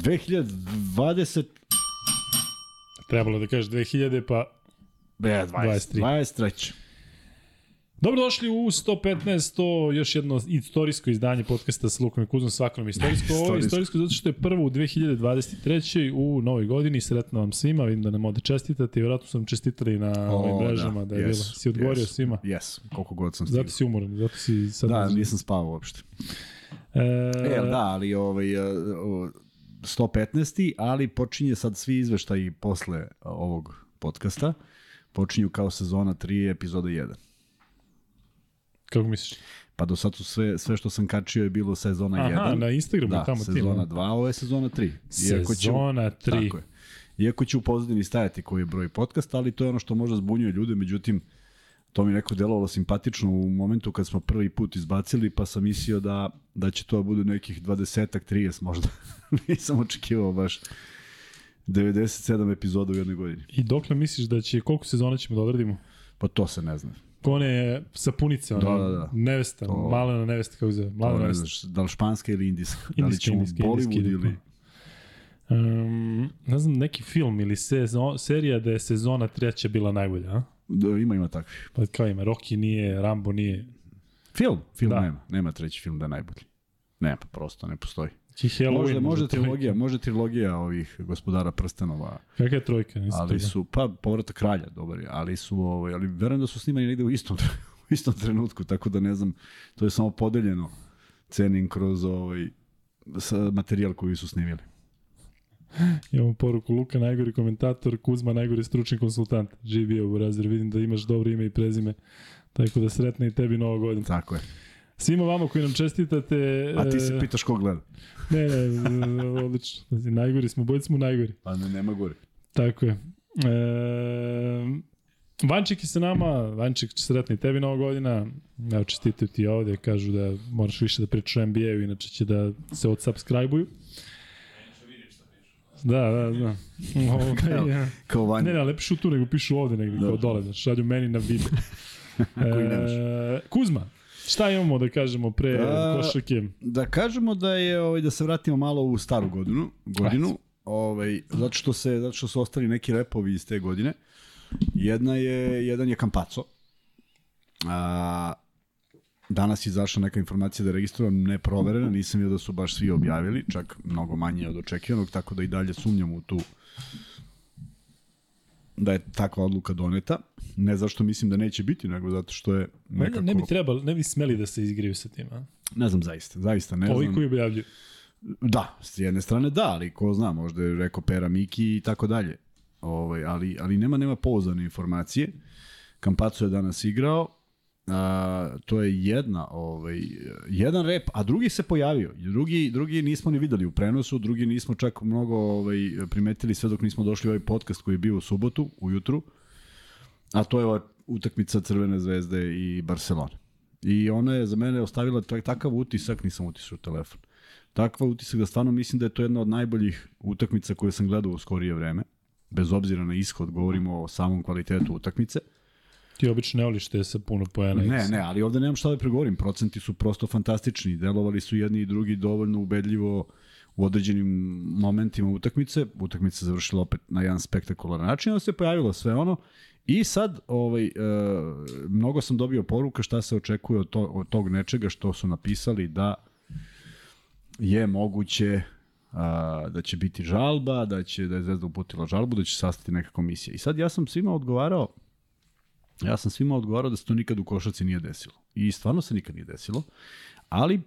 2020... Trebalo da kažeš 2000, pa... Be, 20, 23. 23. Dobrodošli u 115. To još jedno istorijsko izdanje podcasta sa Lukom i Kuzom, svako nam je istorijsko. Ovo je Istorijsko. zato što je prvo u 2023. u novoj godini. Sretno vam svima, vidim da nam ovde čestitate vjerojatno sam čestitali na ovim mrežama da, da je yes, bilo. Si odgovorio yes, svima. Yes, koliko god sam stigao. Zato si umoran, zato si sad... Da, nisam spavao uopšte. E, E, da, ali ovaj, e, o, 115. ali počinje sad svi izveštaji posle ovog podcasta. Počinju kao sezona 3, epizoda 1. Kako misliš? Pa do sad su sve, sve što sam kačio je bilo sezona 1. Aha, na Instagramu da, tamo sezona 2, ovo je sezona 3. Sezona 3. Tako je. Iako će u pozadini stajati koji je broj podcasta, ali to je ono što možda zbunjuje ljude, međutim, to mi neko delovalo simpatično u momentu kad smo prvi put izbacili, pa sam mislio da, da će to da bude nekih 20-ak, 30 možda. Nisam očekivao baš 97 epizoda u jednoj godini. I dokle misliš da će, koliko sezona ćemo da odradimo? Pa to se ne zna. Ko one sapunice, ono, Da, da, da. nevesta, To- malena nevesta, kako zove, To malena ne nevesta. znaš, da li španska ili indijska? da li Indijska, ćemo indijska, Bollywood indijska, ili... Um, ne znam, neki film ili sezon, serija da je sezona treća bila najbolja, a? Da, ima, ima takvi. Pa kao ima, Rocky nije, Rambo nije. Film? Film Da. nema. Nema treći film da je najbolji. Nema, prosto ne postoji. Ki Halloween, Možda, možda trilogija, možda trilogija ovih gospodara prstenova, Kakva je trojka? Nisam ali toga. su, pa povratak kralja, dobar je, ali su, ovaj, ali verujem da su snimani negde u istom, u istom trenutku, tako da ne znam, to je samo podeljeno cenim kroz ovaj, sa materijal koji su snimili. Imamo poruku Luka, najgori komentator, Kuzma, najgori stručni konsultant. Živ bio u razred, vidim da imaš dobro ime i prezime. Tako da sretna i tebi nova godina. Tako je. Svima vama koji nam čestitate... A ti e, se pitaš ko gleda? Ne, ne, odlično. Znači, Najgori smo, bolji smo najgori. Pa ne, nema gore. Tako je. E, Vanček je sa nama, Vanček sretni tebi nova godina. Evo čestitaju ti ovde, kažu da moraš više da pričaš o NBA-u, inače će da se odsubscribe-uju. Da, da, da. Ovaj, ja. Kao vanje. Ne, ne, pišu tu, nego pišu ovde negde, kao Dobro. dole, da šalju meni na nemaš. e, Kuzma, šta imamo da kažemo pre A, košarke? Da kažemo da je ovaj da se vratimo malo u staru godinu, godinu, ovaj zato što se zato što su ostali neki repovi iz te godine. Jedna je jedan je Campazzo. A danas je izašla neka informacija da je registrovan neproverena, nisam vidio da su baš svi objavili, čak mnogo manje od očekivanog, tako da i dalje sumnjam u tu da je takva odluka doneta. Ne zašto mislim da neće biti, nego zato što je Ne, nekako... ne bi trebali, ne bi smeli da se igriju sa tim, a? Ne znam zaista, zaista ne Ovi znam. koji objavljuju. Da, s jedne strane da, ali ko zna, možda je rekao Pera Miki i tako dalje. Ovaj, ali, ali nema nema pouzdane informacije. Kampaco je danas igrao, a, to je jedna, ovaj, jedan rep, a drugi se pojavio. Drugi, drugi nismo ni videli u prenosu, drugi nismo čak mnogo ovaj, primetili sve dok nismo došli u ovaj podcast koji je bio u subotu, ujutru. A to je ova utakmica Crvene zvezde i Barcelone. I ona je za mene ostavila tak- takav utisak, nisam utisao telefon takva utisak da stvarno mislim da je to jedna od najboljih utakmica koje sam gledao u skorije vreme. Bez obzira na ishod, govorimo o samom kvalitetu utakmice. Ti obično ne voliš te sa puno pojena. Ne, ne, ali ovde nemam šta da pregovorim. Procenti su prosto fantastični. Delovali su jedni i drugi dovoljno ubedljivo u određenim momentima utakmice. Utakmica se završila opet na jedan spektakularan način, onda se pojavilo sve ono. I sad, ovaj, e, mnogo sam dobio poruka šta se očekuje od, to, od tog nečega što su napisali da je moguće a, da će biti žalba, da će da je Zvezda uputila žalbu, da će sastati neka komisija. I sad ja sam svima odgovarao ja sam svima odgovarao da se to nikad u košarci nije desilo. I stvarno se nikad nije desilo. Ali,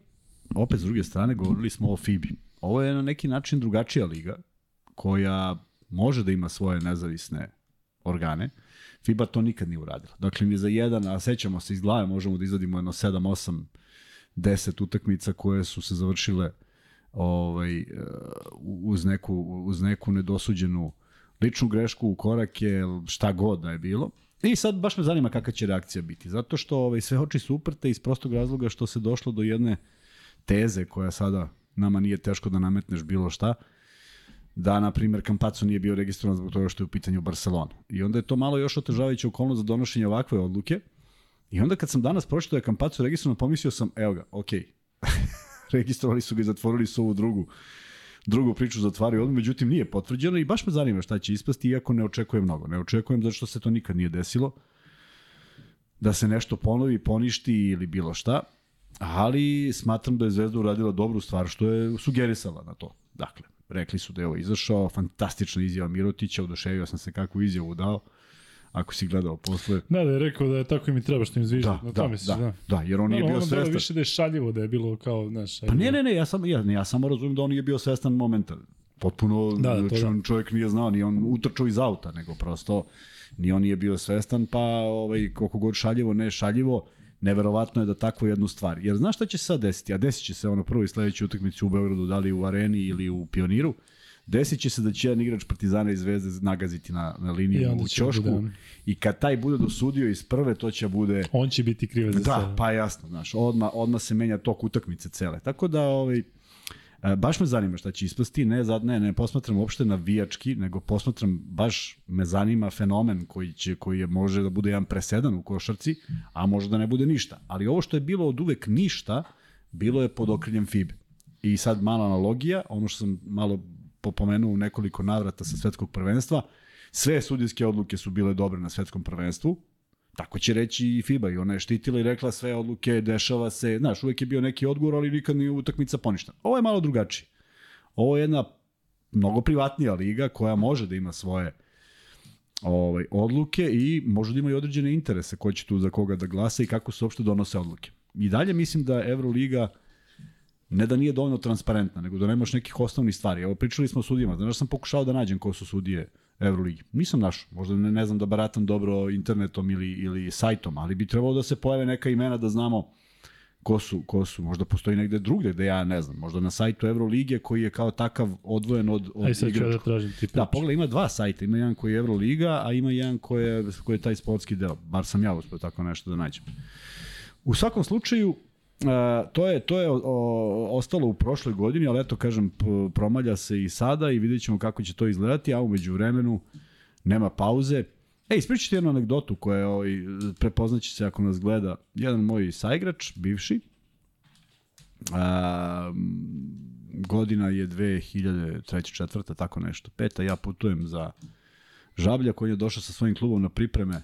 opet s druge strane, govorili smo o FIBI. Ovo je na neki način drugačija liga, koja može da ima svoje nezavisne organe. FIBA to nikad nije uradila. Dakle, ni za jedan, a sećamo se iz glave, možemo da izvadimo jedno 7, 8, 10 utakmica koje su se završile ovaj, uz, neku, uz neku nedosuđenu ličnu grešku u korake, šta god da je bilo. I sad baš me zanima kakva će reakcija biti. Zato što ovaj, sve oči su uprte iz prostog razloga što se došlo do jedne teze koja sada nama nije teško da nametneš bilo šta, da, na primjer, Campazzo nije bio registrovan zbog toga što je u pitanju Barcelona. I onda je to malo još otežavajuća okolnost za donošenje ovakve odluke. I onda kad sam danas pročitao da je Campazzo registrovan, pomislio sam, evo ga, okej. Registrovali su ga i zatvorili su ovu drugu drugu priču zatvaraju odmah, međutim nije potvrđeno i baš me zanima šta će ispasti, iako ne očekujem mnogo. Ne očekujem zato što se to nikad nije desilo, da se nešto ponovi, poništi ili bilo šta, ali smatram da je Zvezda uradila dobru stvar što je sugerisala na to. Dakle, rekli su da je ovo izašao, fantastična izjava Mirotića, oduševio sam se kakvu izjavu dao, ako si gledao posle. Da, da je rekao da je tako im i treba što im zvižda. Da, da, misliš, da, da, da, jer on da, nije bio svestan. više da je šaljivo, da je bilo kao, znaš, Pa ne, ne, ne, ja, sam, ja, ja samo razumijem da on nije bio svestan momenta. Potpuno Da, da, znači, da. on čovjek nije znao, ni on utrčao iz auta, nego prosto ni on nije bio svestan, pa ovaj, koliko god šaljivo, ne šaljivo, neverovatno je da takvu jednu stvar. Jer znaš šta će se sad desiti? A desit će se ono prvo i sledeći utakmici u Beogradu, da li u Areni ili u Pioniru. Desit će se da će jedan igrač Partizana i Zvezde nagaziti na, na liniju u ćošku. bude- I kad taj bude dosudio iz prve, to će bude On će biti krivac za Da, sve. pa jasno, znaš, odma, odma se menja tok utakmice cele. Tako da, ovaj, e, baš me zanima šta će ispasti, ne, zad, ne, ne posmatram uopšte navijački, nego posmatram, baš me zanima fenomen koji, će, koji je, može da bude jedan presedan u košarci, a može da ne bude ništa. Ali ovo što je bilo od uvek ništa, bilo je pod okriljem FIBE. I sad mala analogija, ono što sam malo popomenuo u nekoliko navrata sa svetskog prvenstva, sve sudijske odluke su bile dobre na svetskom prvenstvu, Tako će reći i FIBA i ona je štitila i rekla sve odluke, dešava se, znaš, uvek je bio neki odgovor, ali nikad nije utakmica poništena. Ovo je malo drugačije. Ovo je jedna mnogo privatnija liga koja može da ima svoje ovaj, odluke i može da ima i određene interese ko će tu za koga da glasa i kako se uopšte donose odluke. I dalje mislim da Euroliga ne da nije dovoljno transparentna, nego da nemaš nekih osnovnih stvari. Evo, pričali smo o sudijama, znaš, sam pokušao da nađem ko su sudije Euroligi. Nisam našao, možda ne, ne znam da baratam dobro internetom ili, ili sajtom, ali bi trebalo da se pojave neka imena da znamo ko su, ko su. Možda postoji negde drugde gde ja ne znam, možda na sajtu Evrolige koji je kao takav odvojen od, od Aj sad ću da tražim ti Da, pogledaj, ima dva sajta. Ima jedan koji je Euroliga, a ima jedan koji je, koji je taj sportski deo. Bar sam ja uspeo tako nešto da nađem. U svakom slučaju, a, to je to je o, o, ostalo u prošloj godini, ali eto kažem promalja se i sada i vidjet ćemo kako će to izgledati, a umeđu vremenu nema pauze. Ej, ispričat ću jednu anegdotu koja je, ovaj, prepoznaće se ako nas gleda, jedan moj saigrač, bivši, a, godina je 2003. četvrta, tako nešto, peta, ja putujem za Žablja koji je došao sa svojim klubom na pripreme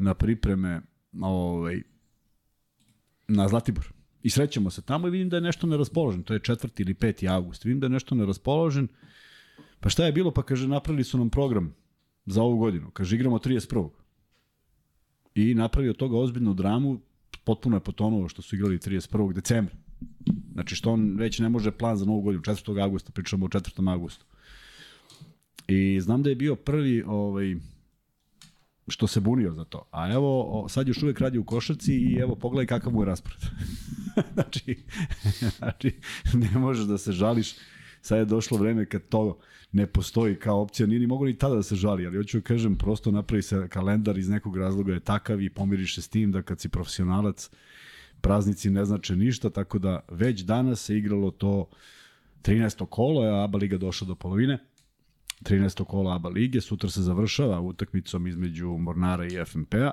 na pripreme ovaj, na Zlatibor. I srećemo se tamo i vidim da je nešto neraspoložen. To je 4. ili 5. avgust. Vidim da je nešto neraspoložen. Pa šta je bilo? Pa kaže, napravili su nam program za ovu godinu. Kaže, igramo 31. I napravio toga ozbiljnu dramu. Potpuno je potonuo što su igrali 31. decembra. Znači što on već ne može plan za novu godinu. 4. augusta, pričamo o 4. augustu. I znam da je bio prvi ovaj, što se bunio za to. A evo, sad još uvek radi u košarci i evo, pogledaj kakav mu je raspored. znači, znači, ne možeš da se žališ. Sad je došlo vreme kad to ne postoji kao opcija, nije ni mogu ni tada da se žali, ali hoću da kažem, prosto napravi se kalendar iz nekog razloga je takav i pomiriš se s tim da kad si profesionalac, praznici ne znače ništa, tako da već danas se igralo to 13. kolo, je ABA Liga došla do polovine, 13. kola ABA lige, sutra se završava utakmicom između Mornara i FNP-a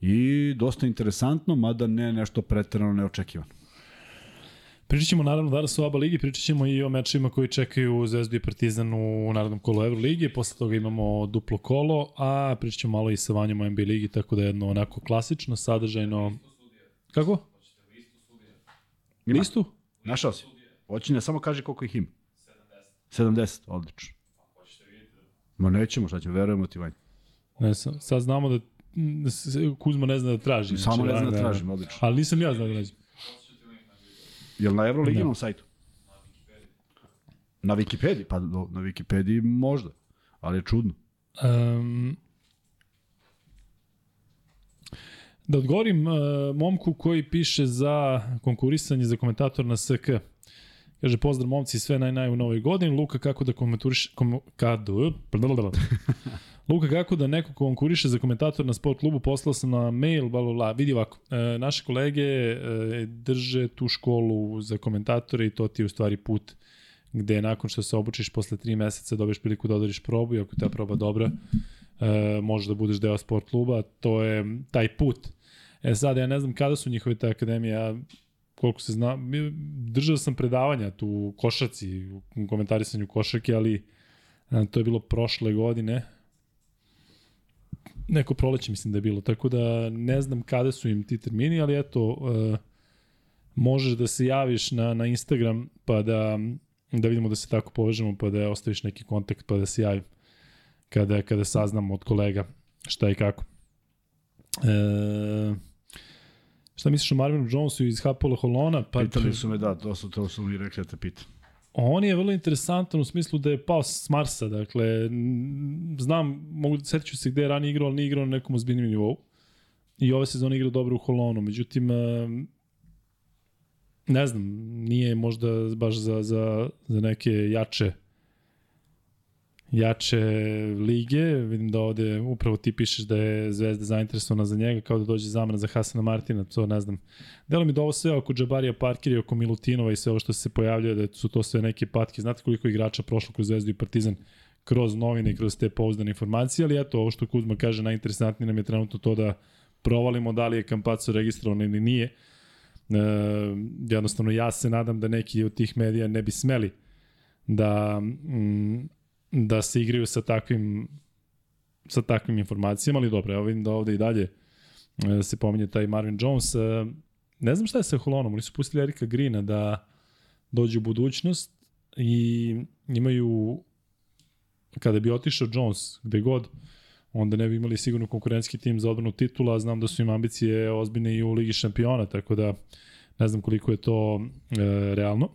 i dosta interesantno, mada ne nešto preterano neočekivano. Pričat ćemo naravno danas o ABA ligi, pričat ćemo i o mečima koji čekaju Zvezdu i Partizan u narodnom kolu Euroligi, posle toga imamo duplo kolo, a pričat ćemo malo i sa Vanjom o NBA ligi, tako da je jedno onako klasično, sadržajno... Kako? Ima. Listu? Našao si? Hoće ne samo kaže koliko ih ima. 70. 70, odlično. Ma nećemo, šta ćemo, verujemo ti Vanja. Ne, sam, sad znamo da s- Kuzma ne zna da traži. Samo ne znam da da- tražim, odlično. Ali nisam ja znao da tražim. Jel na Euroliginom sajtu? Na Wikipediji? Pa do- na Wikipediji možda, ali je čudno. Um, da odgovorim uh, momku koji piše za konkurisanje za komentator na SK. Kaže, pozdrav momci, sve naj naj u novoj godini. Luka, kako da komenturiš... Kom, kad, blablabla. Luka, kako da neko konkuriše za komentator na sport klubu, poslao sam na mail, bla, bla, bla. Vidi ovako, e, naše kolege e, drže tu školu za komentatore i to ti je u stvari put gde nakon što se obučiš posle tri meseca dobiješ priliku da odoriš probu i ako ta proba dobra, e, možeš da budeš deo sport kluba, to je taj put. E sad, ja ne znam kada su njihove te akademije, ja koliko se zna, držao sam predavanja tu u košaci, u komentarisanju košarke, ali to je bilo prošle godine, neko proleće mislim da je bilo, tako da ne znam kada su im ti termini, ali eto, možeš da se javiš na, na Instagram pa da, da vidimo da se tako povežemo, pa da ostaviš neki kontakt pa da se javim kada, kada saznam od kolega šta i kako. E, šta misliš o Marvinu Jonesu iz Hapola Holona? Pa, Pitali su me da, to su, to su mi rekli da te pitam. On je vrlo interesantan u smislu da je pao s Marsa, dakle, znam, mogu da seću se gde je ranije igrao, ali nije igrao na nekom ozbiljnim nivou. I ove sezone igrao dobro u Holonu, međutim, ne znam, nije možda baš za, za, za neke jače jače lige. Vidim da ovde upravo ti pišeš da je Zvezda zainteresovana za njega, kao da dođe zamena za Hasana Martina, to ne znam. Delo mi da ovo sve oko Džabarija Parkira i oko Milutinova i sve ovo što se pojavljuje, da su to sve neke patke. Znate koliko igrača prošlo kroz Zvezdu i Partizan kroz novine i kroz te pouzdane informacije, ali eto, ovo što Kuzma kaže, najinteresantnije nam je trenutno to da provalimo da li je Kampaco registrovan ili nije. E, jednostavno, ja se nadam da neki od tih medija ne bi smeli da mm, da se igraju sa takvim sa takvim informacijama, ali dobro, evo vidim da ovde i dalje e, se pominje taj Marvin Jones. E, ne znam šta je sa Holonom, oni su pustili Erika Grina da dođe u budućnost i imaju kada bi otišao Jones gde god, onda ne bi imali sigurno konkurentski tim za odbranu titula, znam da su im ambicije ozbiljne i u Ligi šampiona, tako da ne znam koliko je to e, realno.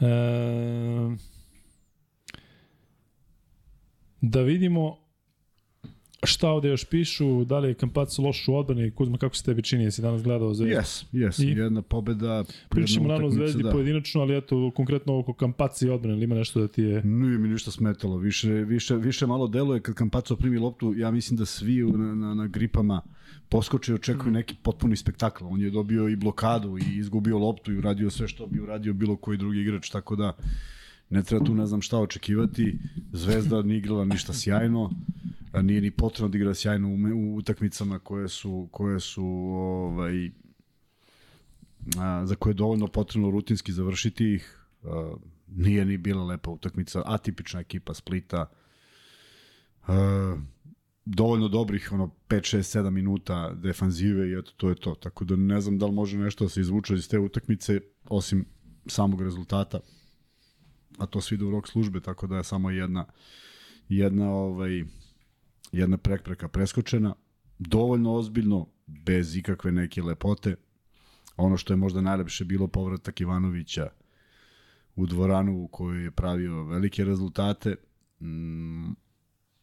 E, Da vidimo šta ovde još pišu, da li je Kampac loš u odbrani, Kuzma, kako se tebi čini, jesi danas gledao Zvezdu? Jes, jes, I... jedna pobeda. Pričamo rano o Zvezdi da. pojedinačno, ali eto, konkretno oko Kampaca i odbrane, ili ima nešto da ti je... Nije mi ništa smetalo, više, više, više malo deluje kad Kampaco primi loptu, ja mislim da svi na, na, na gripama poskoče i očekuju neki potpuni spektakl. On je dobio i blokadu i izgubio loptu i uradio sve što bi uradio bilo koji drugi igrač, tako da ne treba tu ne znam šta očekivati. Zvezda nije igrala ništa sjajno, nije ni potrebno da igra sjajno u, u utakmicama koje su, koje su ovaj, a, za koje je dovoljno potrebno rutinski završiti ih. A, nije ni bila lepa utakmica, atipična ekipa Splita. A, dovoljno dobrih ono 5 6 7 minuta defanzive i eto to je to. Tako da ne znam da li može nešto da se izvuče iz te utakmice osim samog rezultata a to svi idu u rok službe, tako da je samo jedna jedna ovaj jedna prepreka preskočena, dovoljno ozbiljno, bez ikakve neke lepote. Ono što je možda najlepše bilo povratak Ivanovića u dvoranu u kojoj je pravio velike rezultate. Mm,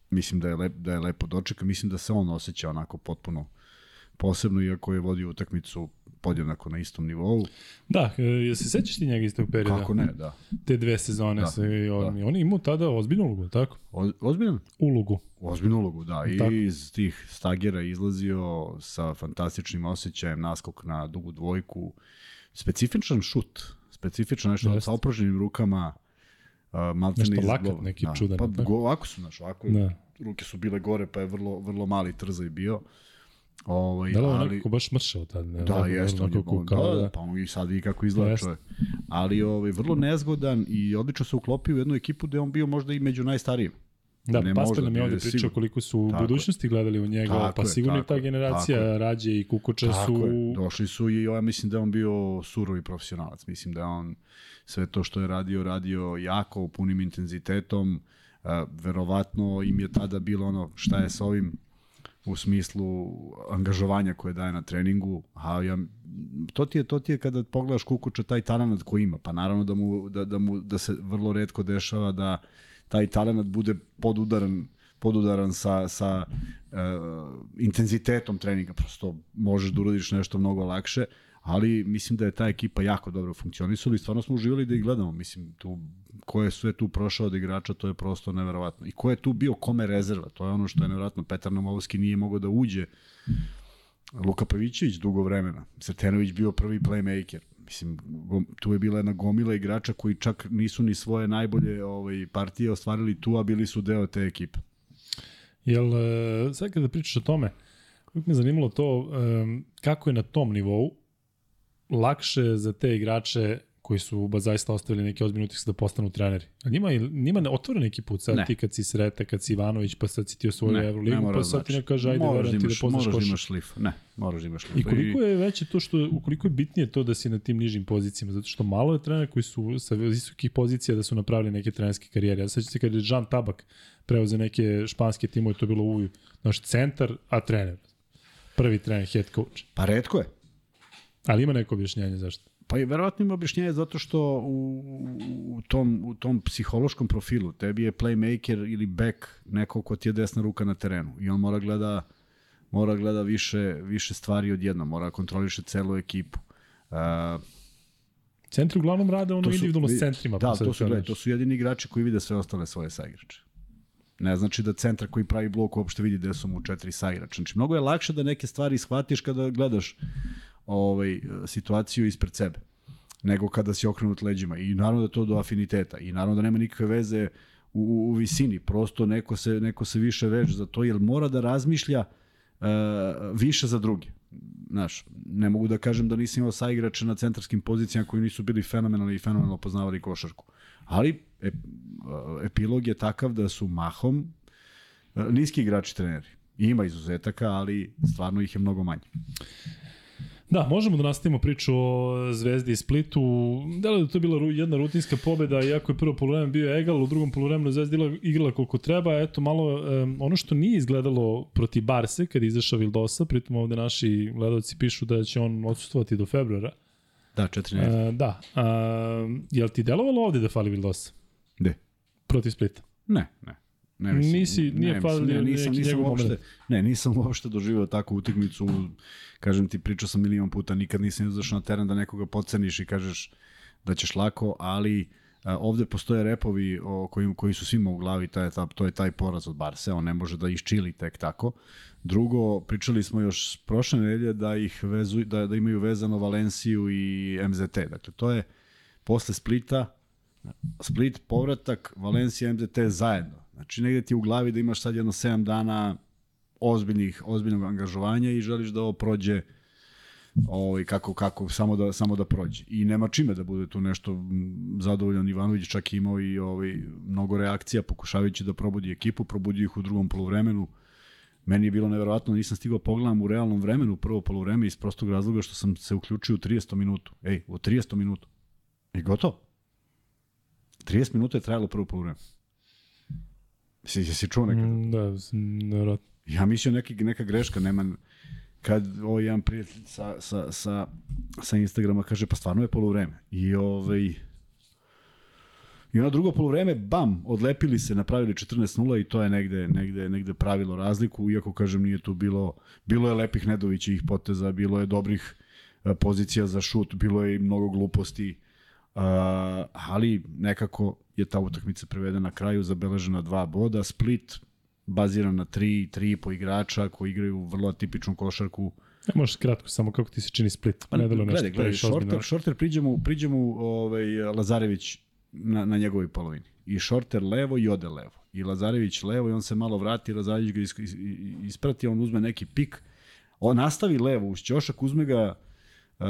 mislim da je, lep, da je lepo dočeka. Mislim da se on osjeća onako potpuno posebno, iako je vodio utakmicu podjednako na istom nivou. Da, e, je se sećaš ti njega iz tog perioda? Kako ne, da. Te dve sezone da, se on, da. on je imao tada ozbiljnu ulogu, tako? O, ozbiljnu? Ulogu. Ozbiljnu ulogu, da. I tako. iz tih stagera izlazio sa fantastičnim osjećajem, naskok na dugu dvojku, specifičan šut, specifično nešto sa oproženim rukama, uh, maltene Nešto lakat, neki da. čudan. Pa go, ovako su, znaš, ovako da. ruke su bile gore, pa je vrlo, vrlo mali trzaj bio. Ovaj, da li ali, onako baš mršao tad? Ne, da, jeste. On je, on, kao da, da, pa on i sad i kako izgleda jest. čovjek. Ali ovaj, vrlo nezgodan i odlično se uklopio u jednu ekipu gde on bio možda i među najstarijim. Da, ne Pastor nam je ovde pričao sigur. koliko su u budućnosti gledali u njega, tako pa je, sigurno i ta generacija Rađe i Kukuča tako su... Je. Došli su i ja mislim da on bio surovi profesionalac. Mislim da on sve to što je radio, radio jako, punim intenzitetom. Uh, verovatno im je tada bilo ono šta je sa ovim u smislu angažovanja koje daje na treningu, a ja, to ti je to ti je kada pogledaš Kukuča taj talent koji ima, pa naravno da mu da, da mu da se vrlo retko dešava da taj talent bude podudaran podudaran sa, sa uh, intenzitetom treninga, prosto možeš da uradiš nešto mnogo lakše, ali mislim da je ta ekipa jako dobro funkcionisala i stvarno smo uživali da ih gledamo, mislim, tu ko je sve tu prošao od igrača, to je prosto neverovatno. I ko je tu bio kome rezerva, to je ono što je neverovatno. Petar Nomovski nije mogao da uđe. Luka Pavićević dugo vremena. Sretenović bio prvi playmaker. Mislim, tu je bila jedna gomila igrača koji čak nisu ni svoje najbolje ovaj, partije ostvarili tu, a bili su deo te ekipe. Jel, e, sad kada pričaš o tome, uvijek me zanimalo to, kako je na tom nivou lakše za te igrače koji su ba zaista ostavili neki ozbiljni utisak da postanu treneri. A njima, njima ne otvore neki put, sad Ne. ti kad si Sreta, kad si Ivanović, pa sad si ti osvojio Euroligu, pa da sad ti znači. ne kaže, ajde, Moraš da verujem ti da poznaš Moraš da koš. imaš lif. Ne, moraš da imaš lif. I koliko je veće to što, ukoliko je bitnije to da si na tim nižim pozicijama, zato što malo je trenera koji su sa visokih pozicija da su napravili neke trenerske karijere. Ja sećam se kada je Jean Tabak preuzeo neke španske timove, to je bilo u naš centar, a trener. Prvi trener, head coach. Pa redko je. Ali ima neko objašnjenje zašto. Pa i verovatno ima objašnjenje zato što u, u, tom, u tom psihološkom profilu tebi je playmaker ili back neko ko ti je desna ruka na terenu i on mora gleda mora gleda više, više stvari odjedno, mora kontroliše celu ekipu. Uh, Centri uglavnom rade ono su- individualno s centrima. Da, pa to su, kažeš. gledaj, to su jedini igrači koji vide sve ostale svoje saigrače. Ne znači da centar koji pravi blok uopšte vidi gde su mu četiri saigrača. Znači, mnogo je lakše da neke stvari shvatiš kada gledaš ovaj, situaciju ispred sebe nego kada si okrenut leđima. I naravno da to do afiniteta. I naravno da nema nikakve veze u, u, u visini. Prosto neko se, neko se više veže za to, jer mora da razmišlja uh, više za druge. Znaš, ne mogu da kažem da nisam imao saigrače na centarskim pozicijama koji nisu bili fenomenalni i fenomenalno poznavali košarku. Ali ep, epilog je takav da su mahom e, niski igrači treneri. Ima izuzetaka, ali stvarno ih je mnogo manje. Da, možemo da nastavimo priču o Zvezdi i Splitu. Da li je to bila jedna rutinska pobeda, iako je prvo polovreme bio egal, u drugom polovremenu Zvezda igrala, koliko treba. Eto, malo um, ono što nije izgledalo proti Barse, kad je izašao Vildosa, pritom ovde naši gledalci pišu da će on odsustovati do februara. Da, četiri nedelje. Uh, da. Uh, je li ti delovalo ovde da fali Vildosa? Gde? Protiv Splita. Ne, ne. Ne, Nisi- nije ne, falio ne, nisam, nisam uopšte, ne, nisam uopšte doživao takvu utakmicu. Kažem ti, pričao sam milion puta, nikad nisam izašao na teren da nekoga podceniš i kažeš da ćeš lako, ali a, ovde postoje repovi o kojim, koji su svima u glavi, taj, ta, to je taj poraz od Barse, on ne može da iščili tek tako. Drugo, pričali smo još prošle nedelje da ih vezu, da, da imaju vezano Valenciju i MZT. Dakle, to je posle Splita, Split, povratak, Valencija, MZT zajedno. Znači, negde ti u glavi da imaš sad jedno 7 dana ozbiljnih, ozbiljnog angažovanja i želiš da ovo prođe ovaj, kako, kako, samo da, samo da prođe. I nema čime da bude tu nešto zadovoljan Ivanović, čak imao i ovaj, mnogo reakcija pokušavajući da probudi ekipu, probudio ih u drugom poluvremenu. Meni je bilo neverovatno, nisam stigao pogledam u realnom vremenu prvo poluvreme iz prostog razloga što sam se uključio u 30 minutu. Ej, u 30 minutu. I gotovo. 30 minuta je trajalo prvo poluvreme. Si, jesi čuo nekad? Mm, da, nevjerojatno. Ja mislio neki, neka greška, nema... Kad ovaj jedan prijatelj sa, sa, sa, sa Instagrama kaže, pa stvarno je poluvreme. I ovaj... I ono drugo poluvreme, bam, odlepili se, napravili 14-0 i to je negde, negde, negde pravilo razliku, iako, kažem, nije tu bilo, bilo je lepih Nedovićih poteza, bilo je dobrih e, pozicija za šut, bilo je i mnogo gluposti, Uh, ali nekako je ta utakmica prevedena na kraju, zabeležena dva boda. Split baziran na tri, tri po igrača koji igraju vrlo atipičnu košarku. Ne možeš kratko, samo kako ti se čini Split. Pa, ne delo nešto gledaj, gledaj, šorter, šorter priđemo, priđemo ovaj, Lazarević na, na njegovoj polovini. I šorter levo i ode levo. I Lazarević levo i on se malo vrati, Lazarević ga is, is, isprati, on uzme neki pik, on nastavi levo uz ćošak, uzme ga uh,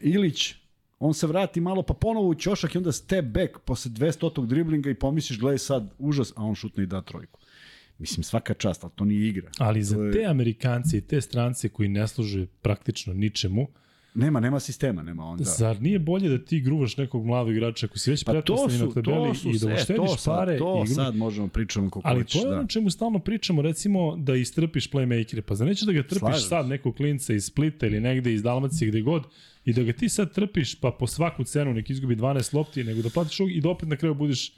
Ilić, on se vrati malo pa ponovo u ćošak i onda step back posle 200 driblinga i pomisliš gledaj sad užas, a on šutne i da trojku. Mislim svaka čast, ali to nije igra. Ali za te Amerikance i te strance koji ne služe praktično ničemu, Nema, nema sistema, nema onda. da. zar nije bolje da ti gruvaš nekog mladog igrača ako si već Pa pretpostavljen na tabeli su, i da e, štediš to sad, pare to i sad možemo pričamo kako Ali hoćeš, to je da. ono čemu stalno pričamo, recimo da istrpiš playmakere, pa za neće da ga trpiš Slažem sad nekog klinca iz Splita ili negde iz Dalmacije gde god i da ga ti sad trpiš pa po svaku cenu nek izgubi 12 lopti, nego da platiš ovog i da opet na kraju budiš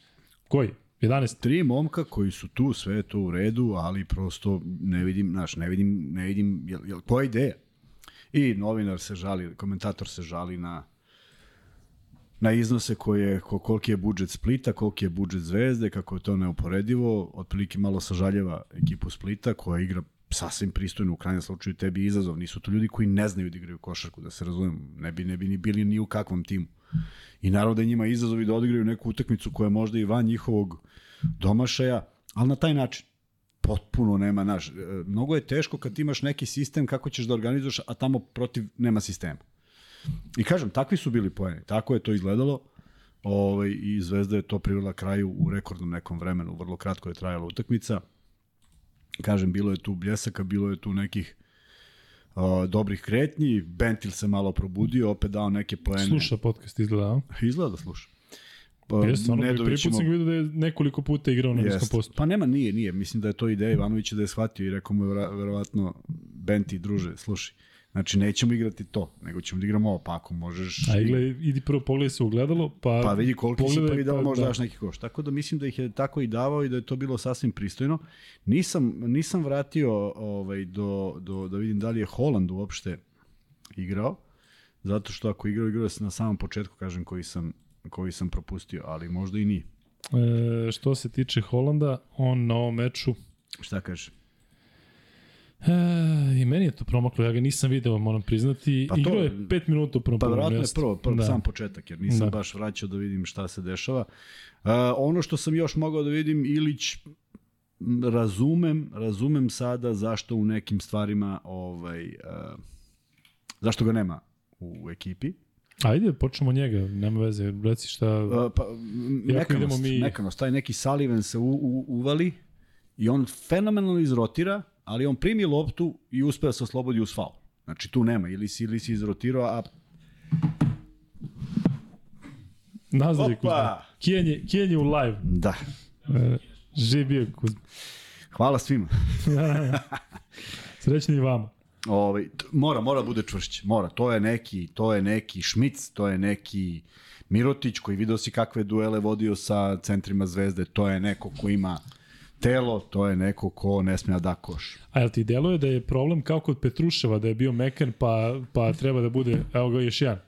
koji? 11? Tri momka koji su tu, sve je to u redu, ali prosto ne vidim, znaš, ne vidim, ne vidim, jel, jel, koja je ideja? I novinar se žali, komentator se žali na na iznose koje, ko, koliki je budžet Splita, koliki je budžet Zvezde, kako je to neuporedivo, otprilike malo sažaljeva ekipu Splita koja igra sasvim pristojno u krajnjem slučaju tebi izazov. Nisu to ljudi koji ne znaju da igraju košarku, da se razumemo. Ne bi, ne bi ni bili ni u kakvom timu. I naravno da njima izazovi da odigraju neku utakmicu koja je možda i van njihovog domašaja, ali na taj način. Potpuno nema, naš, mnogo je teško kad imaš neki sistem kako ćeš da organizuješ, a tamo protiv nema sistema. I kažem, takvi su bili poeni. Tako je to izgledalo. Ovaj, I Zvezda je to privela kraju u rekordnom nekom vremenu. Vrlo kratko je trajala utakmica. Kažem, bilo je tu bljesaka, bilo je tu nekih uh, dobrih kretnji. Bentil se malo probudio, opet dao neke poene. Sluša podcast izgleda, a? Izgleda da sluša. Pa, Jeste, ono, prvi put sam da je nekoliko puta igrao na niskom postu. Pa nema, nije, nije. Mislim da je to ideja Ivanovića da je shvatio i rekao mu je verovatno Benti, druže, slušaj, znači nećemo igrati to, nego ćemo da igramo ovo, pa ako možeš... A igle, idi prvo pogledaj se u gledalo, pa... Pa vidi koliko si pogledaj, video, pa možda da. daš neki koš. Tako da mislim da ih je tako i davao i da je to bilo sasvim pristojno. Nisam, nisam vratio ovaj, do, do, da vidim da li je Holland uopšte igrao, zato što ako igrao, igrao se na samom početku, kažem, koji sam, koji sam propustio, ali možda i nije. E, što se tiče Holanda, on na ovom meču Šta kažeš? E, I meni je to promaklo, ja ga nisam video, moram priznati. Pa to- Igrao je 5 minuta u prvom Pa verovatno je prvo, prvo Da. sam početak, jer nisam Da. baš vraćao da vidim šta se dešava. Uh, ono što sam još mogao da vidim, Ilić, razumem, razumem sada zašto u nekim stvarima, ovaj, uh, zašto ga nema u ekipi. Ajde, počnemo njega, nema veze, reci šta... Uh, pa, mekanost, mi- mekanost, taj neki Sullivan se u, u, uvali i on fenomenalno izrotira, ali on primi loptu i uspe da se oslobodi uz faul. Znači tu nema, ili si, ili si izrotirao, a Nazdrav je! Kuzma. Kijan je, Kijan je u live. da. E, živ bio Kuzma. Hvala svima. Srećni i vama. Ovaj mora mora da bude čvršće. Mora. To je neki, to je neki Šmic, to je neki Mirotić koji video si kakve duele vodio sa centrima Zvezde, to je neko ko ima telo, to je neko ko ne sme da da koš. A jel ti deluje da je problem kao kod Petruševa, da je bio mekan, pa, pa treba da bude... Evo ga još jedan.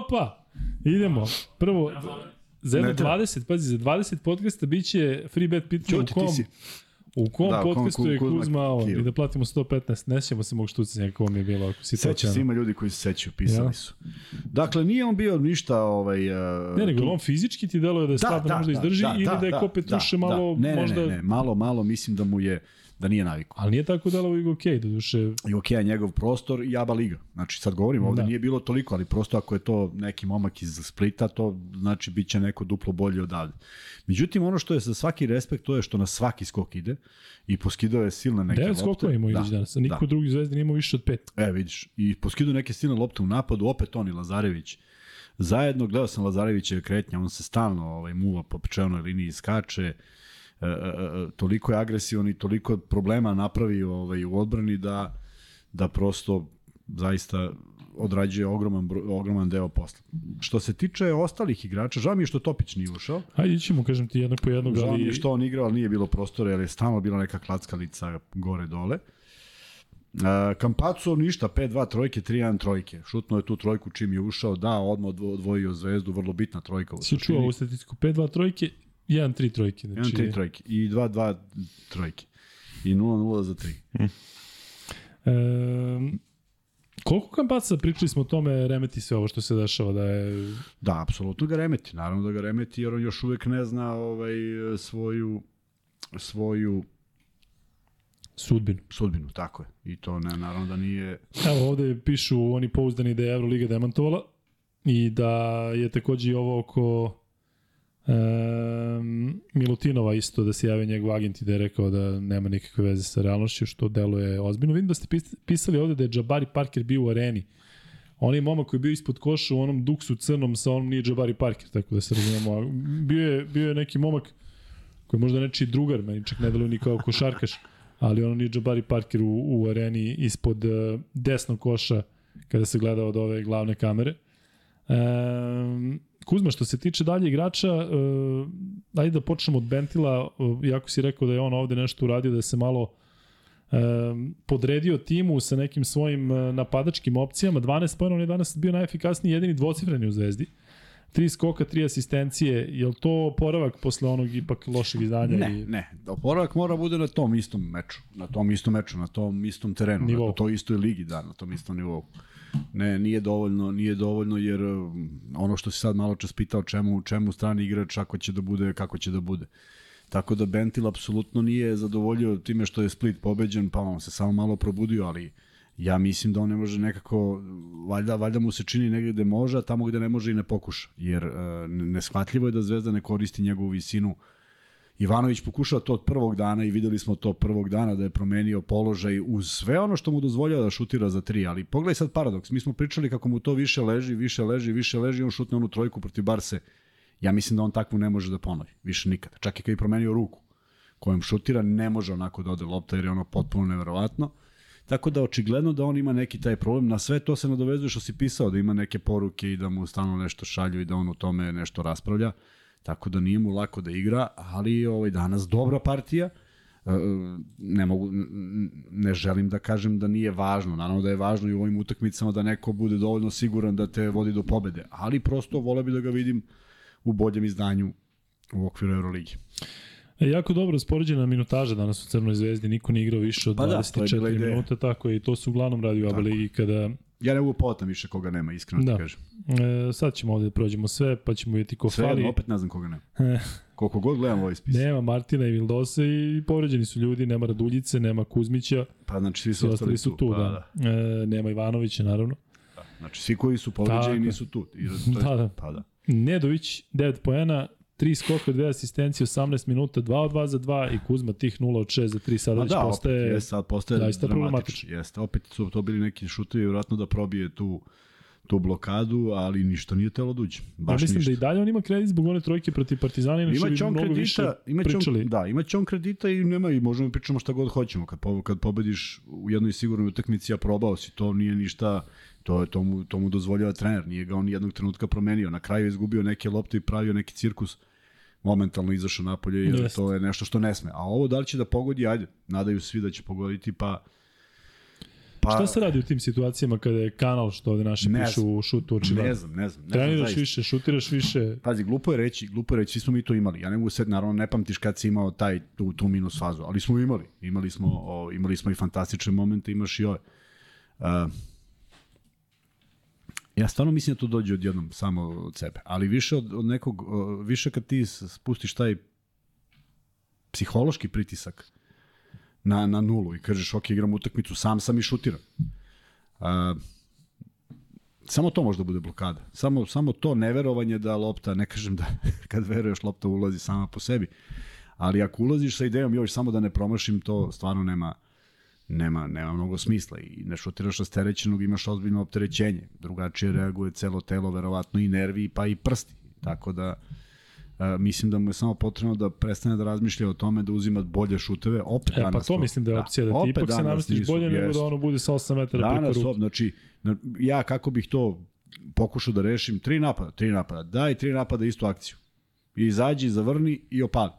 Opa! Idemo. Prvo, za jedno Ne treba. 20, pazi, za 20 podcasta bit će free bet pitanje u kom, ti si. U kom Da, u kom podcastu Ku- je Kuzma Kuzma on, i da platimo 115. Nećemo se mogu štucati kako vam je bilo ako si Seća se ima ljudi koji se sećaju, pisali Ja. su. Dakle, nije on bio ništa ovaj uh, Ne, nego on fizički ti deluje da je slab da, možda izdrži ili da, je ko Petruše malo ne, ne, možda... Ne, ne, malo, malo mislim da mu je da nije navikao. Ali nije tako delovao i okej, do duše. I okej, okay, njegov prostor i Aba Liga. Znači, sad govorim, ovde Da. da. nije bilo toliko, ali prosto ako je to neki momak iz Splita, to znači bit će neko duplo bolje odavde. Međutim, ono što je za svaki respekt, to je što na svaki skok ide i poskidao je silne neke 9 lopte. skokova imao Ilić danas, a niko da. drugi zvezdi nije imao više od 5. E, vidiš, i poskidao neke silne lopte u napadu, opet on i Lazarević. Zajedno, gledao sam Lazarevića kretnja, on se stalno ovaj, muva po pečevnoj liniji, skače, toliko je agresivan i toliko problema napravi ovaj, u odbrani da, da prosto zaista odrađuje ogroman, ogroman deo posla. Što se tiče ostalih igrača, žao mi je što Topić nije ušao, Hajde, ćemo, kažem ti, jednog po jednog, žao mi je ali... što on igrao, ali nije bilo prostora, jer je stalno bila neka klackalica gore-dole. Uh, Kampaco ništa, 5-2 trojke, 3-1 trojke. Šutno je tu trojku čim je ušao, da, odmah odvo- odvojio zvezdu, vrlo bitna trojka Si čuo ovu statistiku, 5-2 trojke, 1-3 trojke. Znači, 1-3 trojke i 2-2 trojke. I 0-0 za 3. E, koliko kampaca, pričali smo o tome, remeti sve ovo što se dešava, da je... Da, apsolutno ga remeti. Naravno da ga remeti, jer on još uvek ne zna ovaj, svoju svoju Sudbinu. sudbinu, tako je. I to ne, naravno da nije... Evo ovde pišu oni pouzdani da je Euroliga demantovala i da je takođe i ovo oko um, Milutinova isto da se jave njegov agent i da je rekao da nema nikakve veze sa realnošću, što deluje ozbiljno. Vidim da ste pis- pisali ovde da je Jabari Parker bio u areni. On je momak koji je bio ispod koša u onom duksu crnom sa onom nije Jabari Parker, tako da se razumemo. Bio je, bio je neki momak koji je možda nečiji drugar, meni čak ne deluje ni kao košarkaš, ali ono nije Jabari Parker u, u areni ispod uh, desnog koša kada se gleda od ove glavne kamere. Kuzma, što se tiče dalje igrača, uh, ajde da počnemo od Bentila, uh, iako si rekao da je on ovde nešto uradio, da se malo um, podredio timu sa nekim svojim uh, napadačkim opcijama. 12 pojena, on je danas bio najefikasniji jedini dvocifreni u Zvezdi. Tri skoka, tri asistencije. Je li to poravak posle onog ipak lošeg izdanja? Ne, i... ne. Oporavak mora bude na tom istom meču. Na tom istom meču, na tom istom terenu. Nivou. Na toj istoj ligi, da, na tom istom nivou. Ne, nije dovoljno, nije dovoljno jer um, ono što si sad malo čas pitao čemu, čemu strani igrač ako će da bude, kako će da bude. Tako da Bentil apsolutno nije zadovoljio time što je Split pobeđen, pa on se samo malo probudio, ali ja mislim da on ne može nekako, valjda, valjda mu se čini negde gde može, a tamo gde ne može i ne pokuša. Jer uh, neshvatljivo je da Zvezda ne koristi njegovu visinu. Ivanović pokušao to od prvog dana i videli smo to prvog dana da je promenio položaj uz sve ono što mu dozvoljava da šutira za tri, ali pogledaj sad paradoks, mi smo pričali kako mu to više leži, više leži, više leži, on šutne onu trojku protiv Barse. Ja mislim da on takvu ne može da ponovi, više nikada. Čak i kad je promenio ruku kojom šutira, ne može onako da ode lopta jer je ono potpuno neverovatno. Tako da očigledno da on ima neki taj problem. Na sve to se nadovezuje što si pisao, da ima neke poruke i da mu stalno nešto šalju i da on u tome nešto raspravlja. Tako da nije mu lako da igra, ali ovaj danas dobra partija. E, ne mogu ne želim da kažem da nije važno. Naravno da je važno i u ovim utakmicama da neko bude dovoljno siguran da te vodi do pobede, ali prosto vole bi da ga vidim u boljem izdanju u okviru Euroligi. E, jako dobro spoređena minutaža danas u Crnoj zvezdi, niko nije igrao više od pa 24 da, minuta, tako i to su uglavnom radi u ABA ligi kada... Ja ne mogu potam više koga nema, iskreno da. ti kažem. E, sad ćemo ovde da prođemo sve, pa ćemo vidjeti ko sve, fali. Sve, opet ne znam koga nema. Koliko god gledam ovaj spis. Nema Martina i Vildose i povređeni su ljudi, nema Raduljice, nema Kuzmića. Pa znači svi su ostali su tu. Pa, da. da. E, nema Ivanovića, naravno. Da. Znači svi koji su povređeni nisu tu. I, je, da, da. Pa da. Nedović, 9 poena, 3 skoka, 2 asistencije, 18 minuta, 2 od 2 za 2 i Kuzma tih 0 od 6 za 3 sada već da, postaje, opet, je, sad postaje zaista problematično. Jeste, opet su to bili neki šutevi, vjerojatno da probije tu tu blokadu, ali ništa nije telo duđe. Baš ja mislim ništa. da i dalje on ima kredit zbog one trojke protiv Partizana, inače bi mnogo kredita, više ima pričali. On, da, ima on kredita i nema i možemo da pričamo šta god hoćemo. Kad, po, kad pobediš u jednoj sigurnoj utakmici, a probao si, to nije ništa To, to, mu, to mu dozvoljava trener, nije ga on jednog trenutka promenio. Na kraju je izgubio neke lopte i pravio neki cirkus momentalno izašao napolje jer Jest. to je nešto što ne sme. A ovo da li će da pogodi, ajde, nadaju svi da će pogoditi, pa Pa, Šta se radi u tim situacijama kada je kanal što ovde naši ne pišu u šutu očigledno? Ne znam, ne znam. Ne Treniraš znam, više, šutiraš više. Pazi, glupo je reći, glupo je reći, svi smo mi to imali. Ja ne mogu sad, naravno, ne pamtiš kad si imao taj, tu, tu minus fazu, ali smo imali. Imali smo, o, imali smo i fantastične momente, imaš i ove. Uh, Ja stvarno mislim da to dođe odjednom samo od sebe, ali više od, od nekog, više kad ti spustiš taj psihološki pritisak na, na nulu i kažeš ok, igram utakmicu, sam sam i šutiram. A, samo to može da bude blokada. Samo, samo to neverovanje da lopta, ne kažem da kad veruješ lopta ulazi sama po sebi, ali ako ulaziš sa idejom još samo da ne promašim, to stvarno nema, nema, nema mnogo smisla i ne šutiraš rasterećenog, imaš ozbiljno opterećenje. Drugačije reaguje celo telo, verovatno i nervi, pa i prsti. Tako da, Uh, mislim da mu je samo potrebno da prestane da razmišlja o tome da uzima bolje šuteve. Opet e, danas pa to mislim da je opcija, da, da ti ipak se namestiš bolje nego da ono bude sa 8 metara danas, preko ruke. Znači, ja kako bih to pokušao da rešim, tri napada, tri napada, daj tri napada istu akciju. I izađi, zavrni i opali.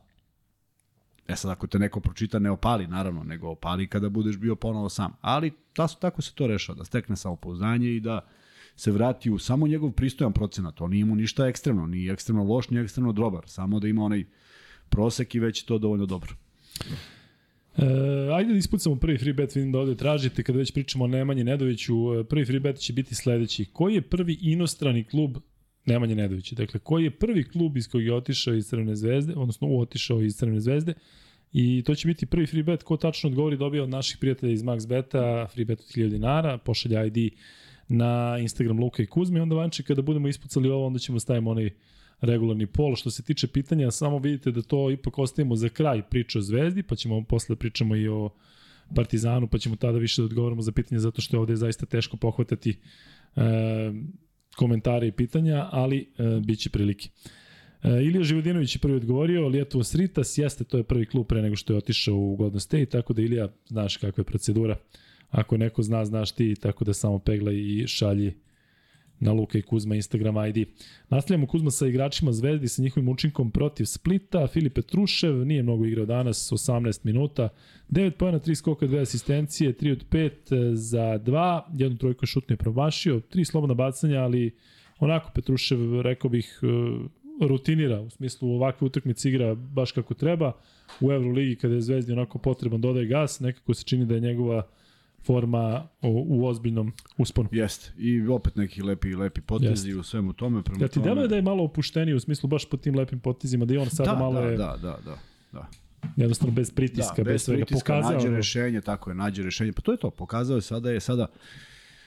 E sad, ako te neko pročita, ne opali, naravno, nego opali kada budeš bio ponovo sam. Ali ta, tako se to rešava, da stekne samopouzdanje i da se vrati u samo njegov pristojan procenat. On nije ništa ekstremno, ni ekstremno loš, ni ekstremno dobar. Samo da ima onaj prosek i već to dovoljno dobro. E, ajde da ispucamo prvi free bet, vidim da ovde tražite, kada već pričamo o Nemanji Nedoviću, e, prvi free bet će biti sledeći. Koji je prvi inostrani klub Nemanje Nedovića. Dakle, koji je prvi klub iz kojeg je otišao iz Crvene zvezde, odnosno otišao iz Crvene zvezde, I to će biti prvi free bet. Ko tačno odgovori dobija od naših prijatelja iz Max Beta free bet od 1000 dinara, pošalja ID na Instagram Luka i Kuzmi. Onda vanče kada budemo ispucali ovo, onda ćemo staviti onaj regularni pol. Što se tiče pitanja, samo vidite da to ipak ostavimo za kraj priče o Zvezdi, pa ćemo posle pričamo i o Partizanu, pa ćemo tada više da odgovorimo za pitanje, zato što je ovde zaista teško pohvatati komentare i pitanja, ali e, bit će prilike. E, Ilija Živodinović je prvi odgovorio, Lijetovo Sritas, jeste, to je prvi klub pre nego što je otišao u Golden State, tako da Ilija, znaš kakva je procedura. Ako neko zna, znaš ti, tako da samo pegla i šalji na Luka i Kuzma Instagram ID. Nastavljamo Kuzma sa igračima Zvezdi sa njihovim učinkom protiv Splita. Filip Petrušev nije mnogo igrao danas, 18 minuta. 9 pojena, 3 skoka, 2 asistencije, 3 od 5 e, za 2. Jednu trojku šutnu je promašio. 3 slobodna bacanja, ali onako Petrušev, rekao bih, e, rutinira, u smislu ovakve utakmice igra baš kako treba. U Euroligi kada je Zvezdi onako potreban dodaje gas, nekako se čini da je njegova forma u, u ozbiljnom usponu. Jeste. I opet neki lepi lepi potezi Jest. u svemu tome. Prema ja ti tome... deluje da je malo opušteniji u smislu baš po tim lepim potezima, da je on sada da, malo da, je... Da, da, da, da. Jednostavno bez pritiska, da, bez, bez svega. pritiska, Pokazao. nađe rešenje, tako je, nađe rešenje. Pa to je to, pokazao je sada je sada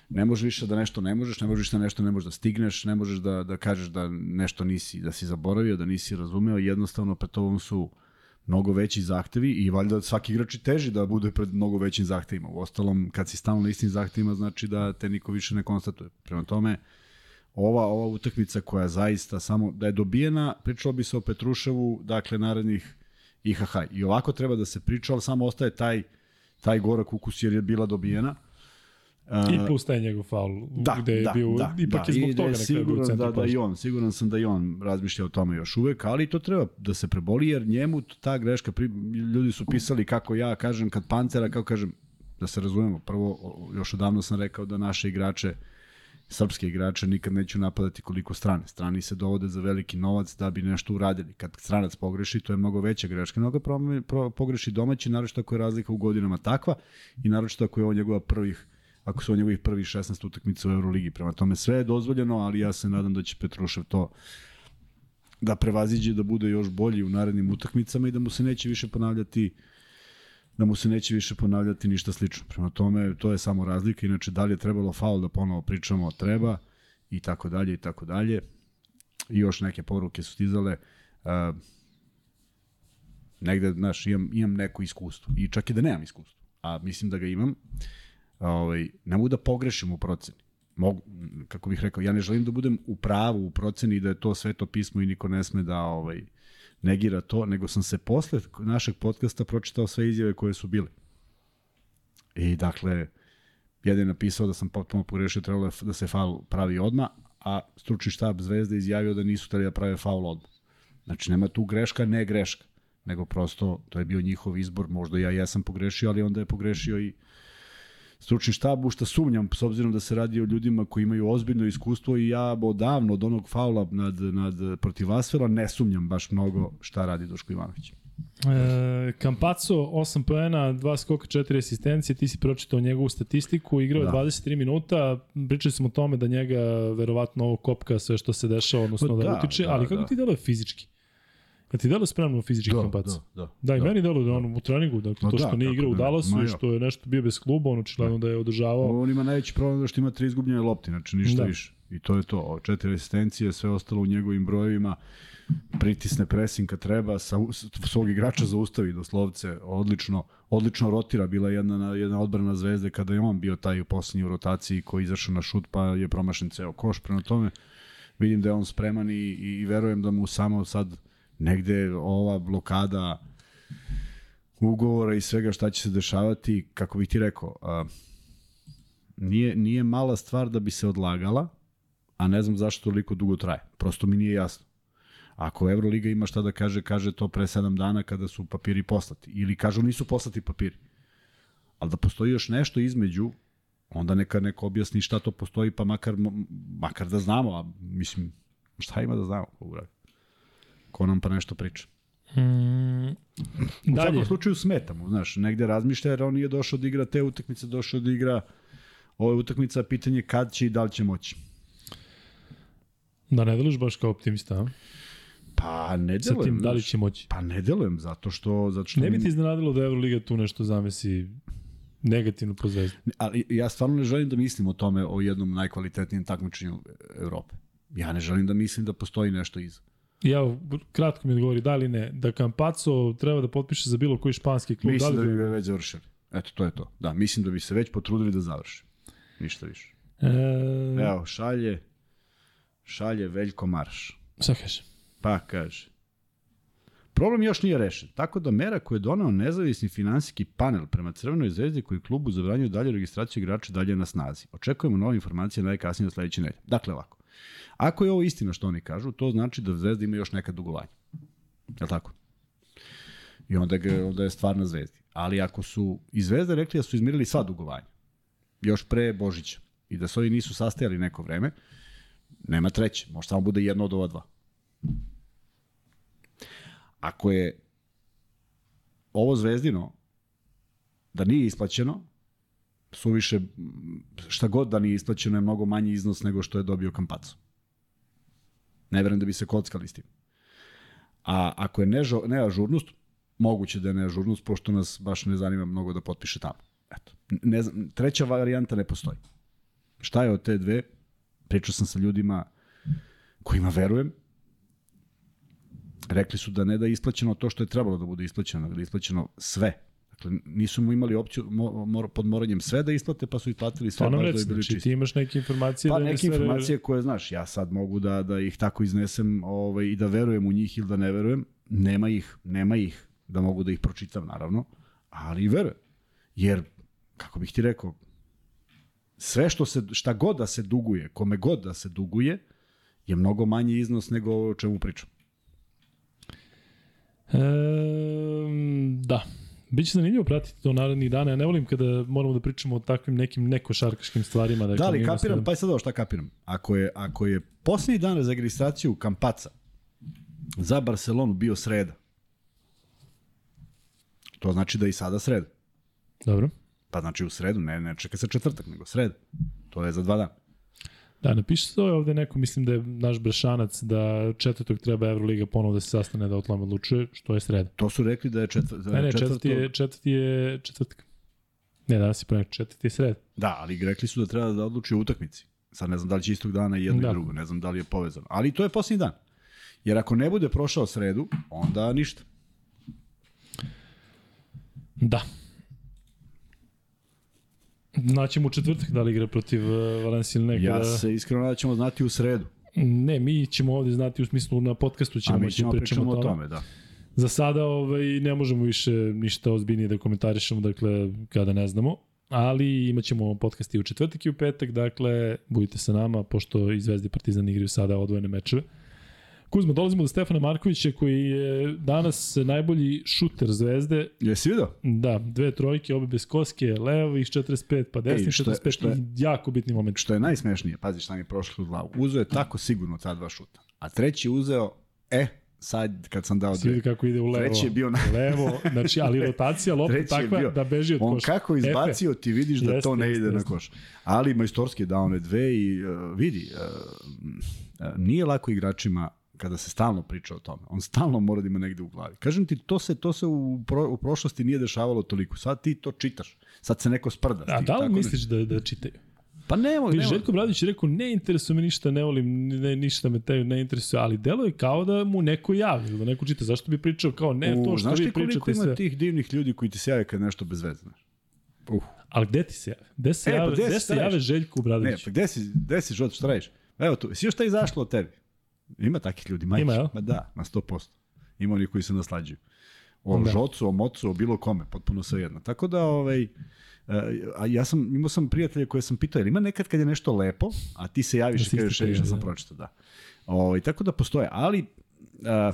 ne možeš više da nešto ne možeš, ne možeš više da nešto ne možeš da stigneš, ne možeš da, da kažeš da nešto nisi, da si zaboravio, da nisi razumeo, jednostavno pred tobom su mnogo veći zahtevi i valjda svaki igrač i teži da bude pred mnogo većim zahtevima. U ostalom, kad si stalno na istim zahtevima, znači da te niko više ne konstatuje. Prema tome, ova ova utakmica koja zaista samo da je dobijena, pričalo bi se o Petruševu, dakle narednih IHH. I ovako treba da se priča, ali samo ostaje taj taj gorak ukus jer je bila dobijena. I plus taj njegov faul, da, gde je da, bio, da, ipak da, je zbog toga da siguran centru da, da i on, siguran sam da i on razmišlja o tome još uvek, ali to treba da se preboli, jer njemu ta greška, pri, ljudi su pisali kako ja kažem, kad Pancera, kako kažem, da se razumemo, prvo, još odavno sam rekao da naše igrače, srpske igrače nikad neću napadati koliko strane. Strani se dovode za veliki novac da bi nešto uradili. Kad stranac pogreši, to je mnogo veća greška. Mnogo pogreši domaći, naročito ako je razlika u godinama takva i naročito ako je ovo njegova prvih ako su njegovih prvih 16 utakmica u Euroligi. Prema tome sve je dozvoljeno, ali ja se nadam da će Petrušev to da prevaziđe, da bude još bolji u narednim utakmicama i da mu se neće više ponavljati da mu se neće više ponavljati ništa slično. Prema tome, to je samo razlika. Inače, da li je trebalo faul da ponovo pričamo, treba i tako dalje i tako dalje. I još neke poruke su stizale. Uh, negde, znaš, imam, imam neko iskustvo. I čak i da nemam iskustvo. A mislim da ga imam. Ovaj, ne mogu da pogrešim u proceni. Mogu, kako bih rekao, ja ne želim da budem u pravu u proceni da je to sveto pismo i niko ne sme da ovaj, negira to, nego sam se posle našeg podcasta pročitao sve izjave koje su bile. I dakle, jedan je napisao da sam potpuno pogrešio, trebalo da se faul pravi odma, a stručni štab Zvezde izjavio da nisu trebali da prave faul odma. Znači, nema tu greška, ne greška, nego prosto to je bio njihov izbor, možda ja jesam pogrešio, ali onda je pogrešio i stručni štab, u šta sumnjam, s obzirom da se radi o ljudima koji imaju ozbiljno iskustvo i ja odavno od onog faula nad, nad protiv Asvela ne sumnjam baš mnogo šta radi Duško Ivanović. E, Kampaco, 8 poena, 2 skoka, 4 asistencije, ti si pročitao njegovu statistiku, igrao je da. 23 minuta, pričali smo o tome da njega verovatno ovo kopka sve što se dešava, odnosno da, da utiče, da, ali kako da. ti deluje fizički? Ja ti delo spremno fizički da, kampac? Da, da. Da, i da, meni delo da on u treningu, dakle, to što da, nije igrao u Dallasu i što je nešto bio bez kluba, on očigledno da. da je održavao. On ima najveći problem da što ima tri izgubljene lopti, znači ništa da. više. I to je to. Četiri asistencije, sve ostalo u njegovim brojevima pritisne presing kad treba, sa, svog igrača zaustavi doslovce, odlično, odlično rotira, bila jedna, jedna odbrana zvezde kada je on bio taj u poslednjoj rotaciji koji izašao na šut pa je promašen ceo koš, prema tome vidim da je on spreman i, i verujem da mu samo sad negde ova blokada ugovora i svega šta će se dešavati, kako bih ti rekao, a, nije, nije mala stvar da bi se odlagala, a ne znam zašto toliko dugo traje. Prosto mi nije jasno. Ako Euroliga ima šta da kaže, kaže to pre 7 dana kada su papiri poslati. Ili kažu nisu poslati papiri. Ali da postoji još nešto između, onda neka neko objasni šta to postoji, pa makar, makar da znamo, a mislim, šta ima da znamo, kako ko nam pa nešto priča. Mm, U dalje. svakom slučaju smetamo, znaš, negde razmišlja jer on nije došao da igra te utakmice, došao da igra ove utakmice, a pitanje kad će i da li će moći. Da ne deliš baš kao optimista, a? Pa ne delujem. Sa tim, da li će moći? Pa ne delujem, zato što... Zato što ne bi ti iznenadilo da Euroliga tu nešto zamesi negativno po zvezdu? Ali ja stvarno ne želim da mislim o tome, o jednom najkvalitetnijem takmičenju Evrope. Ja ne želim da mislim da postoji nešto iza. Ja, kratko mi odgovori, da li ne, da Campazzo treba da potpiše za bilo koji španski klub. Mislim da, li da bi ga već završili. Eto, to je to. Da, mislim da bi se već potrudili da završi. Ništa više. E... Evo, šalje, šalje Veljko Marš. Šta kaže? Pa kaže. Problem još nije rešen, tako da mera koju je donao nezavisni finansijski panel prema Crvenoj zvezdi koji klubu zabranjuje dalje registraciju igrača dalje na snazi. Očekujemo nove informacije najkasnije od sledeće nedelje. Dakle, ovako. Ako je ovo istina što oni kažu, to znači da Zvezda ima još neka dugovanja. Je li tako? I onda, ga, onda je stvar na Zvezdi. Ali ako su i Zvezda rekli da su izmirili sva dugovanja, još pre Božića, i da se ovi nisu sastajali neko vreme, nema treće, može samo bude jedno od ova dva. Ako je ovo zvezdino da nije isplaćeno, suviše, šta god da nije isplaćeno je mnogo manji iznos nego što je dobio Kampacu. Ne verujem da bi se kockali s tim. A ako je nežo, neažurnost, moguće da je neažurnost, pošto nas baš ne zanima mnogo da potpiše tamo. Eto. Ne znam, treća varijanta ne postoji. Šta je od te dve? Pričao sam sa ljudima kojima verujem. Rekli su da ne da je isplaćeno to što je trebalo da bude isplaćeno, da je isplaćeno sve. Dakle, nisu mu imali opciju mo, mor, pod moranjem sve da isplate, pa su isplatili sve. To nam baš reći, da znači čisti. ti imaš neke informacije Pa da neke sve... informacije koje znaš, ja sad mogu da da ih tako iznesem ovaj, i da verujem u njih ili da ne verujem. Nema ih, nema ih da mogu da ih pročitam naravno, ali verujem. Jer, kako bih ti rekao, sve što se, šta god da se duguje, kome god da se duguje, je mnogo manji iznos nego o čemu pričam. Ehm, da. Biće zanimljivo pratiti to narednih dana. Ja ne volim kada moramo da pričamo o takvim nekim nekošarkaškim stvarima. Dakle, Da li kapiram, pa je sad ovo šta kapiram. Ako je, ako je posljednji dan za registraciju Kampaca za Barcelonu bio sreda, to znači da je i sada sreda. Dobro. Pa znači u sredu, ne, ne čeka se četvrtak, nego sreda. To je za dva dana. Da, napiši se ovde neko, mislim da je naš Brešanac da četvrtog treba Euroliga ponovo da se sastane da o tome odlučuje, što je sreda. To su rekli da je četvr, da Ne, ne, četvrti je, četvrti je četvrtak. Ne, danas je ponedjeljak, četvrti je sreda. Da, ali rekli su da treba da odluči o utakmici. Sad ne znam da li će istog dana i jedno Da. i drugo, ne znam da li je povezano. Ali to je posljednji dan. Jer ako ne bude prošao sredu, onda ništa. Da. Naćemo u četvrtak da li igra protiv uh, Valencija ili ne. Ja se iskreno nadam da ćemo znati u sredu. Ne, mi ćemo ovde znati u smislu na podcastu ćemo A mi moći ćemo da pričamo o tome, da. Za sada ovaj, ne možemo više ništa ozbiljnije da komentarišemo, dakle, kada ne znamo. Ali imat ćemo podcast i u četvrtak i u petak, dakle, budite sa nama, pošto i Zvezda i Partizan igraju sada odvojene mečeve. Kuzma, dolazimo do Stefana Markovića, koji je danas najbolji šuter Zvezde. Jesi vidio? Da, dve trojke, obe bez koske, levo ih 45, pa desni Ej, što je- 45 što je- jako bitni moment. Što je najsmešnije, pazi šta mi je prošlo u glavu. Uzeo je tako sigurno ta dva šuta. A treći je uzeo, e, sad kad sam dao Si dve. kako ide u levo. Treći je bio na- levo, znači, ali rotacija je takva bio. da beži od On koša. kako izbacio, ti vidiš da Jeste, to ne jeste, ide na jeste. koš. Ali majstorski je dao one dve i uh, vidi, uh, nije lako igračima kada se stalno priča o tome. On stalno mora da ima negde u glavi. Kažem ti, to se to se u, pro, u prošlosti nije dešavalo toliko. Sad ti to čitaš. Sad se neko sprda. A da li tako misliš da, da čitaju? Ne, pa Vidi, nemoj. Željko Bradić je rekao, ne interesuje me ništa, ne volim, ne, ništa me te ne interesuje, ali delo je kao da mu neko javi, da neko čita. Zašto bi pričao kao, ne, to što znaš vi ti koliko pričate ima sve. tih divnih ljudi koji ti se jave kad nešto bez veze, znaš? Uh. Ali gde ti se jave? Gde se, E, pa jave, gde gde si, se jave? Željko Ne, Bradović? pa gde si, gde si žot, šta radiš? Evo tu, si još šta izašlo od tebi? Ima takih ljudi, majke. Ima? Ma da, na 100%. Ima oni koji se naslađuju. O Da. žocu, o mocu, o bilo kome, potpuno sve jedno. Tako da, ovaj, e, a ja sam, imao sam prijatelje koje sam pitao, ima nekad kad je nešto lepo, a ti se javiš Da i kažeš, isto "Ej, šta prijavi, sam da." pročitao, da. Ovaj, tako da postoje, ali a,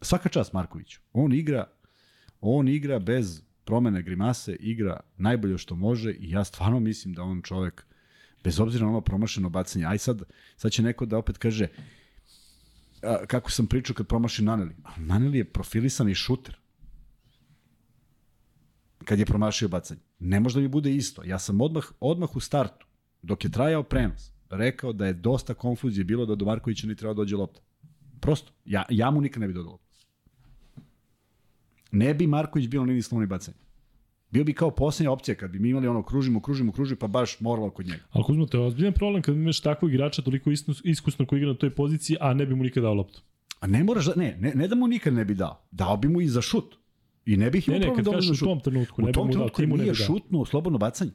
svaka čast Markoviću. On igra, on igra bez promene grimase, igra najbolje što može i ja stvarno mislim da on čovek bez obzira na ono promašeno bacanje. Aj sad, sad će neko da opet kaže a, kako sam pričao kad promaši Naneli. A Naneli je profilisani šuter. Kad je promašio bacanje. Ne može da mi bude isto. Ja sam odmah, odmah u startu, dok je trajao prenos, rekao da je dosta konfuzije bilo da do Markovića ni treba dođe lopta. Prosto. Ja, ja mu nikad ne bi dodao loptu. Ne bi Marković bio na liniji slovni bacanja. Bio bi kao posljednja opcija kad bi mi imali ono kružimo, kružimo, kružimo, pa baš moralo kod njega. Ali Kuzmo, to je ozbiljan problem kad imaš takvog igrača toliko iskus- iskusno koji igra na toj poziciji, a ne bi mu nikada dao loptu. A ne moraš da, ne, ne, ne da mu nikad ne bi dao. Dao bi mu i za šut. I ne bih imao ne, problem kad da kažeš za u šut. tom trenutku, U ne bi tom mu dao, trenutku ti mu ne nije bi dao. šutnuo slobodno bacanje.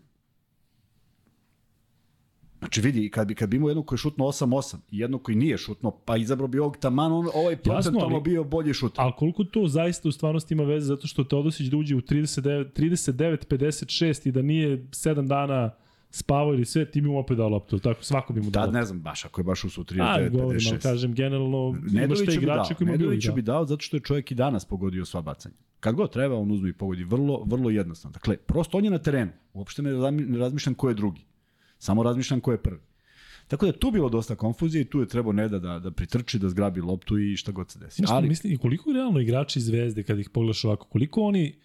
Znači vidi, kad bi, kad bi imao jednog koji je šutnuo 8-8 i jednog koji nije šutnuo, pa izabrao bi ovog taman, on, ovaj procentualno ali- bio bolji šut. Ali koliko to zaista u stvarnosti ima veze zato što Teodosić da uđe u 39, 39-56 i da nije 7 dana spavao ili sve, ti bi mu opet dao loptu, tako svako bi mu dao Da, ne znam, baš ako je baš u su A, 39, E, govorim, ali 56. kažem, generalno imaš te igrače koji Nedoviću bili, bi da. dao zato što je čovjek i danas pogodio sva bacanja. Kad god treba, on uzme i pogodi. Vrlo, vrlo jednostavno. Dakle, prosto on je na terenu. Uopšte ne razmišljam ko je drugi. Samo razmišljam ko je prvi. Tako da tu bilo dosta konfuzije i tu je trebao Neda da, da pritrči, da zgrabi loptu i šta god se desi. Znaš, Ali, mislim, i koliko realno igrači Zvezde, kad ih pogledaš ovako, koliko oni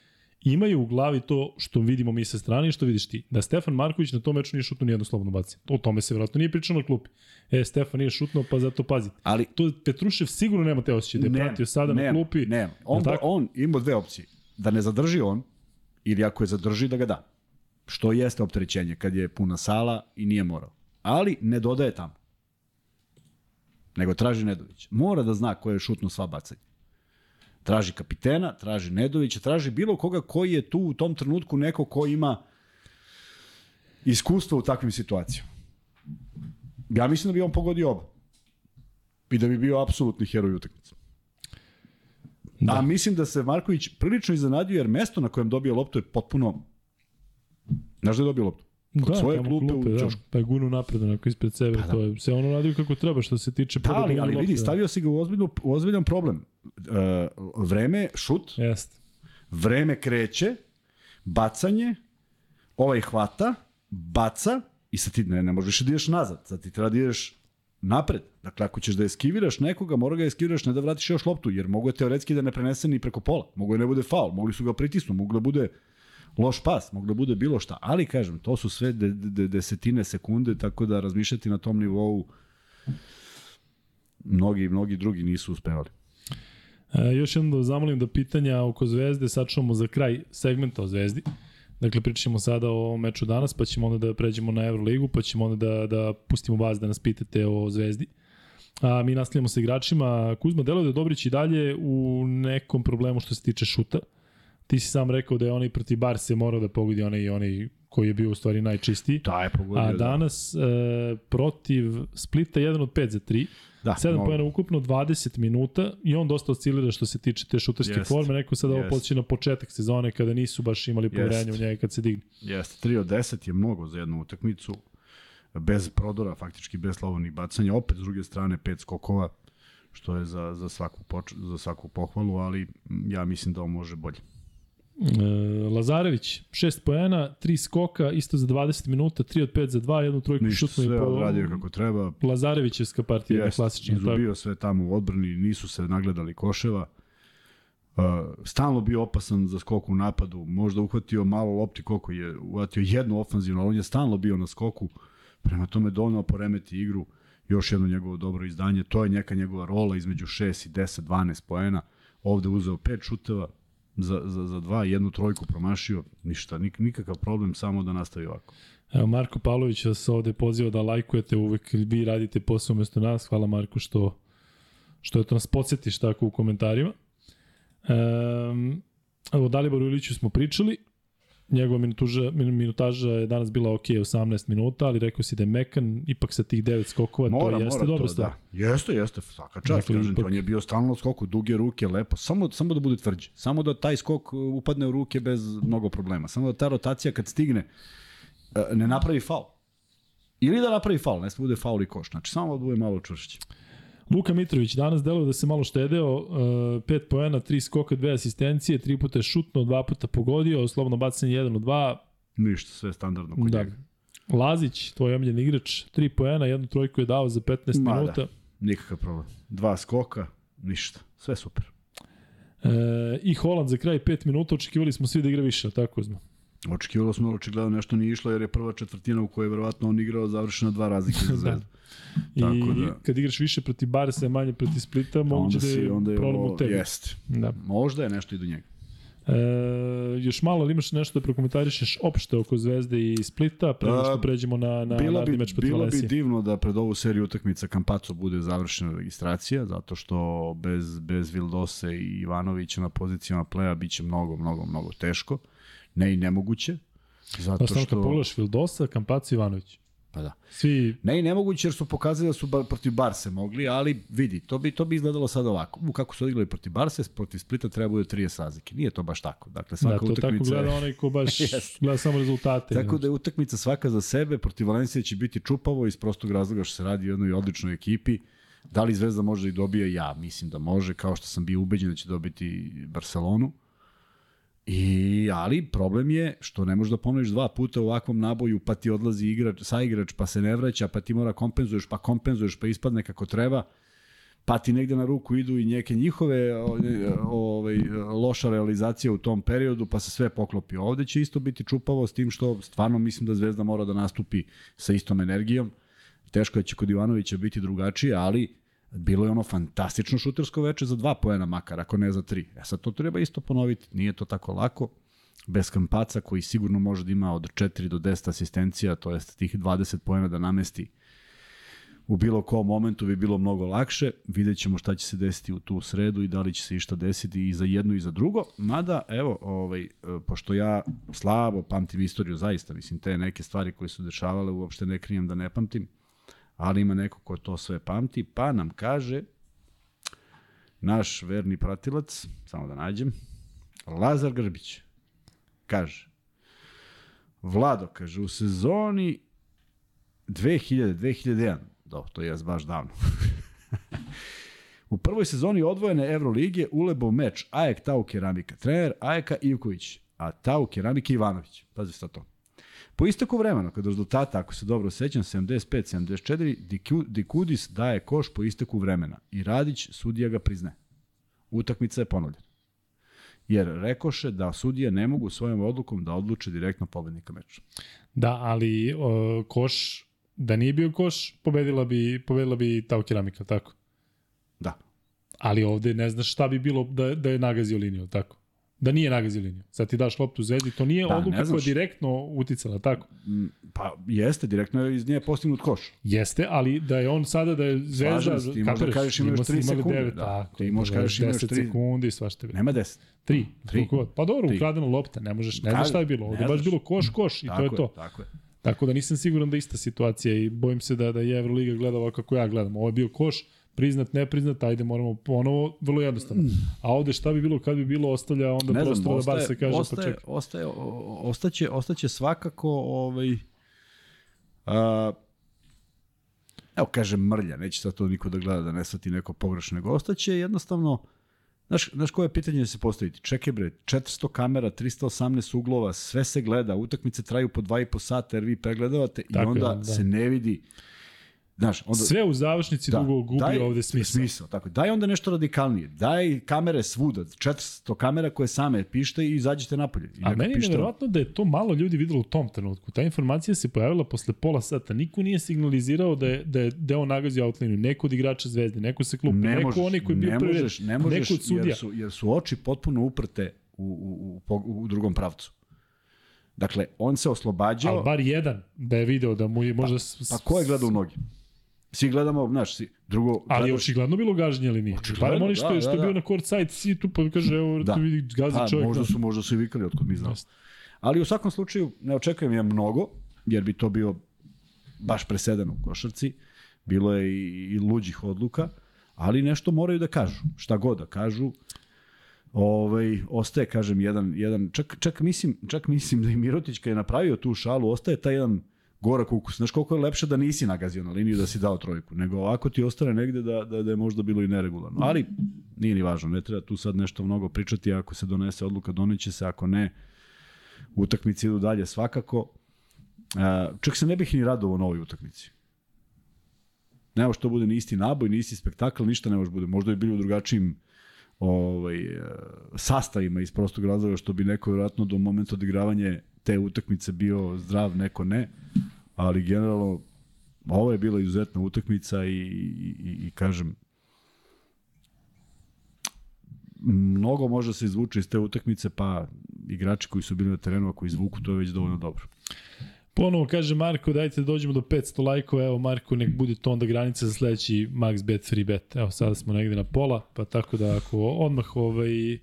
imaju u glavi to što vidimo mi sa strane i što vidiš ti. Da Stefan Marković na tom meču nije šutno nijedno slobodno bacanje. O tome se vjerojatno nije pričano na klupi. E, Stefan nije šutno, pa zato pazi. Ali To Petrušev sigurno nema te osjećaje da je Nema, pratio sada na nema, klupi. Nema. On, on ima dve opcije. Da ne zadrži on, ili ako je zadrži, da ga da. Što jeste opterećenje kad je puna sala i nije morao. Ali ne dodaje tamo. Nego traži Nedović. Mora da zna ko je šutno sva bacanja. Traži kapitena, traži Nedovića, traži bilo koga koji je tu u tom trenutku neko ko ima iskustvo u takvim situacijama. Ja mislim da bi on pogodio oba. I da bi bio apsolutni heroj utakmice. Da. A mislim da se Marković prilično iznenadio jer mesto na kojem dobio loptu je potpuno... Znaš da je dobio loptu? Kod svoje tamo klupe, u da. Pa je gurnu napred onako ispred sebe. Pa da. To je sve ono radio kako treba što se tiče Da, ali, ali vidi, stavio si ga u, ozbiljnu, u ozbiljan problem. E, vreme, šut, Jeste. vreme kreće, bacanje, ovaj hvata, baca i sad ti ne, ne možeš da ideš nazad, sad ti treba da ideš napred. Dakle, ako ćeš da eskiviraš nekoga, mora ga eskiviraš, ne da vratiš još loptu, jer mogu je teoretski da ne prenese ni preko pola. Mogu je ne bude faul, mogli su ga pritisnu, mogu da bude loš pas, mogu da bude bilo šta. Ali, kažem, to su sve de, de, desetine sekunde, tako da razmišljati na tom nivou mnogi, mnogi drugi nisu uspevali. E, još jednom da vas zamolim da pitanja oko Zvezde sačuvamo za kraj segmenta o Zvezdi. Dakle, pričat ćemo sada o meču danas, pa ćemo onda da pređemo na Euroligu, pa ćemo onda da, da pustimo vas da nas pitate o Zvezdi. A mi nastavljamo sa igračima. Kuzma, delo da je Dobrić i dalje u nekom problemu što se tiče šuta. Ti si sam rekao da je onaj protiv Barse morao da pogodi onaj, onaj koji je bio u stvari najčistiji. Da, je pogodio. A da. danas e, protiv Splita 1 od 5 za 3. Da, 7 mogu. pojena ukupno, 20 minuta i on dosta oscilira što se tiče te šuterske Jest, forme. Neko sad ovo podsjeća na početak sezone kada nisu baš imali poverenja u njega kad se digne. Jeste, 3 od 10 je mnogo za jednu utakmicu, bez prodora, faktički bez slobodnih bacanja, opet s druge strane pet skokova, što je za, za, svaku, poč, za svaku pohvalu, ali ja mislim da on može bolje. E, Lazarević, 6 pojena, 3 skoka, isto za 20 minuta, 3 od 5 za 2, jednu trojku Ništa, šutnu i sve po... odradio kako treba, Lazarevićevska partija, Jest, klasična. tako. izubio sve tamo u odbrani, nisu se nagledali koševa. Uh, stalno bio opasan za skok u napadu, možda uhvatio malo lopti koliko je, uhvatio jednu ofanzivnu, ali on je stalno bio na skoku, prema tome donao poremeti igru, još jedno njegovo dobro izdanje, to je neka njegova rola između 6 i 10, 12 poena, ovde uzeo pet šuteva, za, za, za dva, jednu trojku promašio, ništa, nik, nikakav problem, samo da nastavi ovako. Evo, Marko Pavlović vas ovde poziva da lajkujete, uvek vi radite posao umesto nas. Hvala Marko što, što eto nas podsjetiš tako u komentarima. Um, evo, Daliboru Iliću smo pričali. Njegova minutuža, min- minutaža je danas bila ok, 18 minuta, ali rekao si da je mekan, ipak sa tih 9 skokova, Mora, to jeste mora dobra to, stvar. da. Jeste, jeste, svaka čast, Dakle, kažem ipak- on je bio stalno skoku, duge ruke, lepo, samo, samo da bude tvrđi, samo da taj skok uh, upadne u ruke bez mnogo problema, samo da ta rotacija kad stigne uh, ne napravi faul. Ili da napravi faul, ne sme bude faul i koš, znači samo da bude malo čvršći. Luka Mitrović danas deluje da se malo štedeo, 5 poena, 3 skoka, 2 asistencije, 3 puta je šutno, 2 puta pogodio, slobodno bacanje 1 od 2, Ništa, sve standardno kod Da. njega. Lazić, tvoj omiljen igrač, 3 poena, jednu trojku je dao za 15 Ma da. minuta. Nikakav problem. Dva skoka, ništa, sve super. E, I Holand za kraj 5 minuta, očekivali smo svi da igra više, tako znam. Očekivalo smo, očigledno nešto nije išlo, jer je prva četvrtina u kojoj je verovatno on igrao završena dva razlike za zvezdu. I Tako da- kad igraš više protiv Barsa, manje protiv Splita, moguće da je onda je problem ovo, u tebi. jest. Da. Možda je nešto i do njega. E, još malo, ali imaš nešto da prokomentarišeš opšte oko Zvezde i Splita, pre nego što A, pređemo na, na bilo bi, meč protiv bilo bi divno da pred ovu seriju utakmica Kampaco bude završena registracija, zato što bez, bez Vildose i Ivanovića na pozicijama pleja biće mnogo, mnogo, mnogo teško. Ne i nemoguće. Zato Pa samo što... pogledaš Vildosa, Kampaco Ivanović. Pa da. Svi Ne i nemoguće jer su pokazali da su bar protiv Barse mogli, ali vidi, to bi to bi izgledalo sad ovako. U kako su odigrali protiv Barse, protiv Splita treba bude 30 razlike. Nije to baš tako. Dakle, svaka da, to tako utakmica je- gleda onaj ko baš Jeste. gleda samo rezultate. Tako da je utakmica svaka za sebe, protiv Valencije će biti čupavo iz prostog razloga što se radi o jednoj odličnoj ekipi. Da li Zvezda može da i dobije? Ja mislim da može, kao što sam bio ubeđen da će dobiti Barcelonu. I, ali problem je što ne možeš da ponoviš dva puta u ovakvom naboju, pa ti odlazi igrač, sa igrač, pa se ne vraća, pa ti mora kompenzuješ, pa kompenzuješ, pa ispadne kako treba. pa ti negde na ruku idu i neke njihove ovaj, loša realizacija u tom periodu, pa se sve poklopi. Ovde će isto biti čupavo s tim što stvarno mislim da Zvezda mora da nastupi sa istom energijom. Teško je će kod Ivanovića biti drugačije, ali bilo je ono fantastično šutersko veče za dva poena makar, ako ne za tri. E sad to treba isto ponoviti, nije to tako lako. Bez Kampaca koji sigurno može da ima od 4 do 10 asistencija, to jest tih 20 poena da namesti u bilo kom momentu bi bilo mnogo lakše. Vidjet ćemo šta će se desiti u tu sredu i da li će se išta desiti i za jedno i za drugo. Mada, evo, ovaj, pošto ja slabo pamtim istoriju, zaista, mislim, te neke stvari koje su dešavale uopšte ne krijem da ne pamtim, ali ima neko ko to sve pamti, pa nam kaže naš verni pratilac, samo da nađem, Lazar Grbić, kaže, Vlado, kaže, u sezoni 2000-2001, dobro, to je baš davno, U prvoj sezoni odvojene Evrolige ulebo meč Ajek Tau Keramika. Trener Ajeka Ivković, a Tau Keramika Ivanović. Pazi sad to. Po isteku vremena, kada rezultata, ako se dobro sećam, 75-74, Dikudis daje koš po isteku vremena i Radić, sudija ga prizne. Utakmica je ponovljena. Jer rekoše da sudije ne mogu svojom odlukom da odluče direktno pobednika meča. Da, ali o, koš, da nije bio koš, pobedila bi, pobedila bi Tau Keramika, tako? Da. Ali ovde ne znaš šta bi bilo da, da je nagazio liniju, tako? Da nije nagazio liniju. Sad ti daš loptu Zvezdi, to nije da, odluka koja je direktno uticala, tako? Mm, pa jeste, direktno je iz nje postignut koš. Jeste, ali da je on sada da je Zvezda... Slažem ti možda kažeš ima još 3 sekunde. 9, da, tako, ti možeš kažeš ima još 3 sekundi, svašta bi. Nema 10. 3. 3. Pa dobro, ukradena lopta, ne možeš, ne znaš šta je bilo. Ovde baš bilo koš, koš i to je to. Tako je. Tako da nisam siguran da ista situacija i bojim se da, da je Euroliga gledala kako ja gledam. Ovo je bio koš, priznat, ne priznat, ajde moramo ponovo, vrlo jednostavno. Mm. A ovde šta bi bilo kad bi bilo ostavlja onda ne prostor da bar se kaže pa ostaje, pa čekaj. Ostaje, ostaće, ostaće svakako ovaj, a, evo kažem mrlja, neće sad to niko da gleda da ne svati neko pogrešno, nego ostaće jednostavno Znaš, znaš koje pitanje se postaviti? Čekaj bre, 400 kamera, 318 uglova, sve se gleda, utakmice traju po 2,5 sata jer vi pregledavate Tako i onda da. se ne vidi Znaš, onda, Sve u završnici da, dugo gubi daj, ovde smisla. smisla. Tako, daj onda nešto radikalnije. Daj kamere svuda, 400 kamera koje same pište i izađite napolje. I A meni je nevjerojatno da je to malo ljudi videlo u tom trenutku. Ta informacija se pojavila posle pola sata. Niko nije signalizirao da je, da je deo nagazi outliniju. Neko od igrača zvezde, neko se klupi, ne neko možeš, oni koji je bio prvi, ne možeš, neko od sudija. Jer su, jer su oči potpuno uprte u, u, u, u drugom pravcu. Dakle, on se oslobađao... Ali bar jedan da je video da mu je možda... Pa, pa ko je gledao u nogi? Svi gledamo, znaš, si, drugo... Ali gledaš... očigledno bilo gaženje ili nije? Očigledno, oni što, da, je, što da, da. bio na court side, si tu pa kaže, evo, da. tu vidi, gazi pa, čovjek. Možda su, možda su i vikali, otkud mi znamo. Ali u svakom slučaju, ne očekujem ja mnogo, jer bi to bio baš presedan u košarci. Bilo je i, i luđih odluka, ali nešto moraju da kažu. Šta god da kažu, Ovaj ostaje kažem jedan jedan čak čak mislim čak mislim da i Mirotić kad je napravio tu šalu ostaje taj jedan gorak ukus. Znaš koliko je lepše da nisi nagazio na liniju da si dao trojku, nego ovako ti ostane negde da, da, da je možda bilo i neregularno. Ali nije ni važno, ne treba tu sad nešto mnogo pričati, ako se donese odluka, doneće se, ako ne, utakmici idu dalje svakako. Čak se ne bih ni radovao novoj utakmici. Nemo što bude ni isti naboj, ni isti spektakl, ništa ne može bude. Možda bi bili u drugačijim ovaj, sastavima iz prostog razloga što bi neko vjerojatno do momenta odigravanja te utakmice bio zdrav, neko ne, ali generalno ovo je bila izuzetna utakmica i, i, i, kažem mnogo može se izvuče iz te utakmice, pa igrači koji su bili na terenu, ako izvuku, to je već dovoljno dobro. Ponovo kaže Marko, dajte da dođemo do 500 lajkova, evo Marko, nek bude to onda granica za sledeći max bet, free bet. Evo sada smo negde na pola, pa tako da ako odmah ovaj, uh,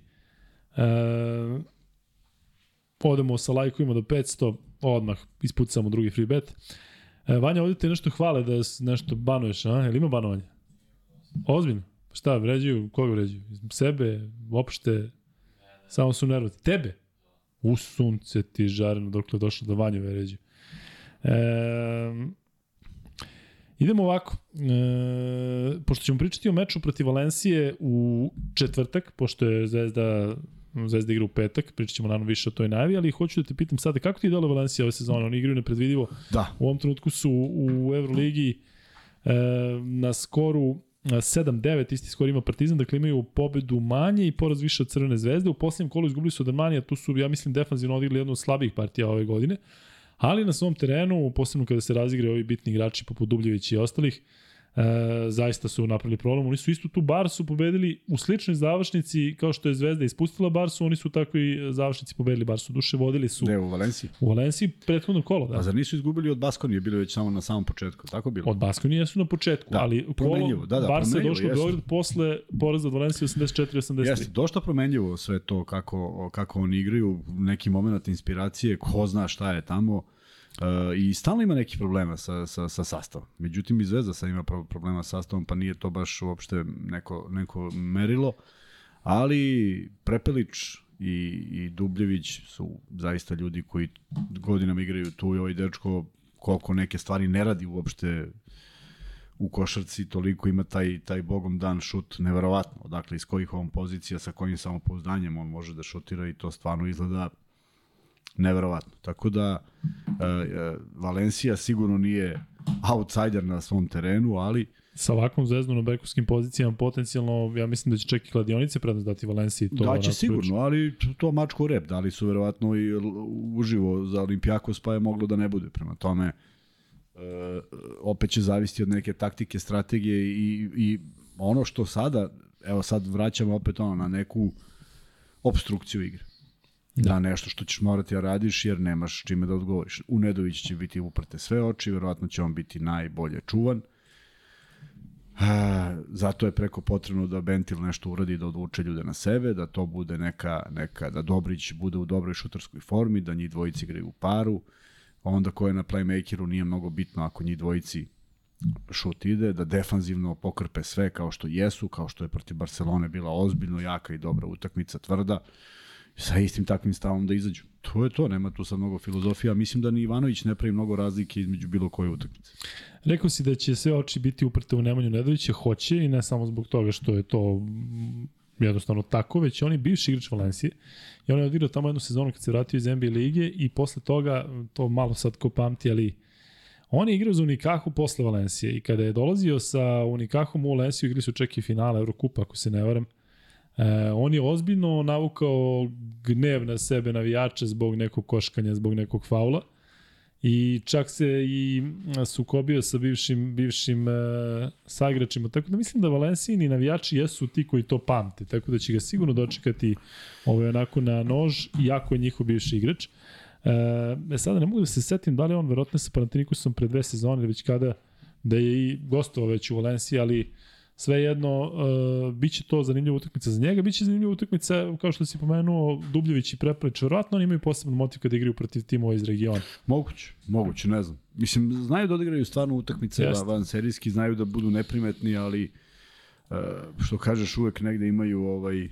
odemo sa lajkovima do 500, odmah ispucamo drugi free bet. E, Vanja, ovdje te nešto hvale da nešto banuješ, a? Jel ima banovanje? Ozbiljno? Šta, vređuju? Koga vređuju? Sebe? Opšte? Samo su nervozni. Tebe? U sunce ti žareno dok je došlo do Vanja vređuju. E, idemo ovako. E, pošto ćemo pričati o meču protiv Valencije u četvrtak, pošto je Zvezda Zvezda igra u petak, pričat ćemo naravno više o toj najavi, ali hoću da te pitam sada, kako ti dole Valencija ove sezone? Oni igraju nepredvidivo. Da. U ovom trenutku su u Euroligi e, na skoru 7-9 isti skor ima Partizan, dakle imaju pobedu manje i poraz više od Crvene zvezde. U posljednjem kolu izgubili su od Armanija, tu su, ja mislim, defanzivno odigli jednu od slabijih partija ove godine. Ali na svom terenu, posebno kada se razigre ovi bitni igrači poput Dubljevića i ostalih, e, zaista su napravili problem. Oni su isto tu Barsu pobedili u sličnoj završnici kao što je Zvezda ispustila Barsu, oni su tako i završnici pobedili Barsu. Duše vodili su Ne, u Valenciji. u Valenciji prethodno kolo. Da. A zar nisu izgubili od Baskonije, bilo je već samo na samom početku, tako bilo? Od Baskonije su na početku, Da, ali kolo da, da, Barsa je došlo u. Beograd posle poraza od Valencije 84-83. Jeste, dosta promenljivo sve to kako, kako oni igraju, neki moment inspiracije, ko zna šta je tamo. Uh, I stalno ima neki problema sa, sa, sa sastavom. Međutim, i Zvezda sad ima pro- problema sa sastavom, pa nije to baš uopšte neko, neko merilo. Ali Prepelić i, i Dubljević su zaista ljudi koji godinama igraju tu i ovaj dečko koliko neke stvari ne radi uopšte u košarci toliko ima taj, taj bogom dan šut neverovatno. Dakle, iz kojih on pozicija, sa kojim samopouzdanjem on može da šutira i to stvarno izgleda neverovatno. Tako da e, e, Valencija sigurno nije outsider na svom terenu, ali Sa ovakvom zvezdom na bekovskim pozicijama potencijalno, ja mislim da će čak i kladionice prednost dati Valenciji. To da će sigurno, ali to- mačko rep, da li su verovatno i uživo za Olimpijakos, pa je moglo da ne bude. Prema tome, e, opet će zavisiti od neke taktike, strategije i, i ono što sada, evo sad vraćamo opet ono na neku obstrukciju igre. Da. da nešto što ćeš morati da radiš jer nemaš čime da odgovoriš. U Nedović će biti uprte sve oči, verovatno će on biti najbolje čuvan. A, zato je preko potrebno da Bentil nešto uradi da odvuče ljude na sebe, da to bude neka, neka da Dobrić bude u dobroj šutarskoj formi, da njih dvojici igraju u paru, onda ko je na playmakeru nije mnogo bitno ako njih dvojici šut ide, da defanzivno pokrpe sve kao što jesu, kao što je protiv Barcelone bila ozbiljno jaka i dobra utakmica, tvrda, sa istim takvim stavom da izađu. To je to, nema tu sad mnogo filozofija. Mislim da ni Ivanović ne pravi mnogo razlike između bilo koje utakmice. Rekao si da će sve oči biti uprte u Nemanju Nedovića, hoće i ne samo zbog toga što je to mm, jednostavno tako, već on je bivši igrač Valencije i on je odigrao tamo jednu sezonu kad se vratio iz NBA lige i posle toga, to malo sad ko pamti, ali on je igrao za Unikahu posle Valencije i kada je dolazio sa Unikahom u Valenciju, igrali su čak i finale Eurokupa, ako se ne varam, E, on je ozbiljno navukao gnev na sebe navijača zbog nekog koškanja, zbog nekog faula. I čak se i sukobio sa bivšim, bivšim e, saigračima. Tako da mislim da Valencijini navijači jesu ti koji to pamte. Tako da će ga sigurno dočekati ovaj onako na nož, iako je njihov bivši igrač. E, e sada ne mogu da se setim da li on verovatno sa Panatinikusom pre dve sezone već kada da je i gostovao već u Valenciji, ali svejedno uh, biće to zanimljiva utakmica za njega, biće zanimljiva utakmica kao što si pomenuo Dubljević i Prepelić, verovatno oni imaju poseban motiv kada igraju protiv timova iz regiona. Moguće, moguće, ne znam. Mislim, znaju da odigraju stvarno utakmice Jeste. van serijski, znaju da budu neprimetni, ali uh, što kažeš uvek negde imaju ovaj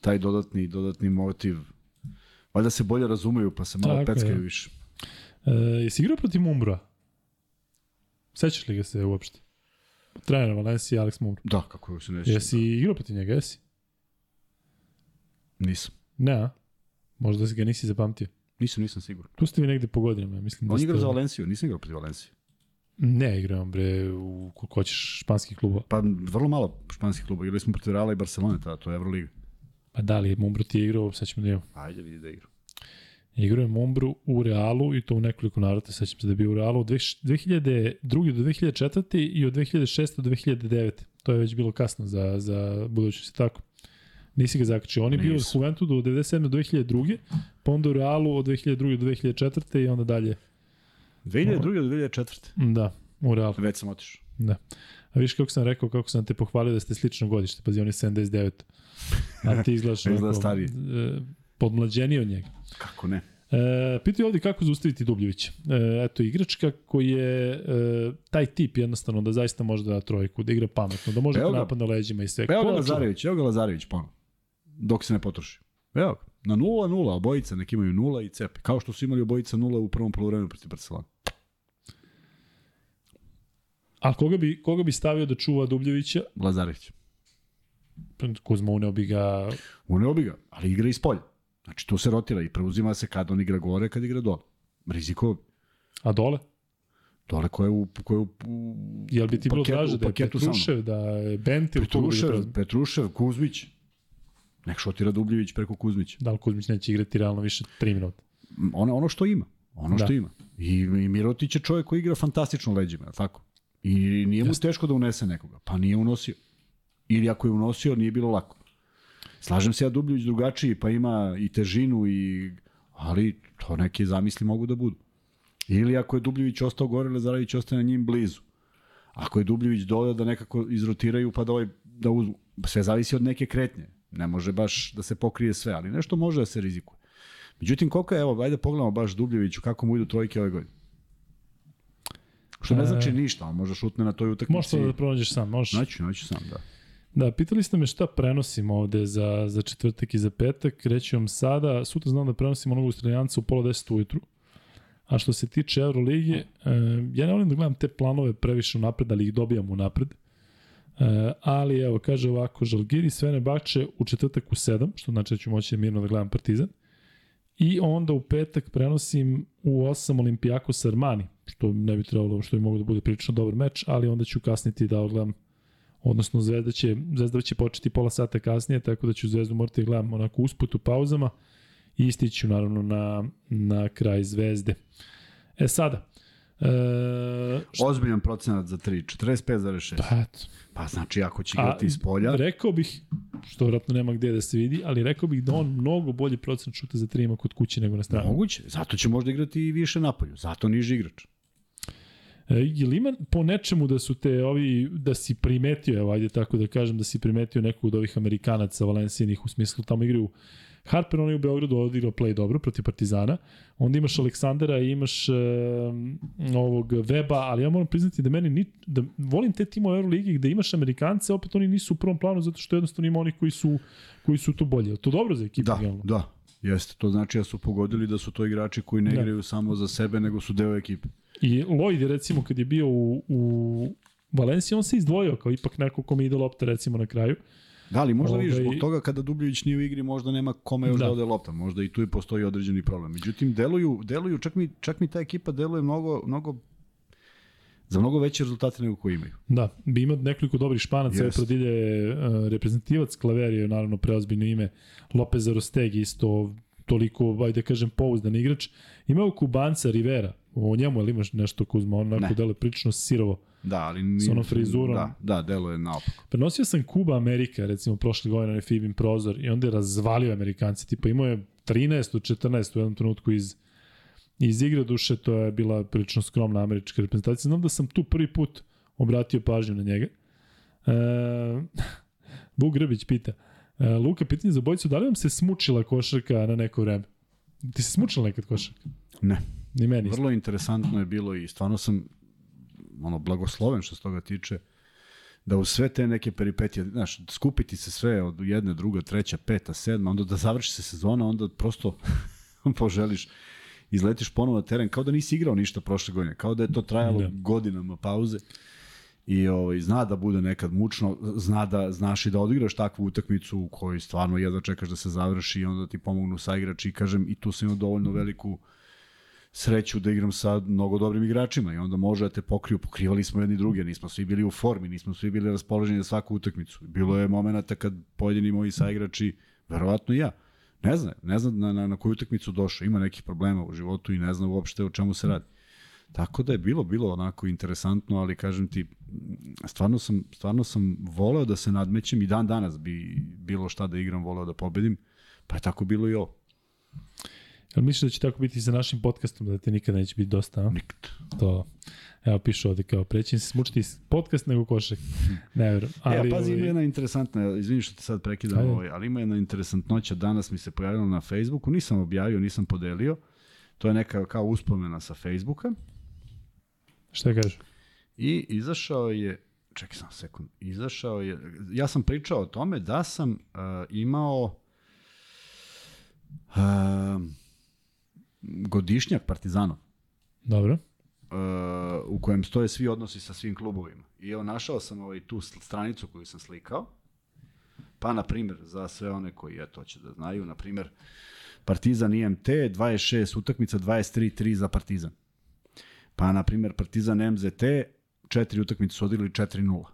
taj dodatni dodatni motiv. Valjda se bolje razumeju, pa se malo Tako je. peckaju više. E, jesi igrao protiv Mumbra? Sećaš li ga se uopšte? Trener Valencije, Alex Mumbra. Da, kako se neće. Jesi igrao protiv njega, jesi? Nisam. Ne, a? Možda si ga nisi zapamtio. Nisam, nisam siguran. Tu ste vi negde po godinama, mislim da On ste... igra za Valenciju, nisam igrao protiv Valencije. Ne, igrao bre u koliko hoćeš španskih klubova. Pa vrlo malo španskih kluba. Igrali smo protiv Reala i Barcelone, tada, to je Euroliga. Pa da li, Mumbro ti je igrao, sad ćemo da imamo. Ajde vidi da igra. Igrao je Mumbru u Realu i to u nekoliko navrata, sećam se da je bio u Realu od 2002. do 2004. i od 2006. do 2009. To je već bilo kasno za, za budućnost, tako. Nisi ga zakačio. On je bio u. Juventu do 97. do 2002. Pa onda u Realu od 2002. do 2004. i onda dalje. 2002. do 2004. Da, u Realu. Već sam otišao. Da. A viš kako sam rekao, kako sam te pohvalio da ste slično godište, pazi on je 79. A ti izgledaš Izgleda onako, stariji. e, podmlađeniji od njega. Kako ne? E, pitaju ovdje kako zaustaviti Dubljevića. E, eto, igračka koji je e, taj tip jednostavno da zaista može da da trojku, da igra pametno, da može Evo da ga. napadne leđima i sve. Pa Evo ga da Lazarević, evo ga Lazarević ponovo. Dok se ne potroši. Evo ga. Na 0-0, obojica nek imaju 0 i cepe. Kao što su imali obojica 0 u prvom polovremenu protiv Barcelona. A koga bi, koga bi stavio da čuva Dubljevića? Lazarević. Kuzma uneo bi ga... Uneo bi ga, ali igra iz polja. Znači to se rotira i preuzima se kad on igra gore, kad igra dole. Riziko, A dole? Dole ko je u, ko je u, u Jel bi ti bilo draže da je. Petrušev, da je Bentil, Petrušev, preuzme? Petrušev, Kuzmić. Nek šotira Dubljević preko Kuzmića. Da li Kuzmić neće igrati realno više 3 minuta? Ono, ono što ima. Ono Da. što ima. I, I Mirotić je čovjek koji igra fantastično leđima, tako? I nije mu Jeste. teško da unese nekoga. Pa nije unosio. Ili ako je unosio, nije bilo lako. Slažem se ja Dubljević drugačiji, pa ima i težinu, i, ali to neke zamisli mogu da budu. Ili ako je Dubljević ostao gore, Lazarević ostaje na njim blizu. Ako je Dubljević dole da nekako izrotiraju pa da, ovaj, da uzmu. Sve zavisi od neke kretnje. Ne može baš da se pokrije sve, ali nešto može da se rizikuje. Međutim, koliko je, evo, ajde pogledamo baš Dubljeviću kako mu idu trojke ove godine. Što ne E. znači ništa, on može šutne na toj utakmici. Možeš to da pronađeš sam, možeš. Naću, naću sam, da. Da, pitali ste me šta prenosim ovde za, za četvrtak i za petak. Reći vam sada, sutra znam da prenosim onog Australijanca u pola deset ujutru. A što se tiče Euroligije, e, ja ne volim da gledam te planove previše unapred, ali ih dobijam unapred. E, ali evo, kaže ovako, Žalgiri Svene Bače u četvrtak u 7, što znači da ću moći mirno da gledam Partizan. I onda u petak prenosim u 8 Olimpijakos Armani, što ne bi trebalo, što bi moglo da bude prilično dobar meč, ali onda ću kasniti da odgledam odnosno Zvezda će, Zvezda će početi pola sata kasnije, tako da ću Zvezdu morati da gledam onako usput u pauzama i istiću naravno na, na kraj Zvezde. E sada, e, šta, Ozbiljan procenat za 3, 45,6. pa eto, Pa znači, ako će igrati iz polja, rekao bih, što vratno nema gde da se vidi, ali rekao bih da on mnogo bolji procent šuta za tri ima kod kuće nego na stranu. moguće. Zato će možda igrati i više napolju. Zato niži igrač. E, je li ima po nečemu da su te ovi, da si primetio, evo ajde tako da kažem, da si primetio nekog od ovih Amerikanaca Valencijanih u smislu tamo igraju Harper, on je u Beogradu odigrao play dobro protiv Partizana, onda imaš Aleksandara i imaš e, ovog Weba, ali ja moram priznati da meni ni, da volim te timove Euroligi gde imaš Amerikance, opet oni nisu u prvom planu zato što jednostavno ima oni koji su, koji su tu bolji. To dobro za ekipu? Da, generalno? da. Jeste, to znači da su pogodili da su to igrači koji ne Da. igraju samo za sebe, nego su deo ekipe. I Lloyd je recimo kad je bio u, u Valenciji, on se izdvojio kao ipak neko kome ide lopta recimo na kraju. Da, ali možda Ovaj- vidiš, zbog toga kada Dubljević nije u igri, možda nema kome još Da. da. ode lopta. Možda i tu i postoji određeni problem. Međutim, deluju, deluju čak, mi, čak mi ta ekipa deluje mnogo, mnogo za mnogo veće rezultate nego koji imaju. Da, bi imao nekoliko dobrih španaca, yes. Prodilje je uh, reprezentativac, Klaver je naravno preozbiljno ime, Lopez Arosteg isto toliko, ajde da kažem, pouzdan igrač. Imao Kubanca Rivera, o njemu je li imaš nešto Kuzma, on onako Ne. deluje prilično sirovo. Da, ali nije, S onom frizurom. Da, da, deluje naopako. Prenosio sam Kuba Amerika, recimo prošle godine na Fibin prozor i onda je razvalio Amerikanci, tipa imao je 13 od 14 u jednom trenutku iz iz igre duše, to je bila prilično skromna američka reprezentacija. Znam da sam tu prvi put obratio pažnju na njega. E, Bug Grbić pita, e, Luka, pitanje za bojicu, da li vam se smučila košarka na neko vreme? Ti se smučila nekad košarka? Ne. Ni meni. Vrlo interesantno je bilo i stvarno sam ono blagosloven što se toga tiče da u sve te neke peripetije, znaš, skupiti se sve od jedne, druga, treća, peta, sedma, onda da završi se sezona, onda prosto poželiš izletiš ponovo na teren, kao da nisi igrao ništa prošle godine, kao da je to trajalo Da. godinama pauze i ovaj, zna da bude nekad mučno, zna da znaš i da odigraš takvu utakmicu u kojoj stvarno jedva čekaš da se završi i onda ti pomognu saigrači i kažem i tu sam imao dovoljno veliku sreću da igram sa mnogo dobrim igračima i onda može da te pokriju, pokrivali smo jedni druge, nismo svi bili u formi, nismo svi bili raspoloženi za svaku utakmicu. Bilo je momenata kad pojedini moji saigrači, verovatno i ja, ne zna, ne zna na, na, na koju utakmicu došao, ima nekih problema u životu i ne zna uopšte o čemu se radi. Tako da je bilo bilo onako interesantno, ali kažem ti stvarno sam stvarno sam voleo da se nadmećem i dan danas bi bilo šta da igram, voleo da pobedim. Pa je tako bilo i ovo. Jel misliš da će tako biti sa našim podcastom, da te nikada neće biti dosta, a? Nikad. To, evo piše ovde kao, prećem se smučiti podcast nego košak. Ne verujem. Ali, Ali, ja, pazi, ima ovaj, jedna interesantna, izvini što te sad prekidam, Ajde. ovaj, ali ima jedna interesantnoća, danas mi se pojavila na Facebooku, nisam objavio, nisam podelio, to je neka kao uspomena sa Facebooka šta kaže? i izašao je, čekaj sam sekund, izašao je, ja sam pričao o tome da sam uh, imao uh, godišnjak Partizanov, Dobro. uh, u kojem stoje svi odnosi sa svim klubovima. I evo našao sam ovaj tu stranicu koju sam slikao. Pa, na primjer, za sve one koji eto, hoće da znaju, na primjer, Partizan IMT, 26 utakmica, 23-3 za Partizan. Pa, na primjer, Partizan MZT, četiri utakmice su odigrali 4-0.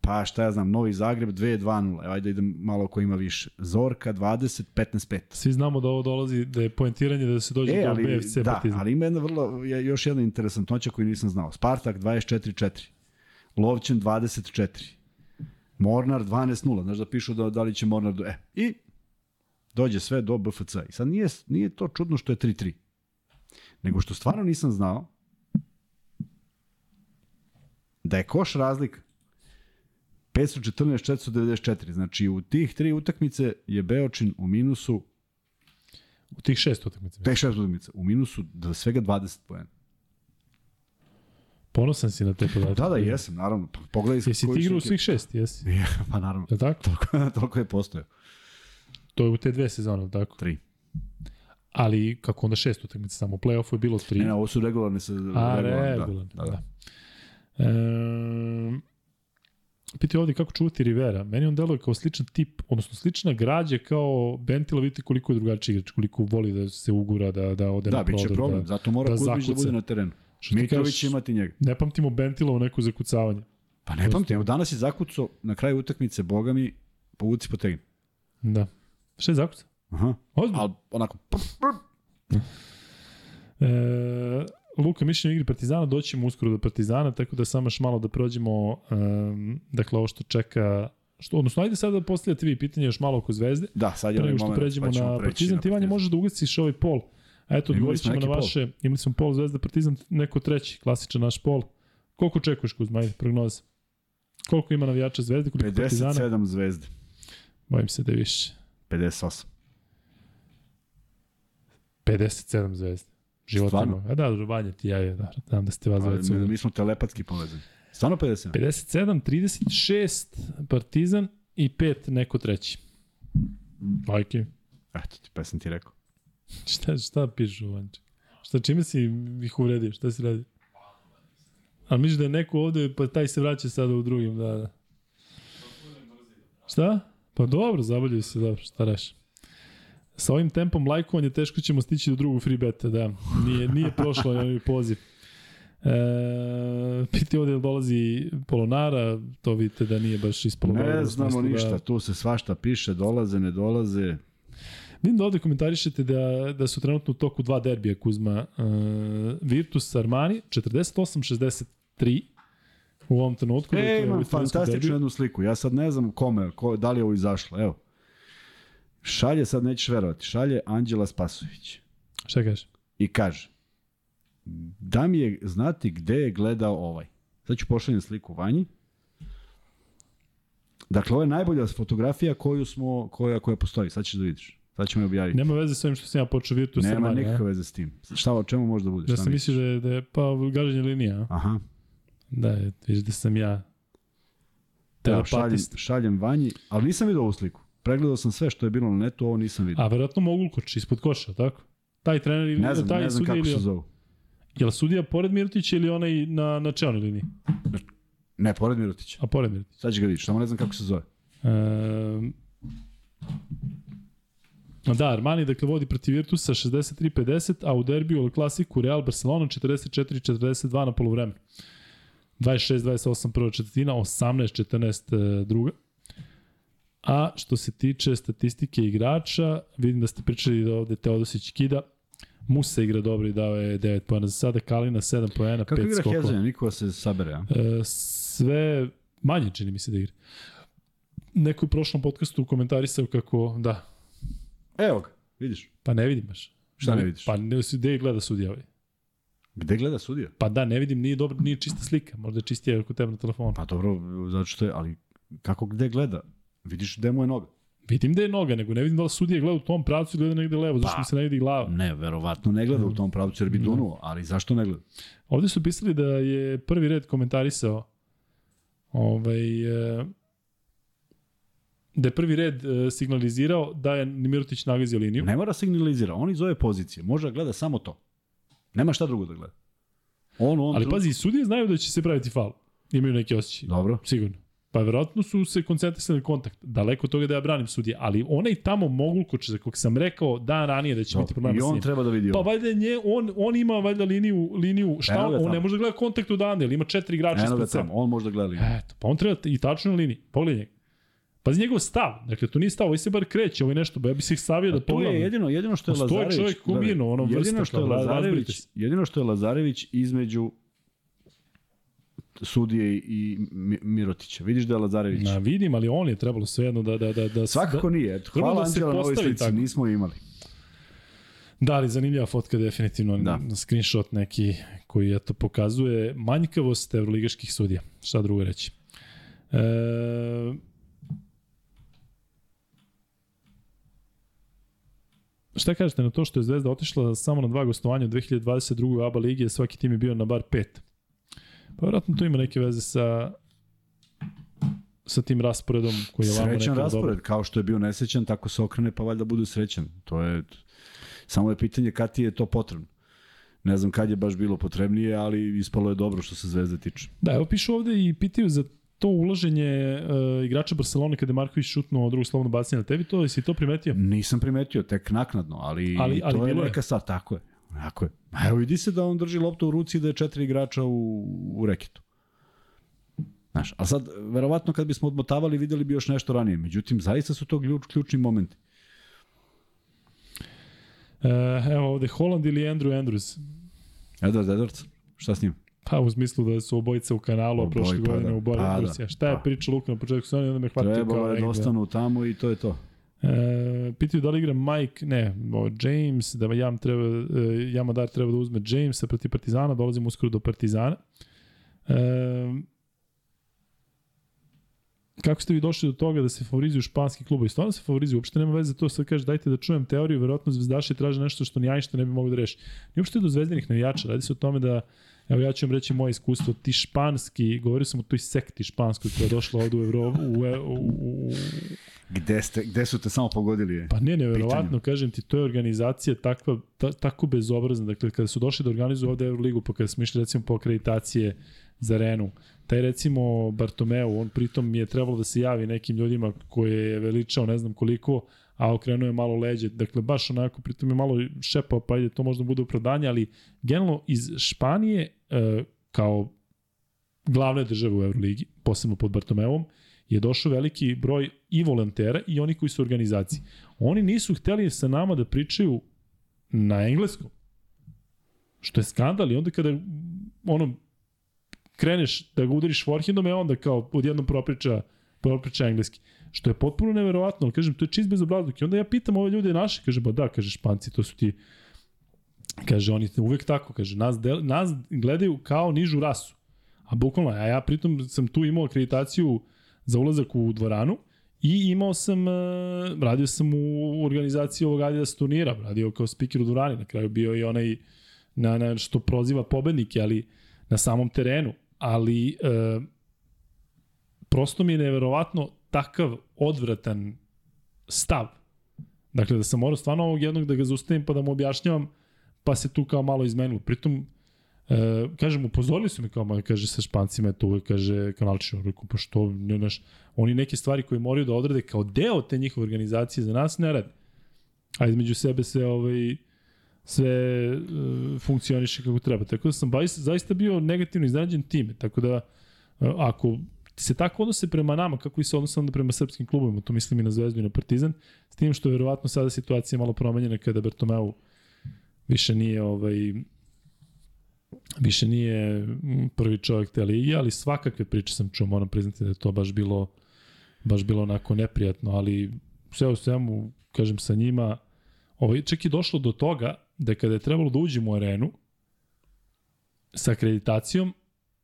Pa, šta ja znam, Novi Zagreb 2-2-0. Evo, ajde idem malo ko ima više. Zorka 20, 15-5. Svi znamo da ovo dolazi, da je poentiranje da se dođe E, do ali, BFC da, Partizan. ali ima jedna vrlo, još jedna interesantnoća koju nisam znao. Spartak 24-4. Lovćen 24. Mornar 12-0. Znaš da pišu da, da li će Mornar... Do... E, i dođe sve do BFC. I sad nije, nije to čudno što je 3-3. Nego što stvarno nisam znao da je koš razlika 514 494. Znači u tih tri utakmice je Beočin u minusu U tih šest utakmica. Tek šest utakmica. U minusu da svega 20 poena. Ponosan si na te podatke. Da, da, jesam, naravno. Pa, Pogledaj Jesi ti igrao u svih šest, jesi? Ja, pa naravno. Je tako? Toliko, toliko je postojao. To je u te dve sezone, tako? Tri. Ali kako onda šest utakmica samo? U play-offu je bilo tri. Ne, ne, ovo su regularne sa... A, regularne, regularno, Da, da, da. E, Piti ovdje kako čuvati Rivera. Meni on deluje kao sličan tip, odnosno slična građa kao Bentila, vidite koliko je drugačiji igrač, koliko voli da se ugura, da, da ode Da, na bit će prodor. problem. Da, Zato mora da da Kuzmić da bude na terenu. Što Mitrović će imati njega. ne pamtimo Bentilovo neku zakucavanje. Pa ne pamtim, evo danas je zakucao na kraju utakmice, boga mi, povuci potegni. Da. Šta je zakuca? Aha. Ozbiljno? Ali onako, E, Luka, mišljenje o igri Partizana, doći ćemo uskoro do Partizana, tako da samo još malo da prođemo, um, dakle, ovo što čeka, što, odnosno, ajde sada da postavljate vi pitanje još malo oko Zvezde, da, sad je ovaj moment, pređemo pa na Partizan. Ti, Vanja, možeš da ugasiš ovaj pol. A eto, odgovorit ćemo na neki pol. vaše, imali smo pol Zvezda Partizan, neko treći, klasičan naš pol. Koliko očekuješ, Kuzma, ajde, prognoza? Koliko ima navijača Zvezde, koliko Partizana? 57 zvezde. Bojim se da je više. 58. 57 Zvezde. Život Stvarno? ima. A da, Vanja ti javio, da, znam da ste vas dvojica mi, mi smo telepatski povezani. Stvarno 57? 57, 36 Partizan i 5 neko treći. Majke, Eto ti, pa sam ti rekao. šta, šta pišu Vanče? Šta, čime si ih uvredio? Šta si radio? Ali misliš da je neko ovde, pa taj se vraća sada u drugim, da, da. Šta? Pa dobro, zabavljaju se, dobro, šta reš. Sa ovim tempom lajkovanja teško ćemo stići do drugog free beta, da. Nije, nije prošlo ovaj poziv. E, piti ovde dolazi Polonara, to vidite da nije baš ispalo Ne u znamo smislu ništa, Da, tu se svašta piše, dolaze, ne dolaze. Vidim da ovde komentarišete da, da su trenutno u toku dva derbija Kuzma. Uh, Virtus Armani 48-63 u ovom trenutku. E, dakle, u imam fantastičnu jednu sliku. Ja sad ne znam kome, ko, da li je ovo izašlo. Evo. Šalje, sad nećeš verovati, šalje Anđela Spasović Šta kažeš? i kaže da mi je znati gde je gledao ovaj. Sad ću pošaljem sliku Vanji. Dakle, ovo je najbolja fotografija koju smo, koja, koja postoji. Sad ćeš da vidiš. Sad ćemo je objaviti. Nema veze sa ovim što sam ja počeo Virtus Nema Armani. nikakve a? veze s tim. Šta, o čemu može da bude? Da sam misliš? da je, da je pa gaženje linija. Aha. Da, je, vidiš da sam ja Evo, šaljem, telepatist. šaljem Vanji, ali nisam vidio ovu sliku. Pregledao sam sve što je bilo na netu, ovo nisam vidio. A verovatno Mogulkoč ispod koša, tako? Taj trener ili Ne znam, taj ne znam kako ili... se zovu. Je li sudija pored Mirotića ili onaj na, na čelnoj liniji? Ne, pored Mirotića. A pored Mirotića. Sad ćeš ga vidjeti, samo ne znam kako se zove. Ehm, da, Armani dakle vodi protiv Virtusa 63-50, a u derbiju ili klasiku Real Barcelona 44-42 na polovremenu. 26-28 prva četvrtina, 18-14 e, druga. A što se tiče statistike igrača, vidim da ste pričali da ovde Teodosić kida. Musa igra dobro i dao je 9 pojena za sada, Kalina 7 pojena, 5 Kako igra skokova. Hezonja, niko se sabere, a? E, sve manje čini mi se da igra. Neko u prošlom podcastu komentarisao kako, da, Evo ga, vidiš. pa ne vidim baš. Šta ne vidiš? Pa ne, gde gleda sudija ovaj? Gde gleda sudija? Pa da, ne vidim, nije dobro, nije čista slika. Možda je čistija kod tebe na telefonu. Pa dobro, zato što je, ali kako gde gleda? Vidiš gde mu je noga? Vidim da je noga, nego ne vidim da li sudija gleda u tom pravcu ili gleda negde levo, zašto Pa. mi se ne vidi glava. Ne, verovatno ne gleda u tom pravcu jer bi dunuo, ali zašto ne gleda? Ovde su pisali da je prvi red komentarisao ovaj, e, da je prvi red e, signalizirao da je Nimirotić nagazio liniju. Ne mora signalizira, on iz ove pozicije, može da gleda samo to. Nema šta drugo da gleda. On, on, Ali tru- pazi, sudije znaju da će se praviti faul. Imaju neki osjećaj. Dobro. Sigurno. Pa verovatno su se koncentrisali na kontakt. Daleko od toga da ja branim sudije, ali onaj tamo Mogulkoč, za kog sam rekao dan ranije da će biti problema I on treba da vidi Pa valjda nje, on, on ima valjda liniju, liniju šta, Eno on ne može da gleda kontakt u dan, jer ima četiri igrača Eno ga ispred sebe. tamo, on može da gleda. Eto, pa on treba i tačno na liniji. Pogledaj njega. Pazi njegov stav. Dakle, to nije stav, ovo se bar kreće, ovo je nešto, ja bi se ih stavio da Pa to pogledam. je jedino, jedino što je Lazarević... čovjek u gledaj, Mirnu, ono vrsta jedino što je raz- Lazarević, jedino što je Lazarević između sudije i Mi- Mirotića. Vidiš da je Lazarević. Na vidim, ali on je trebalo svejedno da... da, da, da Svakako nije. Eto, Prvo hvala da Anđela na ovoj slici, tako. nismo imali. Da, ali zanimljiva fotka definitivno Da. da. screenshot neki koji eto pokazuje manjkavost evroligaških sudija. Šta drugo reći. E, Šta kažete na to što je Zvezda otišla samo na dva gostovanja u 2022. u ABA ligi, svaki tim je bio na bar pet? Pa vjerojatno to ima neke veze sa sa tim rasporedom koji je vama Srećan raspored, dobar. kao što je bio nesrećan, tako se okrene, pa valjda budu srećan. To je, samo je pitanje kad ti je to potrebno. Ne znam kad je baš bilo potrebnije, ali ispalo je dobro što se Zvezde tiče. Da, evo pišu ovde i pitaju za to ulaženje uh, igrača Barcelone kada je Marković šutnuo drugu slobodno bacanje na tebi, to si to primetio? Nisam primetio, tek naknadno, ali, Ali- ali to je. neka stvar, tako je. Tako je. A evo vidi se da on drži loptu u ruci i da je četiri igrača u, u reketu. Znaš, a sad, verovatno kad bismo odmotavali, videli bi još nešto ranije. Međutim, zaista su to ključ, ključni momenti. Uh, evo ovde, Holland ili Andrew Andrews? Edward Edwards, šta s njim? Pa u smislu da su obojice u kanalu, a prošle pa godine da. u Boru Pa da. Šta je pa. priča Luka na početku sezone, onda me hvatio kao Trebalo je da ostanu tamo i to je to. E, pitaju da li igra Mike, ne, o, James, da Jam treba, e, Jamadar treba da uzme Jamesa proti Partizana, dolazimo uskoro do Partizana. E, kako ste vi došli do toga da se favorizuju španski klubovi? Stvarno se favorizuju, uopšte nema veze to sad kaže dajte da čujem teoriju, verovatno zvezdaši traže nešto što ni Einstein ne bi mogao da reši. Nije uopšte do zvezdinih navijača, radi se o tome da Evo ja ću vam reći moje iskustvo, ti španski, govorio sam o toj sekti španskoj koja je došla ovde u Evropu, u, u, u, Gde, ste, gde su te samo pogodili? Je? Pa ne, neverovatno, pitanju. kažem ti, to je organizacija takva, ta, tako bezobrazna. Dakle, kada su došli da organizuju ovde Euroligu, pa kada smo išli recimo po akreditacije za Renu, taj recimo Bartomeu, on pritom je trebalo da se javi nekim ljudima koje je veličao ne znam koliko, a okrenuo je malo leđe. Dakle, baš onako, pritom je malo šepao, pa ajde, to možda bude opravdanje, ali generalno iz Španije, e, kao glavne države u Euroligi, posebno pod Bartomevom, je došao veliki broj i volontera i oni koji su organizaciji. Oni nisu hteli sa nama da pričaju na engleskom. Što je skandal i onda kada ono kreneš da ga udariš forehandom, je onda kao odjednom propriča, propriča engleski. Što je potpuno neverovatno, ali kažem, to je čist bezobrazluk. I onda ja pitam ove ljude naše, kaže, ba da, kaže, španci, to su ti, kaže, oni uvek tako, kaže, nas, del, nas gledaju kao nižu rasu. A bukvalno, a ja pritom sam tu imao akreditaciju za ulazak u dvoranu i imao sam, uh, radio sam u organizaciji ovog Adidas turnira, radio kao speaker u dvorani, na kraju bio i onaj na, na što proziva pobednike, ali na samom terenu, ali uh, prosto mi je neverovatno takav odvratan stav. Dakle, da sam morao stvarno ovog jednog da ga zaustavim pa da mu objašnjavam, pa se tu kao malo izmenilo. Pritom, E, kažem, upozorili su me kao, kaže, sa špancima je to uvek, kaže, kanalčić, rekao, pa što, ne, naš, oni neke stvari koje moraju da odrade kao deo te njihove organizacije za nas ne rade. A između sebe se ovaj, sve uh, funkcioniše kako treba. Tako da sam bajs, zaista bio negativno iznenađen time. Tako da, uh, ako se tako odnose prema nama, kako i se odnose onda prema srpskim klubovima, to mislim i na Zvezdu i na Partizan, s tim što je verovatno sada situacija malo promenjena kada Bertomeu više nije ovaj, više nije prvi čovjek te lige, ali svakakve priče sam čuo, moram priznati da je to baš bilo baš bilo onako neprijatno, ali sve u svemu, kažem sa njima, ovaj, čak došlo do toga da kada je trebalo da uđem u arenu sa akreditacijom,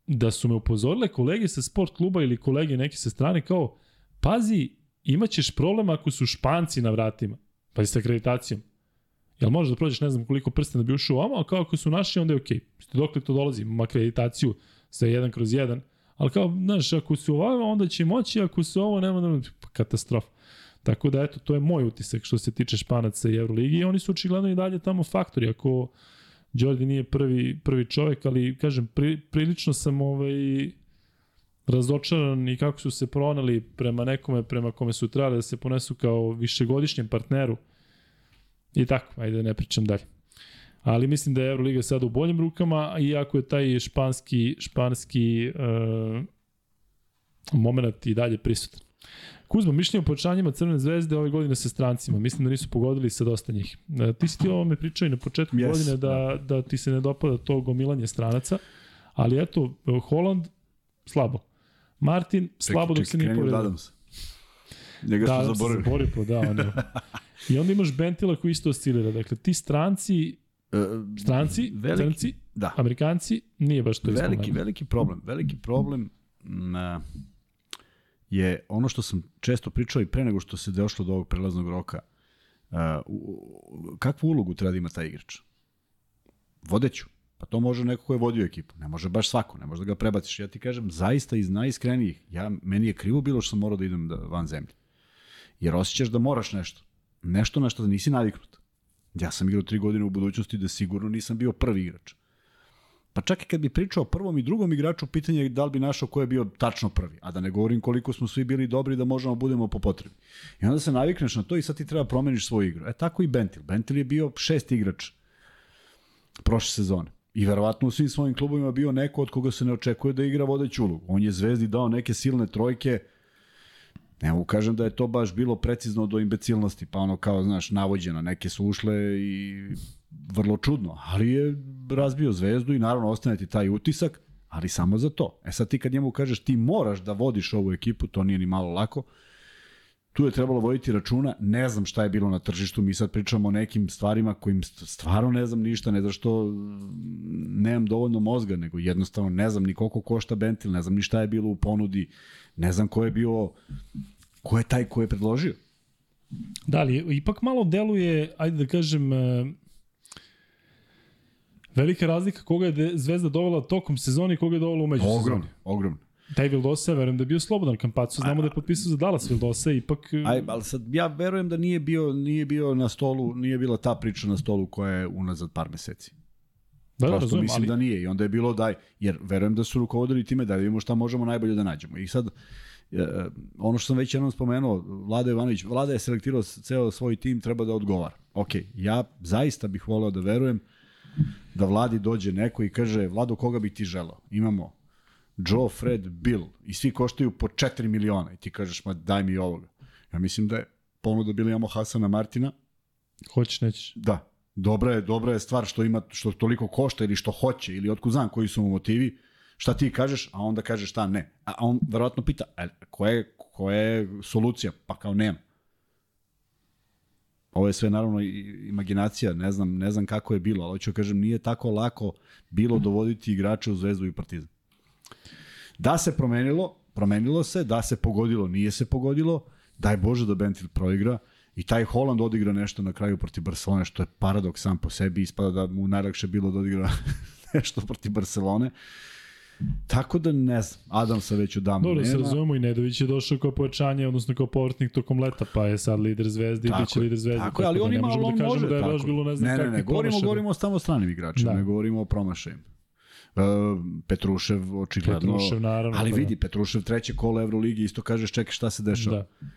da su me upozorile kolege sa sport kluba ili kolege neke sa strane kao, pazi, imaćeš problem ako su španci na vratima, pazi sa akreditacijom. Jel možeš da prođeš ne znam koliko prsten da bi ušao ovamo, a kao ako su naši, onda je okej. Okay. Dokle to dolazi? Imam akreditaciju sa 1 kroz 1, ali kao, znaš, ako su ovamo, onda će moći, ako su ovo, nema da... Pa, katastrofa. Tako da, eto, to je moj utisak što se tiče Španaca i Euroligi oni su očigledno i dalje tamo faktori. Ako Jordi nije prvi, prvi čovek, ali, kažem, pri, prilično sam ovaj, razočaran i kako su se pronali prema nekome prema kome su trebali da se ponesu kao višegodišnjem partneru. I tako, ajde ne pričam dalje. Ali mislim da je Euroliga sad u boljim rukama, iako je taj španski, španski uh, moment i dalje prisutan. Kuzma, mišljenje o pojačanjima Crvene zvezde ove godine sa strancima. Mislim da nisu pogodili sa dosta njih. E, ti si ti ovo me pričao i na početku yes, godine da, da, da ti se ne dopada to gomilanje stranaca, ali eto, Holland, slabo. Martin, slabo dok se nije povredio. Njega da, su zaboravili. Zaboravio, da, on je. I onda imaš Bentila koji isto oscilira. Dakle, ti stranci, uh, stranci, veliki, crnci, da. amerikanci, nije baš to veliki, veliki problem. Veliki problem na, je ono što sam često pričao i pre nego što se došlo do ovog prelaznog roka. Uh, kakvu ulogu treba da ima taj igrač? Vodeću. Pa to može neko ko je vodio ekipu. Ne može baš svako, ne može da ga prebaciš. Ja ti kažem, zaista iz najiskrenijih, ja, meni je krivo bilo što sam morao da idem da, van zemlje. Jer osjećaš da moraš nešto. Nešto na što da nisi naviknut. Ja sam igrao tri godine u budućnosti da sigurno nisam bio prvi igrač. Pa čak i kad bi pričao prvom i drugom igraču, pitanje je da li bi našao ko je bio tačno prvi. A da ne govorim koliko smo svi bili dobri da možemo da budemo po potrebi. I onda se navikneš na to i sad ti treba promeniš svoju igru. E tako i Bentil. Bentil je bio šest igrač prošle sezone. I verovatno u svim svojim klubovima bio neko od koga se ne očekuje da igra vodeću ulogu. On je Zvezdi dao neke silne trojke, Ne mogu kažem da je to baš bilo precizno do imbecilnosti, pa ono kao, znaš, navođeno, neke su ušle i vrlo čudno, ali je razbio zvezdu i naravno ostane ti taj utisak, ali samo za to. E sad ti kad njemu kažeš ti moraš da vodiš ovu ekipu, to nije ni malo lako, tu je trebalo voditi računa, ne znam šta je bilo na tržištu, mi sad pričamo o nekim stvarima kojim stvarno ne znam ništa, ne znam što nemam dovoljno mozga, nego jednostavno ne znam ni koliko košta Bentil, ne znam ni šta je bilo u ponudi, ne znam ko je bio, ko je taj ko je predložio. Da li, ipak malo deluje, ajde da kažem, e, velika razlika koga je Zvezda dovela tokom sezoni i koga je dovela umeđu sezoni. Ogromno, ogromno. Taj Vildosa, verujem da je bio slobodan Kampacu, znamo da je potpisao za Dallas Vildosa, ipak... E, Aj, ali sad, ja verujem da nije bio, nije bio na stolu, nije bila ta priča na stolu koja je unazad par meseci. Da, Prosto razumem, mislim ali... da nije i onda je bilo daj, jer verujem da su rukovodili time da vidimo šta možemo najbolje da nađemo. I sad, e, ono što sam već jednom spomenuo, Vlada Ivanović, Vlada je selektirao ceo svoj tim, treba da odgovara. Ok, ja zaista bih voleo da verujem da Vladi dođe neko i kaže, Vlado, koga bi ti želao? Imamo Joe, Fred, Bill i svi koštaju po 4 miliona i ti kažeš, ma daj mi ovoga. Ja mislim da je ponuda bila imamo Hasana Martina. Hoćeš, nećeš. Da, dobra je, dobra je stvar što ima što toliko košta ili što hoće ili otkud znam koji su mu motivi. Šta ti kažeš, a onda kažeš šta ne. A on verovatno pita, a koja je, koja je solucija? Pa kao nema. Ovo je sve naravno imaginacija, ne znam, ne znam kako je bilo, ali hoću da kažem, nije tako lako bilo dovoditi igrače u Zvezdu i Partizan. Da se promenilo, promenilo se, da se pogodilo, nije se pogodilo, daj Bože da Bentil proigra, I taj Holland odigra nešto na kraju protiv Barcelone, što je paradoks sam po sebi, ispada da mu najlakše bilo da odigra nešto protiv Barcelone. Tako da ne znam, Adam sa već odavno Dobro, nema. Dobro, se razumemo i Nedović je došao kao pojačanje, odnosno kao povrtnik tokom leta, pa je sad lider Zvezde i bit će lider Zvezde. Tako, tako ali da on ima, ali da on da može. Da je baš bilo ne znam ne, ne, ne, govorimo, govorimo o samo stranim igračima, da. ne govorimo o promašajima. Uh, Petrušev očigledno. Petrušev naravno. Ali pa vidi, Petrušev treće kolo Euroligi isto kažeš čekaj šta se dešava. Da.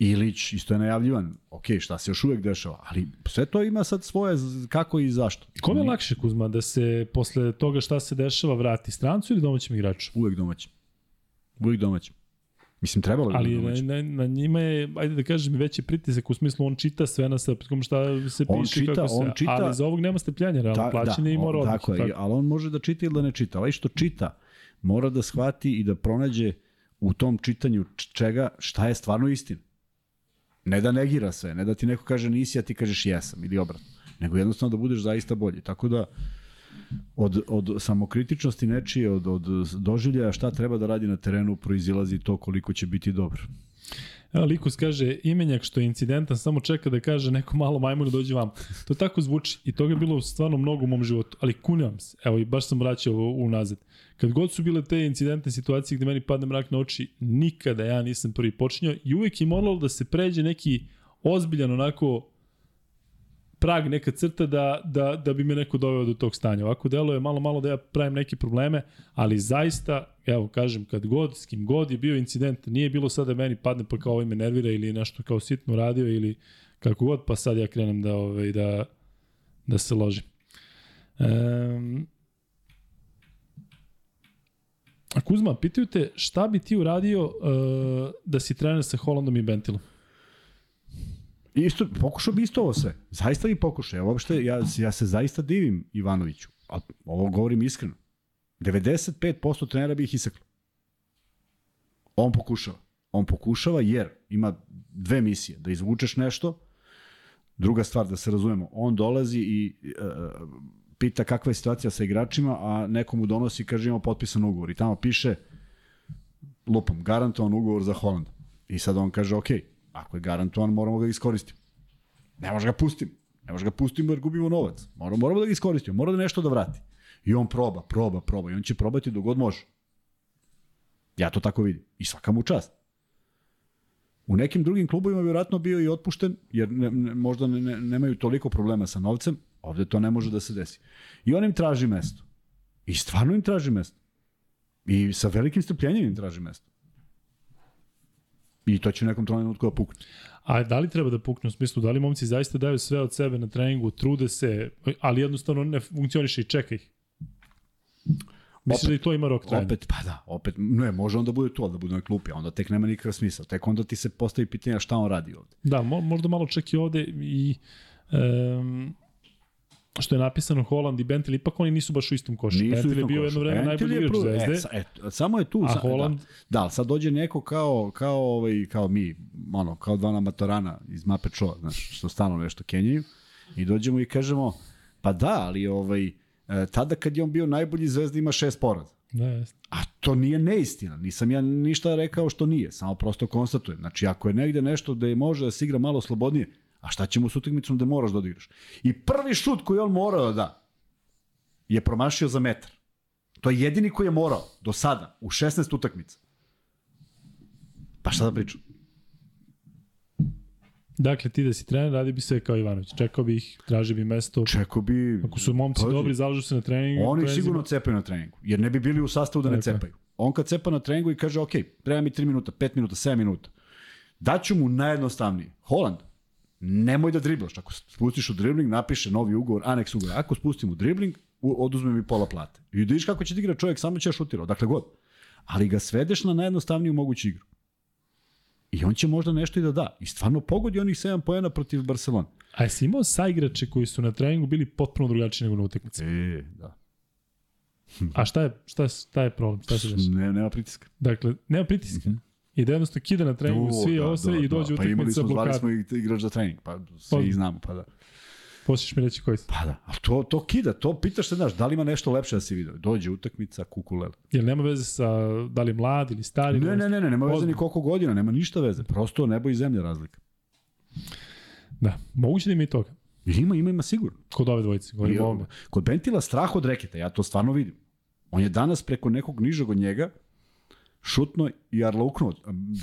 Ilić isto je najavljivan. Ok, šta se još uvek dešava, ali sve to ima sad svoje kako i zašto. Kome je lakše, Kuzma, da se posle toga šta se dešava vrati strancu ili domaćem igraču? Uvek domaćem. Uvek domaćem. Mislim, trebalo Ali na, na, na njima je, ajde da kažem, veći pritisak u smislu on čita sve na srpskom šta se on piše čita, kako se, on čita, ali za ovog nema stepljanja, realno ta, plaćanje da, i mora odmah. Tako, tako. ali on može da čita ili da ne čita. Ovaj što čita, mora da shvati i da pronađe u tom čitanju čega, šta je stvarno istina. Ne da negira sve, ne da ti neko kaže nisi, a ti kažeš jesam ili obratno. Nego jednostavno da budeš zaista bolji. Tako da, od, od samokritičnosti nečije, od, od doživljaja šta treba da radi na terenu, proizilazi to koliko će biti dobro. Likus kaže, imenjak što je incidentan, samo čeka da kaže neko malo majmuna dođe vam. To tako zvuči i toga je bilo stvarno mnogo u mom životu, ali kunjam se. Evo, i baš sam vraćao unazad. Kad god su bile te incidentne situacije gde meni padne mrak na oči, nikada ja nisam prvi počinjao i uvek je moralo da se pređe neki ozbiljan onako prag, neka crta da, da, da bi me neko doveo do tog stanja. Ovako delo je malo, malo da ja pravim neke probleme, ali zaista, evo, kažem, kad god, s kim god je bio incident, nije bilo sada da meni padne pa kao ovaj nervira ili nešto kao sitno radio ili kako god, pa sad ja krenem da, ovaj, da, da se ložim. Um, Kuzma, pitaju te šta bi ti uradio uh, da si trener sa Holandom i Bentilom? Isto, pokušao bi isto ovo sve. Zaista bi pokušao. Ja, uopšte, ja, ja se zaista divim Ivanoviću. A ovo govorim iskreno. 95% trenera bi ih iseklo. On pokušava. On pokušava jer ima dve misije. Da izvučeš nešto, druga stvar, da se razumemo, on dolazi i uh, pita kakva je situacija sa igračima, a nekomu donosi, kaže imamo potpisan ugovor. I tamo piše, lupom, garantovan ugovor za Holand. I sad on kaže, ok, ako je garantovan, moramo ga iskoristiti. Ne može ga pustiti. Ne može ga pustiti jer gubimo novac. Moramo, moramo da ga iskoristimo, mora da nešto da vrati. I on proba, proba, proba. I on će probati dok god može. Ja to tako vidim. I svaka mu čast. U nekim drugim klubovima vjerojatno bio i otpušten, jer ne, ne, možda ne, ne, nemaju toliko problema sa novcem, ovde to ne može da se desi. I on im traži mesto. I stvarno im traži mesto. I sa velikim strpljenjem im traži mesto. I to će u nekom trenutku da pukne. A da li treba da pukne u smislu, da li momci zaista daju sve od sebe na treningu, trude se, ali jednostavno ne funkcioniše i čeka ih? Misliš da i to ima rok trajanja? Opet, pa da, opet, ne, može onda bude to, da bude na klupi, onda tek nema nikakav smisla. Tek onda ti se postavi pitanje šta on radi ovde. Da, mo, možda malo čak i ovde i um, što je napisano Holland i Bentley, ipak oni nisu baš u istom košu. Nisu Bentley je bio jedno vreme najbolji igrač Zvezde. E, e, samo je tu. A sa, Holland? Da, da, sad dođe neko kao, kao, ovaj, kao mi, ono, kao dva namatorana iz Mape Čo, znaš, što stalno nešto kenjaju. I dođemo i kažemo, pa da, ali ovaj, e, tada kad je on bio najbolji zvezda ima šest poraza. Da, jest. A to nije neistina, nisam ja ništa rekao što nije, samo prosto konstatujem. Znači, ako je negde nešto da je može da se igra malo slobodnije, A šta ćemo s utakmicom da moraš da odigraš? I prvi šut koji on morao da da je promašio za metar. To je jedini koji je morao do sada u 16 utakmica. Pa šta da pričam? Dakle, ti da si trener, radi bi sve kao Ivanović. Čekao bi ih, traži bi mesto. Čekao bi... Ako su momci Pazi. dobri, zalažu se na treningu. Oni prezima- sigurno cepaju na treningu, jer ne bi bili u sastavu da ne Tako cepaju. On kad cepa na treningu i kaže, ok, treba mi 3 minuta, 5 minuta, 7 minuta, daću mu najjednostavnije. Holand, nemoj da driblaš. Ako spustiš u dribling, napiše novi ugovor, aneks ugovor. Ako spustim u dribling, oduzme mi pola plate. I vidiš kako će da igra čovjek, samo će da šutira, dakle god. Ali ga svedeš na najjednostavniju moguću igru. I on će možda nešto i da da. I stvarno pogodi onih 7 poena protiv Barcelona. A jesi imao saigrače koji su na treningu bili potpuno drugačiji nego na utakmici? E, da. A šta je, šta, je- šta je problem? Šta se? Ne, nema pritiska. Dakle, nema pritiska. I da jednostavno kida na treningu svi ovo se i dođe Pa imali utakmica smo, zvali blokada. smo i igrač za trening, pa svi Pa- znamo, pa da. Posliš mi reći koji su. Pa da, ali to, to kida, to pitaš se, znaš, da li ima nešto lepše da si vidio? Dođe utakmica, kukulele. Jel nema veze sa da li mlad ili stari? Ne, ne, ne, ne, nema veze ni koliko godina, nema ništa veze. Prosto nebo i zemlja razlika. Da, moguće da ima i toga. Ima, ima, ima sigurno. Kod ove dvojice, I, govorim o ovome. kod Bentila strah od reketa, ja to stvarno vidim. On je danas preko nekog nižeg od njega šutno i arlauknuo.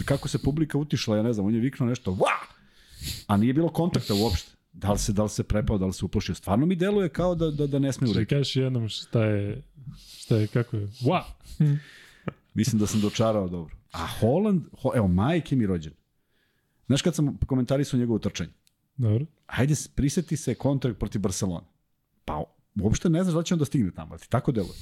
Kako se publika utišla, ja ne znam, on je viknuo nešto, va! A nije bilo kontakta uopšte. Da li se, da li se prepao, da li se uplošio. Stvarno mi deluje kao da, da, da ne sme u Što reket. kažeš jednom šta je, šta je, kako je, wa! Mislim da sam dočarao dobro. A Holland, ho, evo, majke mi rođen. Znaš kad sam komentarisao njegovo trčanje? Dobro. Hajde, priseti se kontrakt protiv Barcelona. Pa, uopšte ne znaš da će on da stigne tamo, ali ti tako deluje.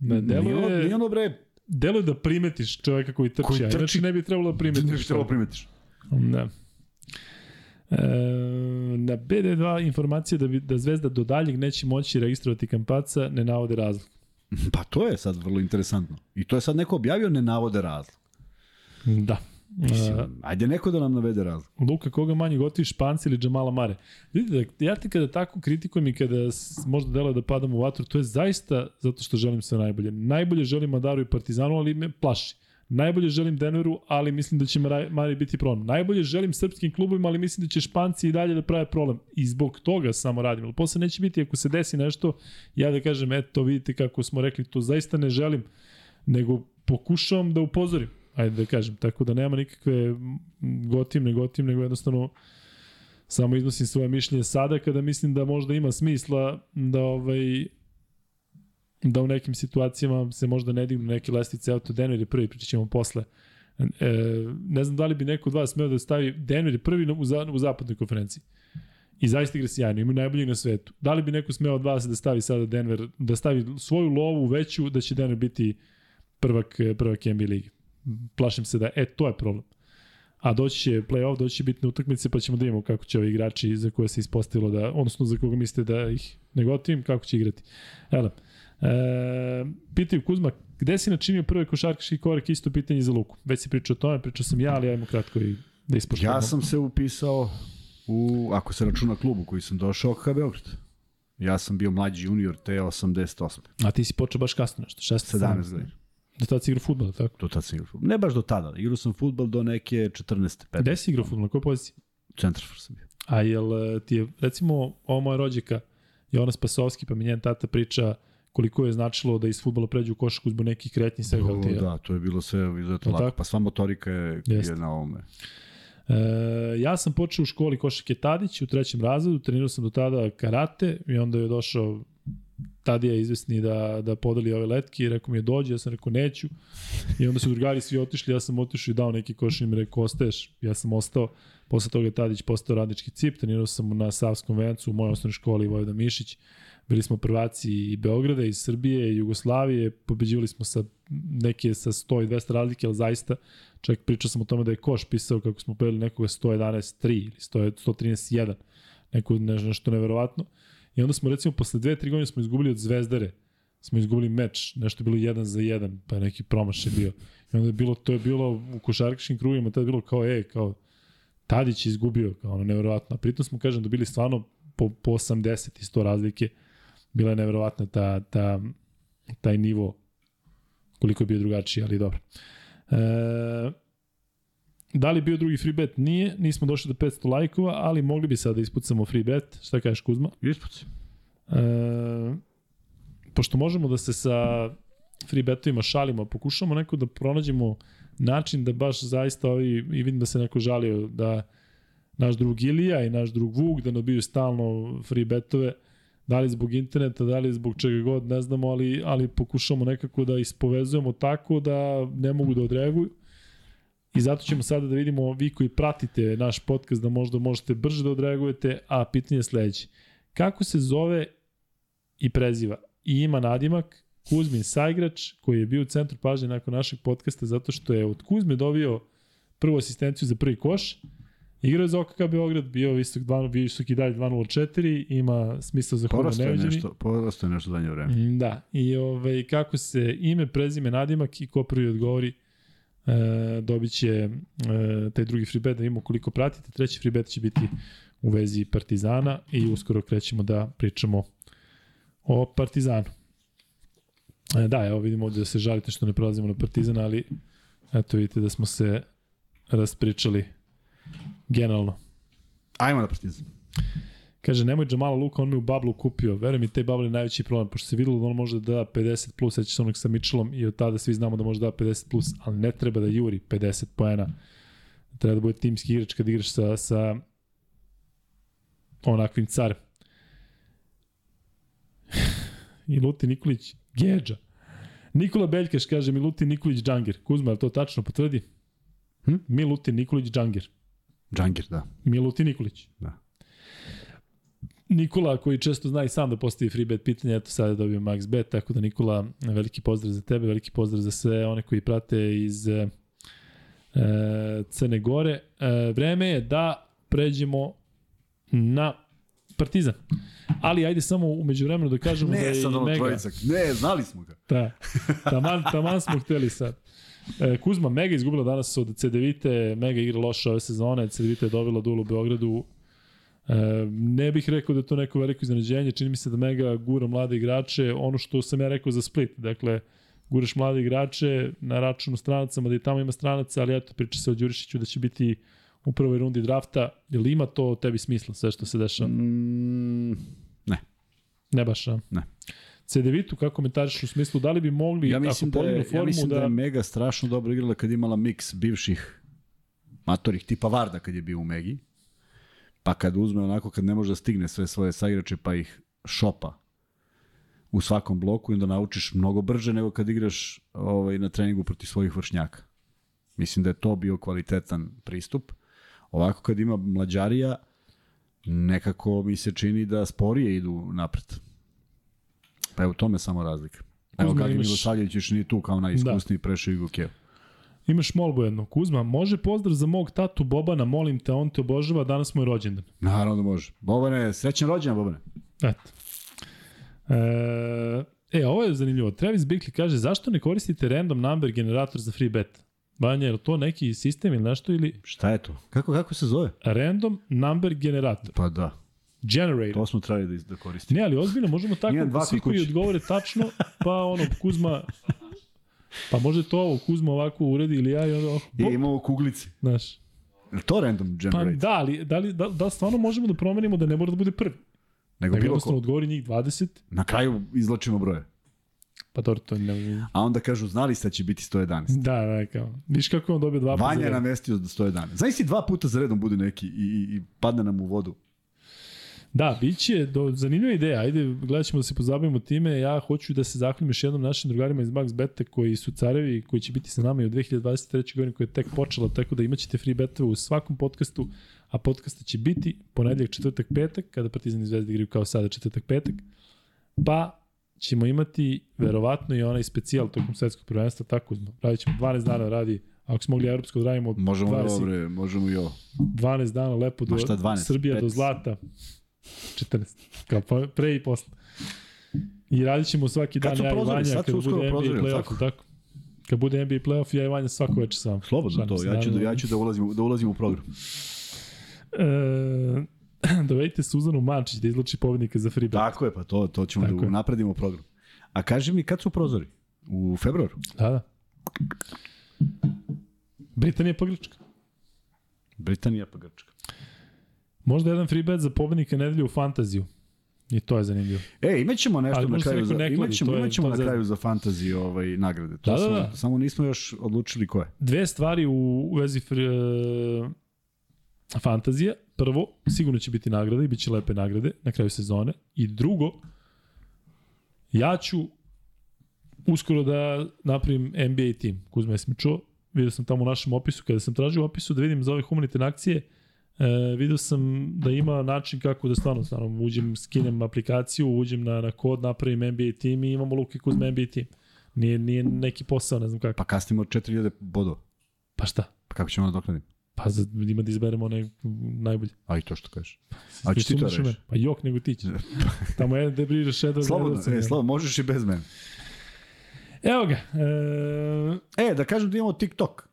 Ne, deluje- Nije ono, nije ono bre, Deluje da primetiš čoveka koji trči, Koji trči. inače ne bi trebalo da primetiš. ne bi trebalo primetiš. Da. E, na BD2 informacije da, bi, da Zvezda do daljeg neće moći registrovati kampaca ne navode razlog. Pa to je sad vrlo interesantno. I to je sad neko objavio, ne navode razlog. Da. Mislim, ajde neko da nam navede razlog. Luka, koga manje gotivi Španci ili Džamala Mare? Vidite, da ja te kada tako kritikujem i kada možda deluje da padam u vatru, to je zaista zato što želim sve najbolje. Najbolje želim Madaru i Partizanu, ali me plaši. Najbolje želim Denveru, ali mislim da će Mari biti problem. Najbolje želim srpskim klubovima, ali mislim da će Španci i dalje da prave problem. I zbog toga samo radim. Ali posle neće biti, ako se desi nešto, ja da kažem, eto, vidite kako smo rekli, to zaista ne želim, nego pokušavam da upozorim. Ajde da kažem, tako da nema nikakve gotim, ne gotim, nego jednostavno Samo iznosim svoje mišljenje sada kada mislim da možda ima smisla da ovaj da u nekim situacijama se možda ne dignu neke lestvice auto Denver je prvi, pričat ćemo posle. E, ne znam da li bi neko od vas smeo da stavi Denver je prvi u, za, u zapadnoj konferenciji. I zaista igra sjajno, ima najboljih na svetu. Da li bi neko smeo od vas da stavi sada Denver, da stavi svoju lovu veću, da će Denver biti prvak, prvak NBA ligi? Plašim se da, e, to je problem. A doći će play-off, doći će bitne utakmice, pa ćemo da vidimo kako će ovi igrači za koje se ispostavilo da, odnosno za koga mislite da ih ne gotivim, kako će igrati. Evo, E, pitaju Kuzma, gde si načinio prvi košarkaški korak, isto pitanje za Luku. Već si pričao o tome, pričao sam ja, ali ajmo kratko i da ispoštujemo. Ja sam se upisao u, ako se računa klubu koji sam došao, KH Beograd. Ja sam bio mlađi junior te 88. A ti si počeo baš kasno nešto, 16 17 godina. Do tada si igrao futbol, tako? Do tada sam igrao futbol. Ne baš do tada, igrao sam futbol do neke 14. 15. Gde si igrao futbol, na kojoj poziciji? Centar for sam bio. A jel ti je, recimo, ovo moja rođaka, Jonas Pasovski, pa mi njen tata priča koliko je značilo da iz futbola pređu u košarku zbog nekih kretnji svega. O, da, to je bilo sve izuzetno lako. Pa sva motorika je, je na ovome. E, ja sam počeo u školi Košake Tadić u trećem razredu, trenirao sam do tada karate i onda je došao Tadija izvesni da, da podeli ove letke i rekao mi je dođe, ja sam rekao neću. I onda su drugari svi otišli, ja sam otišao i dao neki koš i mi rekao ostaješ, ja sam ostao. Posle toga je Tadić postao radnički cip, trenirao sam na Savskom vencu u mojoj osnovnoj školi Vojvoda Mišić. Bili smo prvaci i Beograda, i Srbije, i Jugoslavije, pobeđivali smo sa neke sa 100 i 200 razlike, ali zaista, čak pričao sam o tome da je Koš pisao kako smo pobedili nekoga 111-3 ili 113-1, neko nešto neverovatno. I onda smo recimo posle 2-3 godine smo izgubili od Zvezdare, smo izgubili meč, nešto je bilo 1 za 1, pa neki promaš je bio. I onda je bilo, to je bilo u košarkaškim krugima, to je bilo kao, ej, kao, Tadić izgubio, kao ono, neverovatno. A pritom smo, kažem, dobili stvarno po, po 80 i 100 razlike bila je neverovatna ta, ta, taj nivo koliko je bio drugačiji, ali dobro. E, da li bio drugi free bet? Nije, nismo došli do 500 lajkova, ali mogli bi sada da ispucamo free bet. Šta kažeš Kuzma? Ispuci. E, pošto možemo da se sa free betovima šalimo, pokušamo neko da pronađemo način da baš zaista ovi, i vidim da se neko žalio da naš drug Ilija i naš drug Vuk da nabiju stalno free betove, Da li zbog interneta, da li zbog čega god, ne znamo, ali, ali pokušamo nekako da ispovezujemo tako da ne mogu da odreaguju. I zato ćemo sada da vidimo, vi koji pratite naš podcast, da možda možete brže da odreagujete, a pitanje je sledeće. Kako se zove i preziva i ima nadimak Kuzmin Sajgrač, koji je bio u centru pažnje nakon našeg podcasta zato što je od Kuzme dobio prvu asistenciju za prvi koš, Igrao je za OKK Beograd, bio visok, dva, visok i dalje 2.04, ima smisla za humo neviđeni. Nešto, porasto je nešto danje vreme. Da, i ovaj, kako se ime, prezime, nadimak i ko prvi odgovori, e, dobit će e, taj drugi free bet da imamo koliko pratite. Treći free bet će biti u vezi Partizana i uskoro krećemo da pričamo o Partizanu. E, da, evo vidimo ovde da se žalite što ne prelazimo na Partizana, ali eto vidite da smo se raspričali Generalno. Ajmo na Partizan. Kaže, nemoj Jamala Luka, on mi u bablu kupio. Veruj mi, te bable je najveći problem, pošto se videlo da on može da da 50 plus, seća se onog sa Mitchellom i od tada svi znamo da može da da 50 plus, ali ne treba da juri 50 poena. Treba da bude timski igrač kad igraš sa, sa onakvim carem. I Luti Nikolić, Geđa. Nikola Beljkaš kaže Milutin Nikolić Džangir. Kuzma, je to tačno? Potvrdi? Hm? Milutin Nikolić Džangir. Džangir, da. Milutin Nikolić. Da. Nikola koji često zna i sam da postavi free bet pitanje, eto sada dobio max bet, tako da Nikola, veliki pozdrav za tebe, veliki pozdrav za sve one koji prate iz e, Crne Gore. E, vreme je da pređemo na Partizan. Ali ajde samo umeđu vremenu da kažemo ne, da je sad Mega... Ne, znali smo ga. Da, taman, taman smo hteli sad. E, Kuzma Mega izgubila danas od CDVite, Mega igra loše ove sezone, CDVite je dobila dul u Beogradu. E, ne bih rekao da je to neko veliko iznenađenje, čini mi se da Mega gura mlade igrače, ono što sam ja rekao za Split, dakle, guraš mlade igrače na računu stranacama, da i tamo ima stranaca, ali eto, priča se o Đurišiću da će biti u prvoj rundi drafta. Je li ima to tebi smisla, sve što se dešava? Mm, ne. Ne baš, a? Ne. CDV-tu, kako komentariš u smislu, da li bi mogli, ja mislim ako da je, formu, ja mislim da... da je Mega strašno dobro igrala kad je imala miks bivših matorih tipa Varda kad je bio u Megi. Pa kad uzme onako, kad ne može da stigne sve svoje saigrače, pa ih šopa u svakom bloku i onda naučiš mnogo brže nego kad igraš ovaj, na treningu protiv svojih vršnjaka. Mislim da je to bio kvalitetan pristup. Ovako kad ima mlađarija, nekako mi se čini da sporije idu napred. Pa je u tome samo razlika. Evo Gagi imaš- Milosavljević još nije tu kao najiskusniji da. prešao Igu Kev. Imaš molbu jednu. Kuzma, može pozdrav za mog tatu Bobana, molim te, on te obožava, danas mu je rođendan. Naravno da može. Bobane, srećan rođendan, Bobane. Eto. E, e, ovo je zanimljivo. Travis Bickley kaže, zašto ne koristite random number generator za free bet? Banja, je li to neki sistem ili nešto ili Šta je to? Kako, kako se zove? random number generator? Pa da, Generator. to smo trebali da, da koristimo. Ne, ali ozbiljno, možemo tako, dva svi koji odgovore tačno, pa ono, Kuzma, pa može to ovo, Kuzma ovako uredi ili ja i ono, I bop, imamo kuglici. znaš. To random Pa generate? da, ali da, li, da, da stvarno možemo da promenimo da ne mora da bude prvi? Nego Nego bilo ko. odgovori njih 20, Na kraju izlačimo broje. pa dobro, to ne... A onda kažu, znali ste da će biti 111. Da, da, kao. Viš kako je on dobio dva puta Vanja je namestio za 111. Znaš si dva puta za redom bude neki i, i, i padne nam u vodu. Da, bit će do, zanimljiva ideja. Ajde, gledat ćemo da se pozabavimo time. Ja hoću da se zahvalim još jednom našim drugarima iz Max Beta koji su carevi, koji će biti sa nama i u 2023. godini koja je tek počela, tako da imaćete free betove u svakom podcastu, a podcasta će biti ponedljak, četvrtak, petak, kada Partizan i Zvezda igraju kao sada četvrtak, petak, pa ćemo imati verovatno i onaj specijal tokom svetskog prvenstva, tako radit ćemo 12 dana radi, ako smo mogli evropsko da radimo Možemo 20 dobre, možemo i ovo. 12 dana lepo do Ma šta 12? Srbija do 15? zlata. 14. Kao pa, pre i posle. I radit ćemo svaki Kad dan ja i? Vanja kad bude NBA playoff, tako? tako? Kad bude NBA playoff, ja i Vanja svako večer sam. Slobodno to, ja ću, da, ja ću da, ulazim, da ulazim u program. E, dovedite Suzanu Mančić da izluči pobednika za free bet. Tako je, pa to, to ćemo Tako da je. napredimo program. A kaži mi, kad su prozori? U februaru? Da, da. Britanija pa Grčka. Britanija pa Grčka. Možda jedan free bet za pobednika nedelje u fantaziju. I to je zanimljivo. E, imaćemo nešto Ali na kraju za, ne kladi, imaćemo, je- imaćemo na kraju za fantasy ovaj, nagrade. To Da, da, smo, da. Samo nismo još odlučili ko je. Dve stvari u u vezi fr, fantazije. Prvo, sigurno će biti nagrade i bit će lepe nagrade na kraju sezone. I drugo, ja ću uskoro da napravim NBA tim. Kuzma, jesi mi čuo? Vidio sam tamo u našem opisu, kada sam tražio opisu da vidim za ove humanitarne akcije, e, vidio sam da ima način kako da stvarno, stvarno uđem, skinem aplikaciju, uđem na, na kod, napravim NBA tim i imamo Luka Kuzma NBA tim. Nije, nije neki posao, ne znam kako. Pa kasnimo 4000 bodova. Pa šta? Pa kako ćemo nadoknaditi? Pa za, ima da izberemo onaj najbolji. A i to što kažeš. A ćeš ti to u reći? Pa jok, nego ti ćeš. Tamo je Debrira Shadow. Slobodno, gledao sam e, slobodno, možeš i bez mene. Evo ga. E, E, da kažem da imamo TikTok.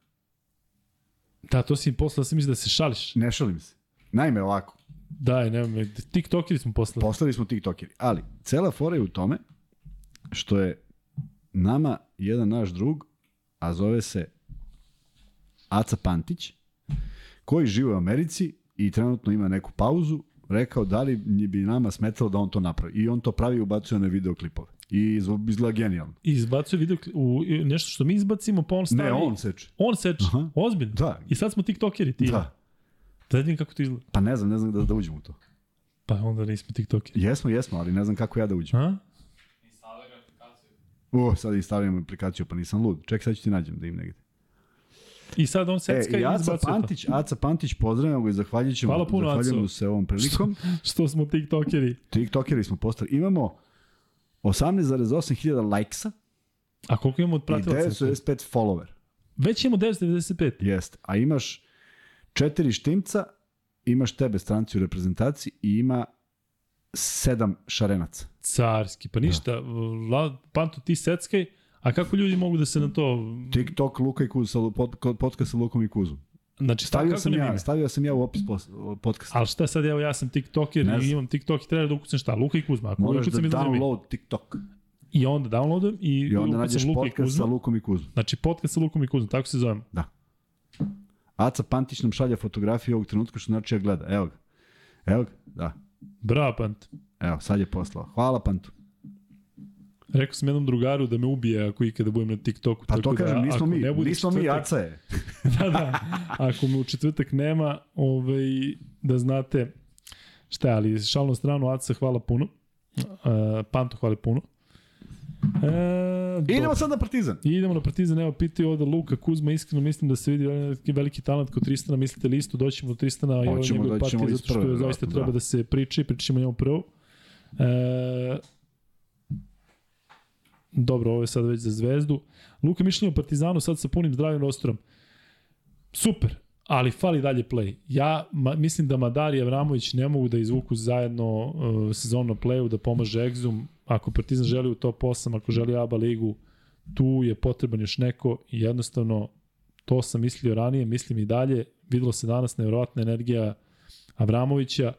Da, to si im poslao, sam mislim da se šališ. Ne šalim se. Naime, ovako, Daj, nema me. TikTokeri smo poslali. poslali smo TikTokeri, ali cela fora je u tome što je nama jedan naš drug, a zove se Aca Pantić, koji živi u Americi i trenutno ima neku pauzu, rekao da li bi nama smetalo da on to napravi. I on to pravi i ubacuje na videoklipove. I izgleda genijalno. I izbacuje video u nešto što mi izbacimo, pa on stavi. Ne, on seče. On seče. Aha. Ozbiljno. Da. I sad smo TikTokeri, ti. Da. Da vidim kako to izgleda. Pa ne znam, ne znam da, da uđem u to. Pa onda nismo TikTokeri. Jesmo, jesmo, ali ne znam kako ja da uđem. A? O, sad instaliram aplikaciju, pa nisam lud. Ček, sad ću ti nađem da im negde. I sad on E, secka i i Aca izbacuje to. Pantić, Aca Pantić, pozdravljamo ga i zahvaljit ćemo, Hvala puno, zahvaljujemo Aco. se ovom prilikom. Što smo TikTokeri. TikTokeri smo postali. Imamo 18,8 hiljada lajksa A koliko imamo od i pratilaca? 995 follower. Već imamo 995. Jeste. A imaš četiri štimca, imaš tebe stranci u reprezentaciji i ima sedam šarenaca. Carski, pa ništa. La, Panto, ti seckaj, a kako ljudi mogu da se na to... TikTok Luka i Kuz, sa, pod, podcast sa Lukom i Kuzom. Znači, Stavio sam, ja, stavio sam ja u opis podcasta. Ali šta sad, evo ja sam TikToker i imam TikTok i treba da ukucam šta? Luka i Kuzma. Ako Moraš da download TikTok. I onda downloadam i, I onda nađeš Luka i podcast sa Kuzma. Lukom i Kuzom. Znači, podcast sa Lukom i Kuzmom, tako se zovem. Da. Aca Pantić nam šalja fotografiju ovog trenutka što znači ja gleda. Evo ga. Evo ga, da. Bravo, Pant. Evo, sad je poslao. Hvala Pantu. Rekao sam jednom drugaru da me ubije ako ikada budem na TikToku. Pa to kažem, da, nismo mi, ne bude nismo mi, četvrtak- Aca je. da, da. Ako me u četvrtak nema, ovaj, da znate Šta je, ali šalno stranu, Aca, hvala puno. Uh, Panto, hvala puno. E, Idemo sad na Partizan. I idemo na Partizan, evo pitaju ovde Luka Kuzma, iskreno mislim da se vidi veliki, veliki talent kod Tristana, mislite li isto, doćemo do Tristana i ovo njegove partije, zato što je zaista da. treba da se priči, pričamo njemu prvo. E, dobro, ovo je sad već za zvezdu. Luka mišljenje o Partizanu sad sa punim zdravim rostorom. Super, ali fali dalje play. Ja ma, mislim da Madar i Avramović ne mogu da izvuku zajedno uh, sezonno playu, da pomaže Exum. Ako Partizan želi u top 8, ako želi ABA ligu, tu je potreban još neko i jednostavno to sam mislio ranije, mislim i dalje. Videlo se danas nevjerovatna energija Avramovića.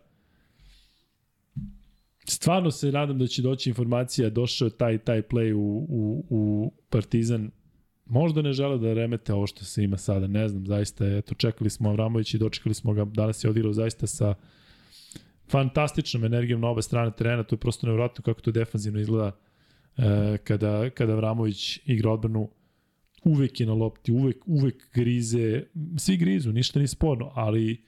Stvarno se nadam da će doći informacija, došao je taj, taj play u, u, u Partizan, Možda ne žele da remete ovo što se ima sada, ne znam, zaista, eto, čekali smo Avramović i dočekali smo ga, danas je odigrao zaista sa fantastičnom energijom na obe strane terena, to je prosto nevratno kako to defanzivno izgleda e, kada, kada Avramović igra odbranu, uvek je na lopti, uvek, uvek grize, svi grizu, ništa nije sporno, ali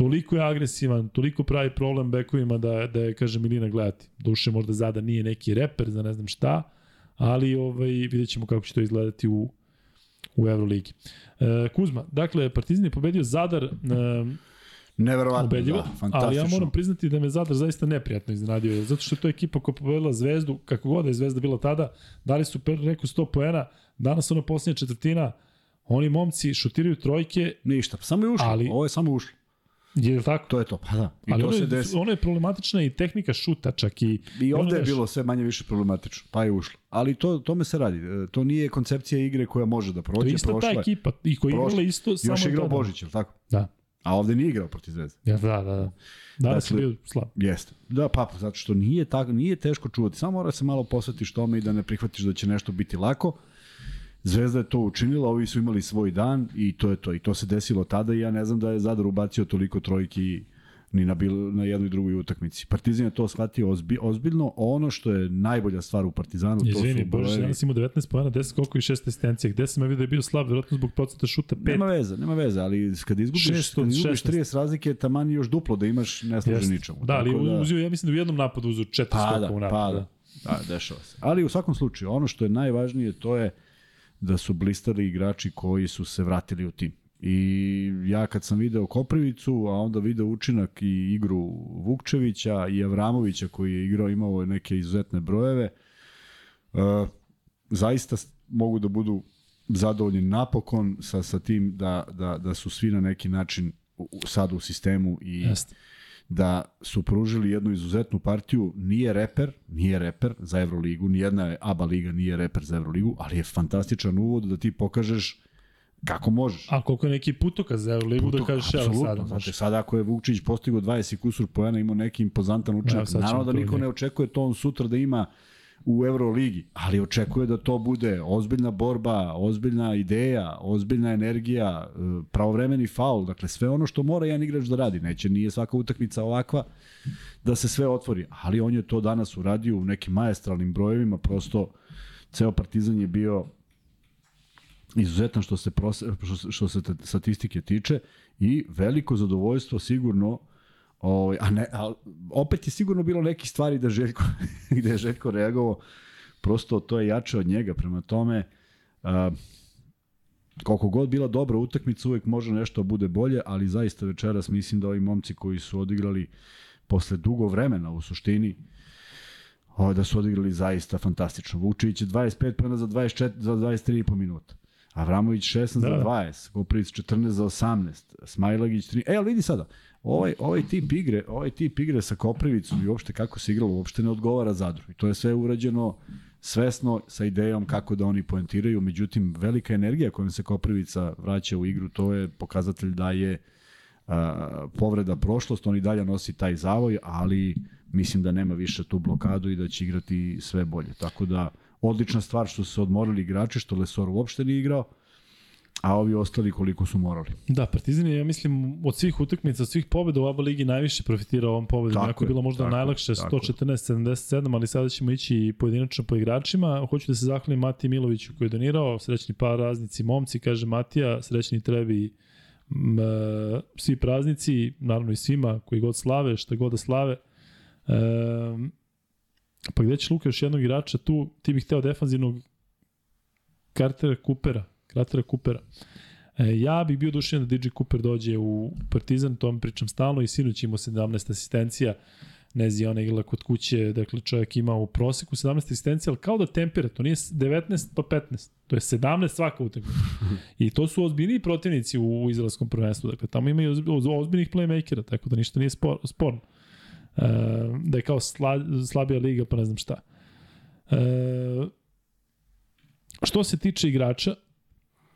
toliko je agresivan, toliko pravi problem bekovima da, da je, kaže Milina, gledati. Duše možda Zada nije neki reper za ne znam šta, ali ovaj, vidjet ćemo kako će to izgledati u, u Euroligi. E, Kuzma, dakle, Partizan je pobedio Zadar, e, Neverovatno, ubedljivo, da, fantastično. Ali ja moram priznati da me Zadar zaista neprijatno iznenadio, zato što je to ekipa koja pobedila Zvezdu, kako god da je Zvezda bila tada, dali su neku 100 poena, danas ona posljednja četvrtina, oni momci šutiraju trojke. Ništa, samo je ušlo, ali, ovo je samo ušlo. Je li tako? To je to, pa da. I Ali to ono, se desi. ono je problematična i tehnika šuta čak i... I ovde je bilo sve manje više problematično, pa je ušlo. Ali to, to me se radi. E, to nije koncepcija igre koja može da prođe. To je isto prošle, ta ekipa i koja je igrala isto samo... Još igrao Božić, je li tako? Da. A ovde nije igrao protiv Zvezde. Ja, da, da, da. Danas dakle, je bio slab. Jeste. Da, pa, zato što nije, tako, nije teško čuvati. Samo mora se malo posvetiš tome i da ne prihvatiš da će nešto biti lako. Zvezda je to učinila, ovi su imali svoj dan i to je to. I to se desilo tada i ja ne znam da je Zadar ubacio toliko trojki ni na, bil, na jednoj i drugoj utakmici. Partizan je to shvatio ozbi, ozbiljno. Ono što je najbolja stvar u Partizanu, Izvini, to su brojevi... Izvini, danas imao 19 pojena, 10 koliko i 6 asistencija. Gde sam ja vidio da je bio slab, verovatno zbog procenta šuta 5. Nema veze, nema veze, ali kad izgubiš, 6, kad izgubiš 30 razlike, taman još duplo da imaš ne služi ničemu. Da, ali da... uzio, ja mislim da u jednom napadu uzio 4 pa, skoka da, u napadu. Pa, da. da, dešava se. Ali u svakom slučaju, ono što je najvažnije, to je da su blistali igrači koji su se vratili u tim. I ja kad sam video Koprivicu, a onda video učinak i igru Vukčevića i Avramovića koji je igrao, imao neke izuzetne brojeve, uh, zaista mogu da budu zadovoljni napokon sa, sa tim da, da, da su svi na neki način sad u sistemu i Jeste. Da su pružili jednu izuzetnu partiju. Nije reper, nije reper za Euroligu, nijedna ABA liga nije reper za Euroligu, ali je fantastičan uvod da ti pokažeš Kako možeš? A koliko je neki putokaz za Euroligu da kažeš evo sada. Znači, sada ako je Vukčić postigao 20 kusur pojena, imao neki impozantan učinak, ja, naravno da niko ne očekuje to on sutra da ima u Euroligi, ali očekuje da to bude ozbiljna borba, ozbiljna ideja, ozbiljna energija, e, pravovremeni faul, dakle sve ono što mora jedan igrač da radi. Neće, nije svaka utakmica ovakva da se sve otvori, ali on je to danas uradio u nekim majestralnim brojevima, prosto ceo Partizan je bio izuzetan što se, prose, što, što se statistike tiče i veliko zadovoljstvo sigurno Ovaj, a ne, a opet je sigurno bilo neki stvari da Željko, gde je Željko reagovao, prosto to je jače od njega, prema tome, a, koliko god bila dobra utakmica, uvek može nešto da bude bolje, ali zaista večeras mislim da ovi momci koji su odigrali posle dugo vremena u suštini, o, da su odigrali zaista fantastično. Vučević je 25 pojena za 24 za 23,5 minuta. Avramović 16 da. za 20, Koprivic 14 za 18, Smajlagić 3. E, ali vidi sada, ovaj, ovaj tip igre, ovaj tip igre sa Koprivicom i uopšte kako se igralo, uopšte ne odgovara Zadru. I to je sve urađeno svesno sa idejom kako da oni poentiraju, međutim velika energija kojom se Koprivica vraća u igru, to je pokazatelj da je a, povreda prošlost, on i dalje nosi taj zavoj, ali mislim da nema više tu blokadu i da će igrati sve bolje. Tako da odlična stvar što su se odmorili igrači, što Lesor uopšte nije igrao, a ovi ostali koliko su morali. Da, Partizan je, ja mislim, od svih utakmica, od svih pobeda u ABA ligi najviše profitirao ovom pobedom. Jako je bilo možda tako, najlakše 114-77, ali sada ćemo ići pojedinačno po igračima. Hoću da se zahvalim Mati Miloviću koji je donirao, srećni par raznici momci, kaže Matija, srećni trebi M, e, svi praznici, naravno i svima koji god slave, šta god da slave. E, pa gde će Luka još jednog igrača tu, ti bih hteo defanzivnog Cartera Coopera, Cartera Coopera. E, ja bih bio dušen da DJ Cooper dođe u Partizan, to vam pričam stalno i sinoć imao 17 asistencija. Nezi ona igla kod kuće, dakle čovjek ima u proseku 17 asistencija, ali kao da tempera, to nije 19 pa 15, to je 17 svaka utakmica. I to su ozbiljni protivnici u, izraelskom prvenstvu, dakle tamo imaju ozbiljnih playmakera, tako da ništa nije spor, sporno. E, da je kao sla, slabija liga, pa ne znam šta. E, što se tiče igrača,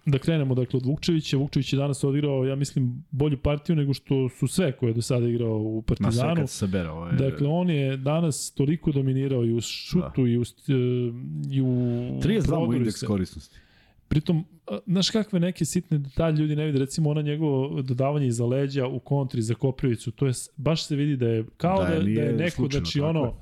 da krenemo dakle od Vukčevića. Vukčević je danas odigrao, ja mislim, bolju partiju nego što su sve koje je do sada igrao u Partizanu. Ma sve kad je... Dakle, on je danas toliko dominirao i u šutu da. i u, i u 32 indeks korisnosti. Pritom, znaš kakve neke sitne detalje ljudi ne vide, recimo ona njegovo dodavanje iza leđa u kontri za Koprivicu, to je, baš se vidi da je kao da, da, da je neko, slučajno, znači ono, je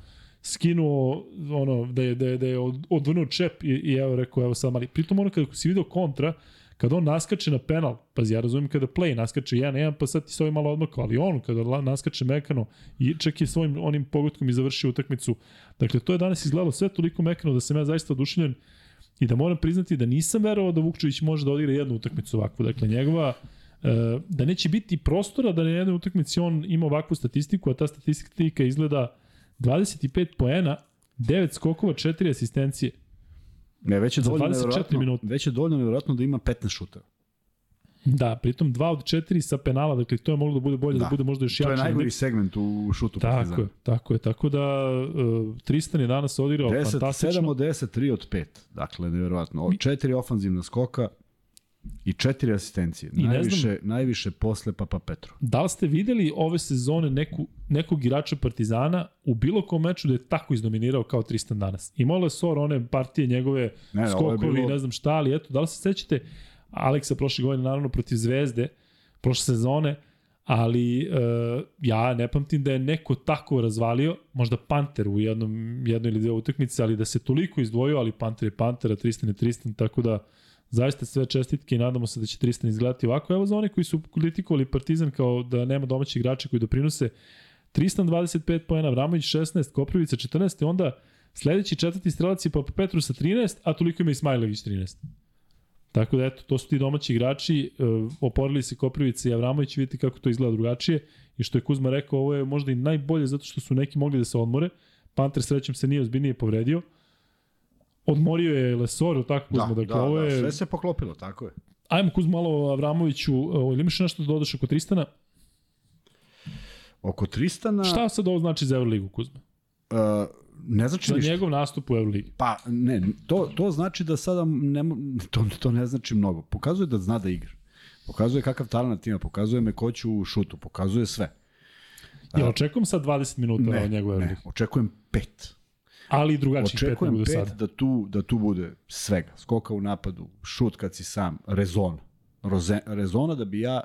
skinuo, ono, da je, da je, da je odvrnuo čep i, i evo rekao, evo sad mali. Pritom ono kada si video kontra, kada on naskače na penal, pazi, ja razumijem kada play naskače 1-1, pa sad ti ovaj malo odmakao, ali on kada naskače mekano i čak je svojim onim pogotkom i završio utakmicu. Dakle, to je danas izgledalo sve toliko mekano da sam ja zaista oduševljen i da moram priznati da nisam verovao da Vukčević može da odigra jednu utakmicu ovakvu. Dakle, njegova e, da neće biti prostora da na jednoj utakmici on ima ovakvu statistiku, a ta statistika izgleda 25 poena, 9 skokova, 4 asistencije. Ne, već je dovoljno nevjerojatno, već je dovoljno nevjerojatno da ima 15 šuteva. Da, pritom 2 od 4 sa penala, dakle to je moglo da bude bolje, da, da bude možda još jače. To je najgori segment u šutu tako Partizana. Tako je, tako je. Tako da uh, Tristan je danas odigrao 10, fantastično. 7 od 10, 3 od 5. Dakle, nevjerojatno. 4 ofanzivna skoka, I četiri asistencije. I najviše, znam, najviše posle Papa Petru. Da li ste videli ove sezone neku, nekog igrača Partizana u bilo kom meču da je tako izdominirao kao Tristan danas? Imao je Sor one partije njegove ne, skokovi, bilo... ne znam šta, ali eto, da li se sećate Aleksa prošle godine naravno protiv Zvezde, prošle sezone, ali uh, ja ne pamtim da je neko tako razvalio, možda Panter u jednom, jednoj ili dve utakmice, ali da se toliko izdvojio, ali Panter je Panter, a Tristan je Tristan, tako da Zaista sve čestitke i nadamo se da će Tristan izgledati ovako. Evo za one koji su kritikovali Partizan kao da nema domaćih igrača koji doprinose. Tristan 25 poena, Vramović 16, Koprivica 14, onda sledeći četvrti strelac je Papa Petru sa 13, a toliko ima i Smajlević 13. Tako da eto, to su ti domaći igrači, e, oporili se Koprivica i Avramović, vidite kako to izgleda drugačije i što je Kuzma rekao, ovo je možda i najbolje zato što su neki mogli da se odmore. Panter srećem se nije ozbiljnije povredio odmorio je Lesor, tako Kuzma, da, dakle, da, ovo da, je... Da, sve se poklopilo, tako je. Ajmo Kuzma malo Avramoviću, ili imaš nešto da dodaš oko Tristana? Oko Tristana... Šta sad ovo znači za Euroligu, Kuzma? Uh, ne znači za ništa. njegov nastup u Euroligi. Pa, ne, to, to znači da sada, ne, to, to ne znači mnogo. Pokazuje da zna da igra. Pokazuje kakav talent ima, pokazuje mekoću u šutu, pokazuje sve. Ja očekujem sad 20 minuta ne, od njegove Euroligi? Ne, očekujem 5 ali drugačiji pet nego do sada. da tu, da tu bude svega. Skoka u napadu, šut kad si sam, rezon. Roze, rezona da bi ja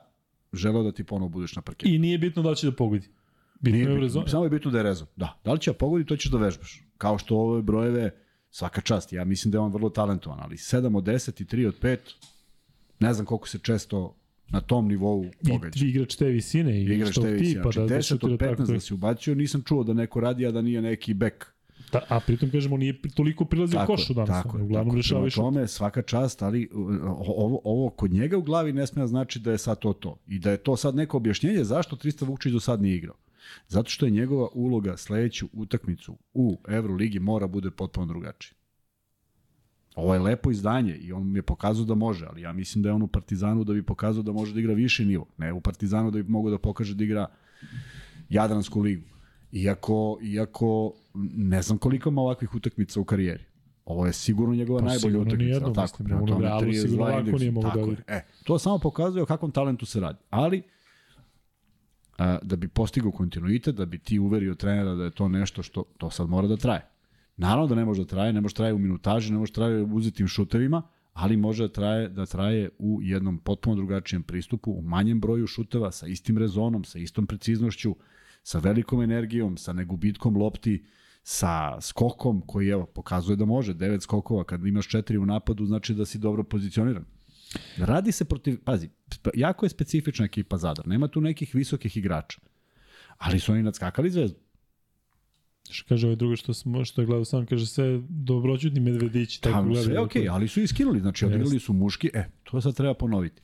želeo da ti ponovo budeš na parketu. I nije bitno da li će da pogodi. Bitno nije, je rezon. Samo je bitno da je rezon. Da. Da li će da pogodi, to ćeš da vežbaš. Kao što ove brojeve, svaka čast. Ja mislim da je on vrlo talentovan, ali 7 od 10 i 3 od 5, ne znam koliko se često na tom nivou pogađa. I igrač te visine i igrač te visine. Znači, da, 10 od 15 da si ubacio, nisam čuo da neko radi, a da nije neki bek Da, a pritom kažemo nije toliko prilazio košu danas, tako, uglavnom rešava više. Tome svaka čast, ali ovo, ovo kod njega u glavi ne sme znači da je sad to to. I da je to sad neko objašnjenje zašto Trista Vukčić do sad nije igrao. Zato što je njegova uloga sledeću utakmicu u Euroligi mora bude potpuno drugačija. Ovo je lepo izdanje i on mi je pokazao da može, ali ja mislim da je on u Partizanu da bi pokazao da može da igra više nivo. Ne u Partizanu da bi mogao da pokaže da igra Jadransku ligu. Iako, iako ne znam koliko ima ovakvih utakmica u karijeri. Ovo je sigurno njegova pa, najbolja utakmica. Nijedno, tako, mislim, prema tome, sigurno ovako nije mogu da E, to samo pokazuje o kakvom talentu se radi. Ali, a, da bi postigao kontinuitet, da bi ti uverio trenera da je to nešto što to sad mora da traje. Naravno da ne može da traje, ne može da traje u minutaži, ne može da traje u uzetim šutevima, ali može da traje, da traje u jednom potpuno drugačijem pristupu, u manjem broju šuteva, sa istim rezonom, sa istom preciznošću, sa velikom energijom, sa negubitkom lopti, sa skokom koji evo pokazuje da može, devet skokova, kad imaš četiri u napadu znači da si dobro pozicioniran. Radi se protiv, pazi, jako je specifična ekipa Zadar, nema tu nekih visokih igrača, ali su oni nadskakali zvezdu. Što kaže ovaj drugo što, smo, što je gledao sam, kaže sve dobroćudni medvedići. Tako gledaju. sve okej, okay, ali su iskinuli, znači odigrali su muški, e, to sad treba ponoviti.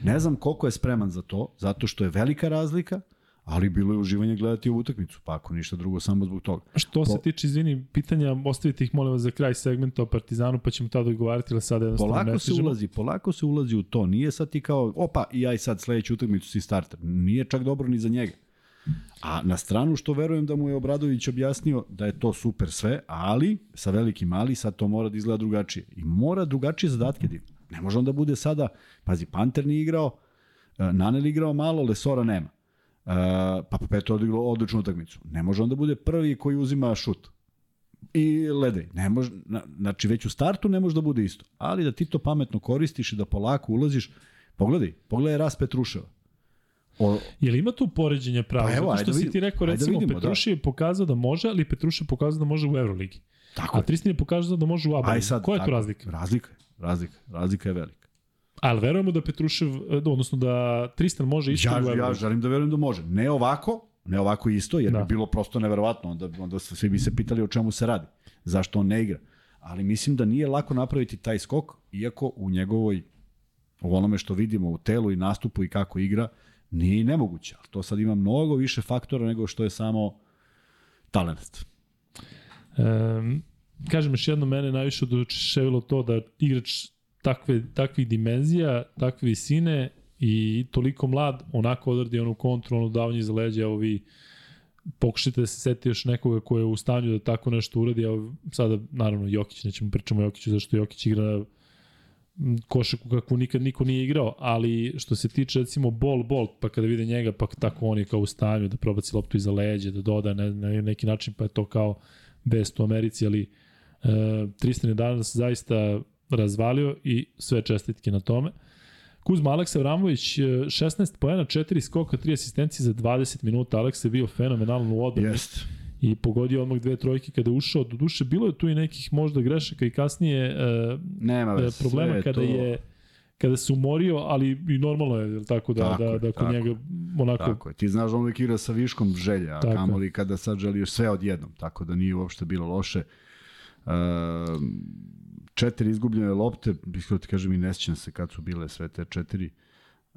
Ne znam koliko je spreman za to, zato što je velika razlika, ali bilo je uživanje gledati ovu utakmicu, pa ako ništa drugo, samo zbog toga. Što se tiče, izvini, pitanja, ostavite ih molim vas za kraj segmenta o Partizanu, pa ćemo tada odgovarati, ali sada jednostavno Polako ne se stižemo. ulazi, polako se ulazi u to. Nije sad ti kao, opa, i ja i sad sledeću utakmicu si starter. Nije čak dobro ni za njega. A na stranu što verujem da mu je Obradović objasnio da je to super sve, ali sa velikim ali sad to mora da izgleda drugačije. I mora drugačije zadatke da. Ne može on da bude sada, pazi, Panter nije igrao, e, Nanel igrao malo, Lesora nema. Pa Peto odigrao odličnu utakmicu. Ne može on da bude prvi koji uzima šut. I ledej. Ne može, na, znači već u startu ne može da bude isto. Ali da ti to pametno koristiš i da polako ulaziš. Pogledaj, pogledaj rast Petruševa. O, Je li ima tu poređenja pravo? Pa evo, Zato što da si ti rekao, da recimo, vidimo, Petruši je pokazao da može, ali Petruši je pokazao da može u Euroligi. tako A. Tristan je pokazao da može u ABA. Sad, Koja je tu razlika? Razlika, je, razlika, razlika je velika. Ali verujemo da Petrušev, eh, odnosno da Tristan može isto Ja, u ja Euroligi. želim da verujem da može. Ne ovako, ne ovako isto, jer Da. da. bi bilo prosto neverovatno. Onda, onda svi bi se pitali o čemu se radi. Zašto on ne igra. Ali mislim da nije lako napraviti taj skok, iako u njegovoj, u onome što vidimo u telu i nastupu i kako igra, nije i nemoguće. Ali to sad ima mnogo više faktora nego što je samo talent. Um, kažem još jedno, mene najviše oduševilo to da igrač takve, takvih dimenzija, takve visine i toliko mlad, onako odradi onu kontru, ono davanje za leđa, evo vi pokušajte da se seti još nekoga ko je u stanju da tako nešto uradi, evo sada naravno Jokić, nećemo pričamo o Jokiću zašto Jokić igra košaku kakvu nikad niko nije igrao, ali što se tiče recimo bol bol, pa kada vide njega, pa tako on je kao u stanju da probaci loptu iza leđa, da doda na, na neki način, pa je to kao best u Americi, ali e, Tristan je danas zaista razvalio i sve čestitke na tome. Kuzma Aleksa Vramović, e, 16 poena, 4 skoka, 3 asistencije za 20 minuta. Aleksa je bio fenomenalan u odbrani Jest. i pogodio odmah dve trojke kada je ušao. Do duše, bilo je tu i nekih možda grešaka i kasnije e, Nema e, sve problema je kada to- je kada se umorio, ali i normalno je jel tako da, Tako da, da kod tako njega onako Tako je. Ti znaš da on uvijek igra sa viškom želja, a kamoli kada sad želiš sve odjednom, tako da nije uopšte bilo loše. Uh, četiri izgubljene lopte, iskreno ti kažem i ne sjećam se kad su bile sve te četiri.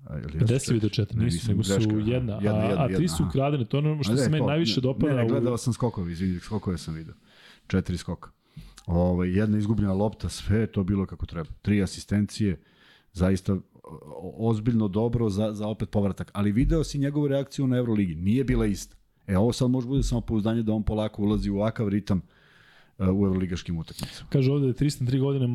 A, jesu Gde si vidio četiri? Ne, Nisu, nego su greška, aha. jedna, Jedna, a, jedna, a tri jedna, su ukradene. To je ono što A se meni najviše dopada. Ne, ne, gledao sam skokovi, izvini, skokove sam vidio. Četiri skoka. Ovaj jedna izgubljena lopta, sve je to bilo kako treba. Tri asistencije, zaista ozbiljno dobro za, za opet povratak. Ali video si njegovu reakciju na Euroligi. Nije bila ista. E, ovo sad može bude samo pouzdanje da on polako ulazi u ovakav ritam u evroligaškim utakmicama. Kaže ovde da je 303 godine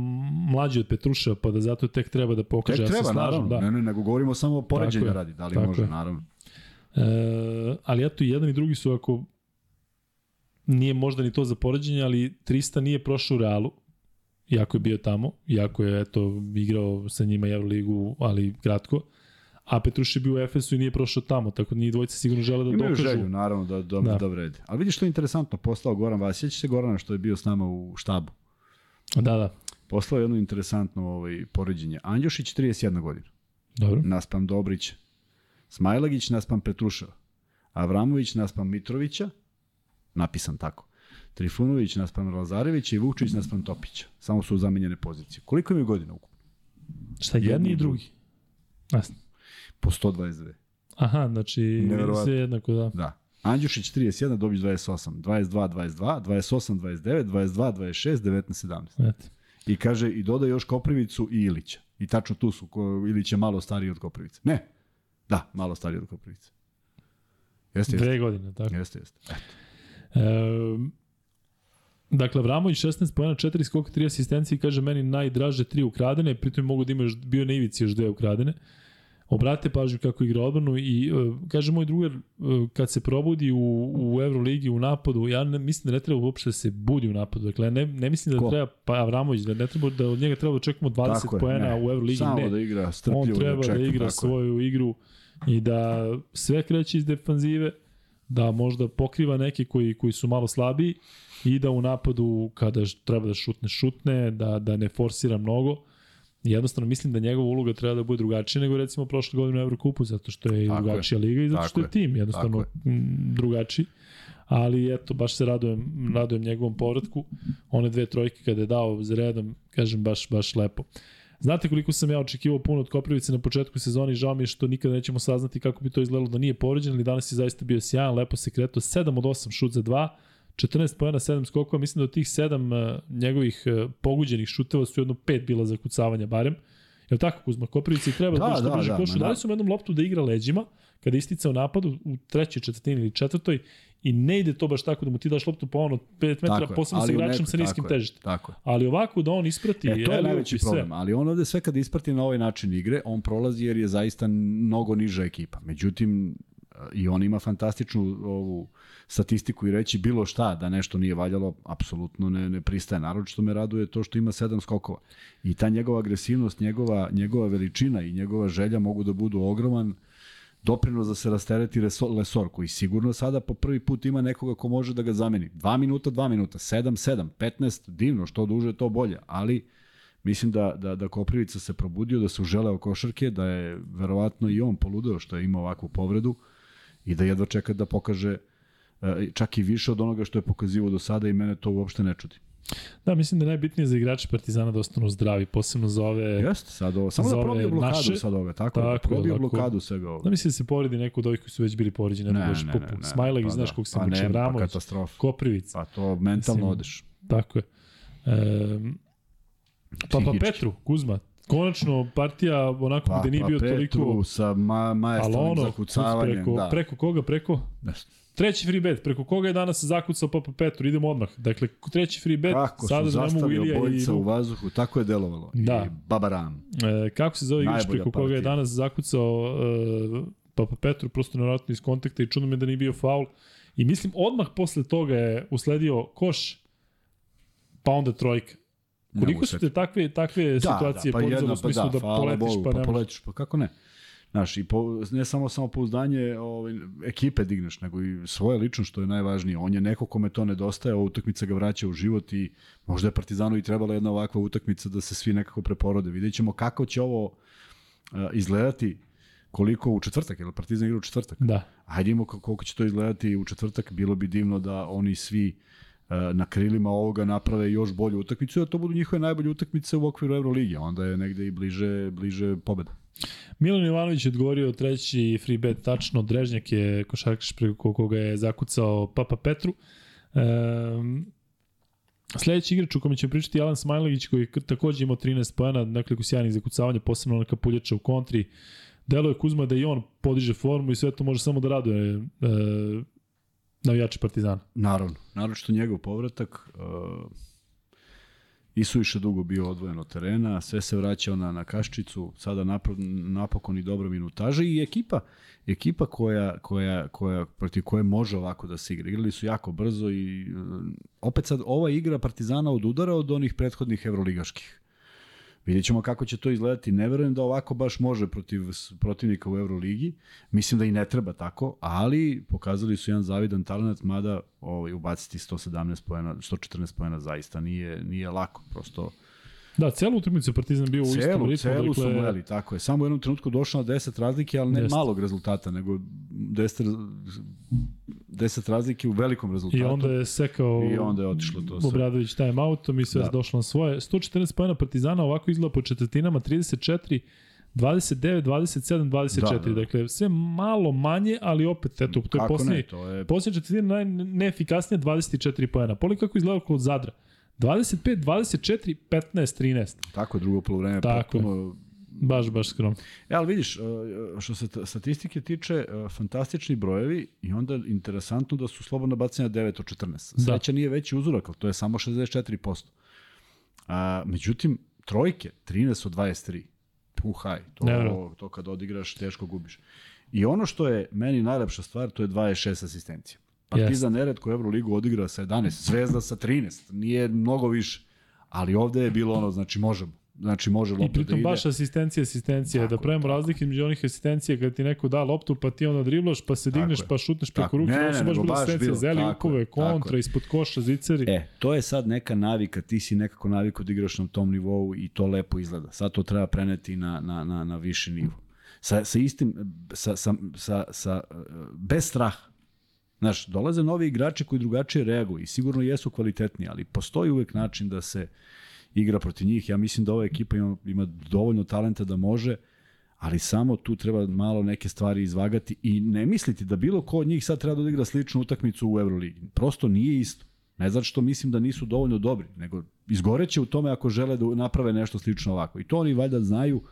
mlađi od Petruša, pa da zato tek treba da pokaže. Tek ja se treba, slažem, naravno. Da. Ne, ne, nego govorimo samo o poređenju radi. Da li može, je. naravno. E, ali eto, i jedan i drugi su ako nije možda ni to za poređenje, ali 300 nije prošao u Realu, iako je bio tamo, iako je eto, igrao sa njima Euroligu, ali kratko. A Petruš je bio u Efesu i nije prošao tamo, tako da njih dvojica sigurno žele da Imaju dokažu. želju, naravno, da, da, Da. da. vredi. Ali vidiš što je interesantno, poslao Goran Vasić, se Gorana što je bio s nama u štabu. Da, da. Poslao je jedno interesantno ovaj, poređenje. Anđošić 31 godina, Dobro. naspam Dobrić, Smajlagić naspam Petruševa, Avramović naspam Mitrovića, napisan tako, Trifunović naspam Lazarevića i Vukčić naspam Topića. Samo su zamenjene pozicije. Koliko imaju godina ukupno? Šta, jedni i drugi? Jasno. Po 122. Aha, znači sve jednako, da. Da. Anđušić 31, Dobić 28, 22, 22, 28, 29, 22, 26, 19, 17. Eto. I kaže, i doda još Koprivicu i Ilića. I tačno tu su, ko, Ilić je malo stariji od Koprivice. Ne, da, malo stariji od Koprivice. Jeste, jeste. Dve godine, tako. Jeste, jeste. Eto. E, dakle, Vramović 16 pojena, 4 skoka, 3 asistencije i kaže meni najdraže 3 ukradene, pritom mogu da ima još, bio na ivici još dve ukradene. Obratite pažnju kako igra odbranu i uh, kaže moj drugar uh, kad se probudi u, u Euroligi u napadu, ja ne, mislim da ne treba uopšte da se budi u napadu. Dakle, ne, ne mislim da Ko? treba, pa Avramović, da ne treba da od njega treba da očekujemo 20 Tako je, poena ne. u Euroligi. Samo ne. da igra strpljivo. On treba da, čeka, igra tako je. svoju igru i da sve kreće iz defanzive, da možda pokriva neke koji, koji su malo slabiji i da u napadu kada treba da šutne, šutne, da, da ne forsira mnogo. Jednostavno mislim da njegova uloga treba da bude drugačija nego recimo prošle godine u Evrokupu, zato što je Tako drugačija liga i zato Tako što je je. tim jednostavno m, drugačiji. Ali eto, baš se radujem, radujem njegovom povratku. One dve trojke kada je dao za redom, kažem, baš, baš lepo. Znate koliko sam ja očekivao puno od Koprivice na početku sezoni, žao mi je što nikada nećemo saznati kako bi to izgledalo da nije povređen, ali danas je zaista bio sjajan, lepo se kretao, 7 od 8 šut za 2, 14 pojena, 7 skokova, mislim da od tih 7 uh, njegovih uh, poguđenih šuteva su jedno 5 bila za kucavanja barem. Jel tako Kuzma Koprivica i treba Da, da, da, da, bliže da, košu. ma Dali da. su mu jednom loptu da igra leđima, kada je isticao napad u, u trećoj četvrtini ili četvrtoj i ne ide to baš tako da mu ti daš loptu po ono 5 metara, Tako je, posebno sa u igračem sa niskim je, težištem. Tako je. Ali ovako da on isprati E, to je najveći i sve. problem, ali on ovde sve kad isprati na ovaj način igre, on prolazi jer je zaista mnogo niža ekipa. Međutim, i on ima fantastičnu ovu statistiku i reći bilo šta da nešto nije valjalo, apsolutno ne, ne pristaje. Naročito me raduje to što ima sedam skokova. I ta njegova agresivnost, njegova, njegova veličina i njegova želja mogu da budu ogroman doprinos da se rastereti Lesor, koji sigurno sada po prvi put ima nekoga ko može da ga zameni. 2 minuta, 2 minuta, 7, 7, 15, divno, što duže to bolje, ali mislim da, da, da Koprivica se probudio, da se uželeo košarke, da je verovatno i on poludeo što je imao ovakvu povredu i da jedva čeka da pokaže e, čak i više od onoga što je pokazivo do sada i mene to uopšte ne čudi. Da, mislim da je najbitnije za igrače Partizana da ostanu zdravi, posebno za ove... Jeste, sad ovo, samo da ove probije blokadu naše- sad ove, tako, Tako tako je, probije ovako. blokadu svega ovo. Da mislim da se poredi neko od ovih koji su već bili poređeni, ne, ne, ne, Pupu. Smajlag, pa znaš da. kog se pa muče, nema, pa Vramović, katastrofa. Koprivica. Pa to mentalno Mislim, odeš. Tako je. Um, Papa Psihički. Petru, Kuzma, konačno partija onako Pa, gde nije pa bio Petru toliko sa ma, ali majestralnim ono, zakucavanjem. preko, da. preko koga, preko Nešto. treći free bet, preko koga je danas zakucao Papa Petru, idemo odmah. Dakle, treći free bet, Kako sada su da ne mogu Ilija i u vazduhu, tako je delovalo. Da. I Babaram. E, kako se zove igrač preko koga je partija. danas zakucao e, Papa Petru, prosto nevjerojatno iz kontakta i čudno mi je da nije bio faul. I mislim, odmah posle toga je usledio koš, pa onda trojka. Koliko su te takve, takve situacije pa podizale jedna, u smislu pa da, hvala poletiš Bogu, pa možeš? poletiš, pa kako ne? Znaš, i po, ne samo samopouzdanje ovaj, ekipe digneš, nego i svoje lično što je najvažnije. On je neko kome to nedostaje, ova utakmica ga vraća u život i možda je Partizanu i trebala jedna ovakva utakmica da se svi nekako preporode. Vidjet ćemo kako će ovo uh, izgledati koliko u četvrtak, jer Partizan igra u četvrtak. Da. Hajde imamo koliko će to izgledati u četvrtak, bilo bi divno da oni svi na krilima ovoga naprave još bolju utakmicu, da to budu njihove najbolje utakmice u okviru Euroligi, onda je negde i bliže, bliže pobeda. Milan Ivanović je odgovorio treći free bet tačno, Drežnjak je košarkaš preko koga je zakucao Papa Petru. Um, Sledeći igrač u kome ćemo pričati Alan Smajlagić koji je takođe imao 13 pojena, nekoliko sjajnih zakucavanja, posebno neka puljača u kontri. Delo je Kuzma da i on podiže formu i sve to može samo da raduje e, navijači Partizana. Naravno, naročito njegov povratak, uh, Isuviše dugo bio odvojen od terena, sve se vraćao na, na kaščicu, sada napro, napokon i dobro minutaže i ekipa, ekipa koja, koja, koja, protiv koje može ovako da se igra. Igrali su jako brzo i uh, opet sad ova igra Partizana od udara od onih prethodnih evroligaških. Vidjet ćemo kako će to izgledati. Ne verujem da ovako baš može protiv protivnika u Euroligi. Mislim da i ne treba tako, ali pokazali su jedan zavidan talent, mada ovaj, ubaciti 117 poena, 114 poena zaista nije, nije lako. Prosto Da, celu utakmicu Partizan bio u istom celu, ritmu. celu su dakle, mojeli, tako je. Samo u jednom trenutku došao na 10 razlike, ali ne Jeste. malog rezultata, nego 10, 10 razlike u velikom rezultatu. I onda je sekao I onda je otišlo to sve. Obradović time outom i sve Da. došlo na svoje. 114 pojena Partizana ovako izgleda po četvrtinama, 34, 29, 27, 24. Da, Da, da. da. Dakle, sve malo manje, ali opet, eto, to je Kako posljednji, ne, to je posljednja četvrtina naj, neefikasnija 24 pojena. Poli kako izgleda kod Zadra. 25, 24, 15, 13. tako drugo polovreme Tako je. potpuno Baš, baš skromno. E, ali vidiš, uh, što se ta- statistike tiče, uh, fantastični brojevi i onda interesantno da su slobodna bacanja 9 od 14. Da. Sreća nije veći uzorak, ali to je samo 64%. A, međutim, trojke, 13 od 23. Puhaj, to, Nevjerojatno. to kad odigraš, teško gubiš. I ono što je meni najlepša stvar, to je 26 asistencija. Partizan neretko u Euroligu odigra sa 11, Zvezda sa 13, nije mnogo više. Ali ovde je bilo ono, znači možemo. znači može lopta I pritom da ide. baš asistencija, asistencija, Tako da pravimo tako. razlike između onih asistencija kada ti neko da loptu, pa ti onda driblaš, pa se Tako digneš, je. pa šutneš preko Tako. ruke, Ne, ne, su baš bilo. zeli Tako upove, je, tako kontra, ispod koša, ziceri. E, to je sad neka navika, ti si nekako naviku da igraš na tom nivou i to lepo izgleda. Sad to treba preneti na, na, na, na viši nivo. Sa, sa istim, sa, sa, sa, sa, bez straha. Znaš, dolaze novi igrači koji drugačije reaguju i sigurno jesu kvalitetni, ali postoji uvek način da se igra protiv njih. Ja mislim da ova ekipa ima, ima dovoljno talenta da može, ali samo tu treba malo neke stvari izvagati i ne misliti da bilo ko od njih sad treba da odigra sličnu utakmicu u Euroligi. Prosto nije isto. Ne zato što mislim da nisu dovoljno dobri, nego izgoreće u tome ako žele da naprave nešto slično ovako. I to oni valjda znaju,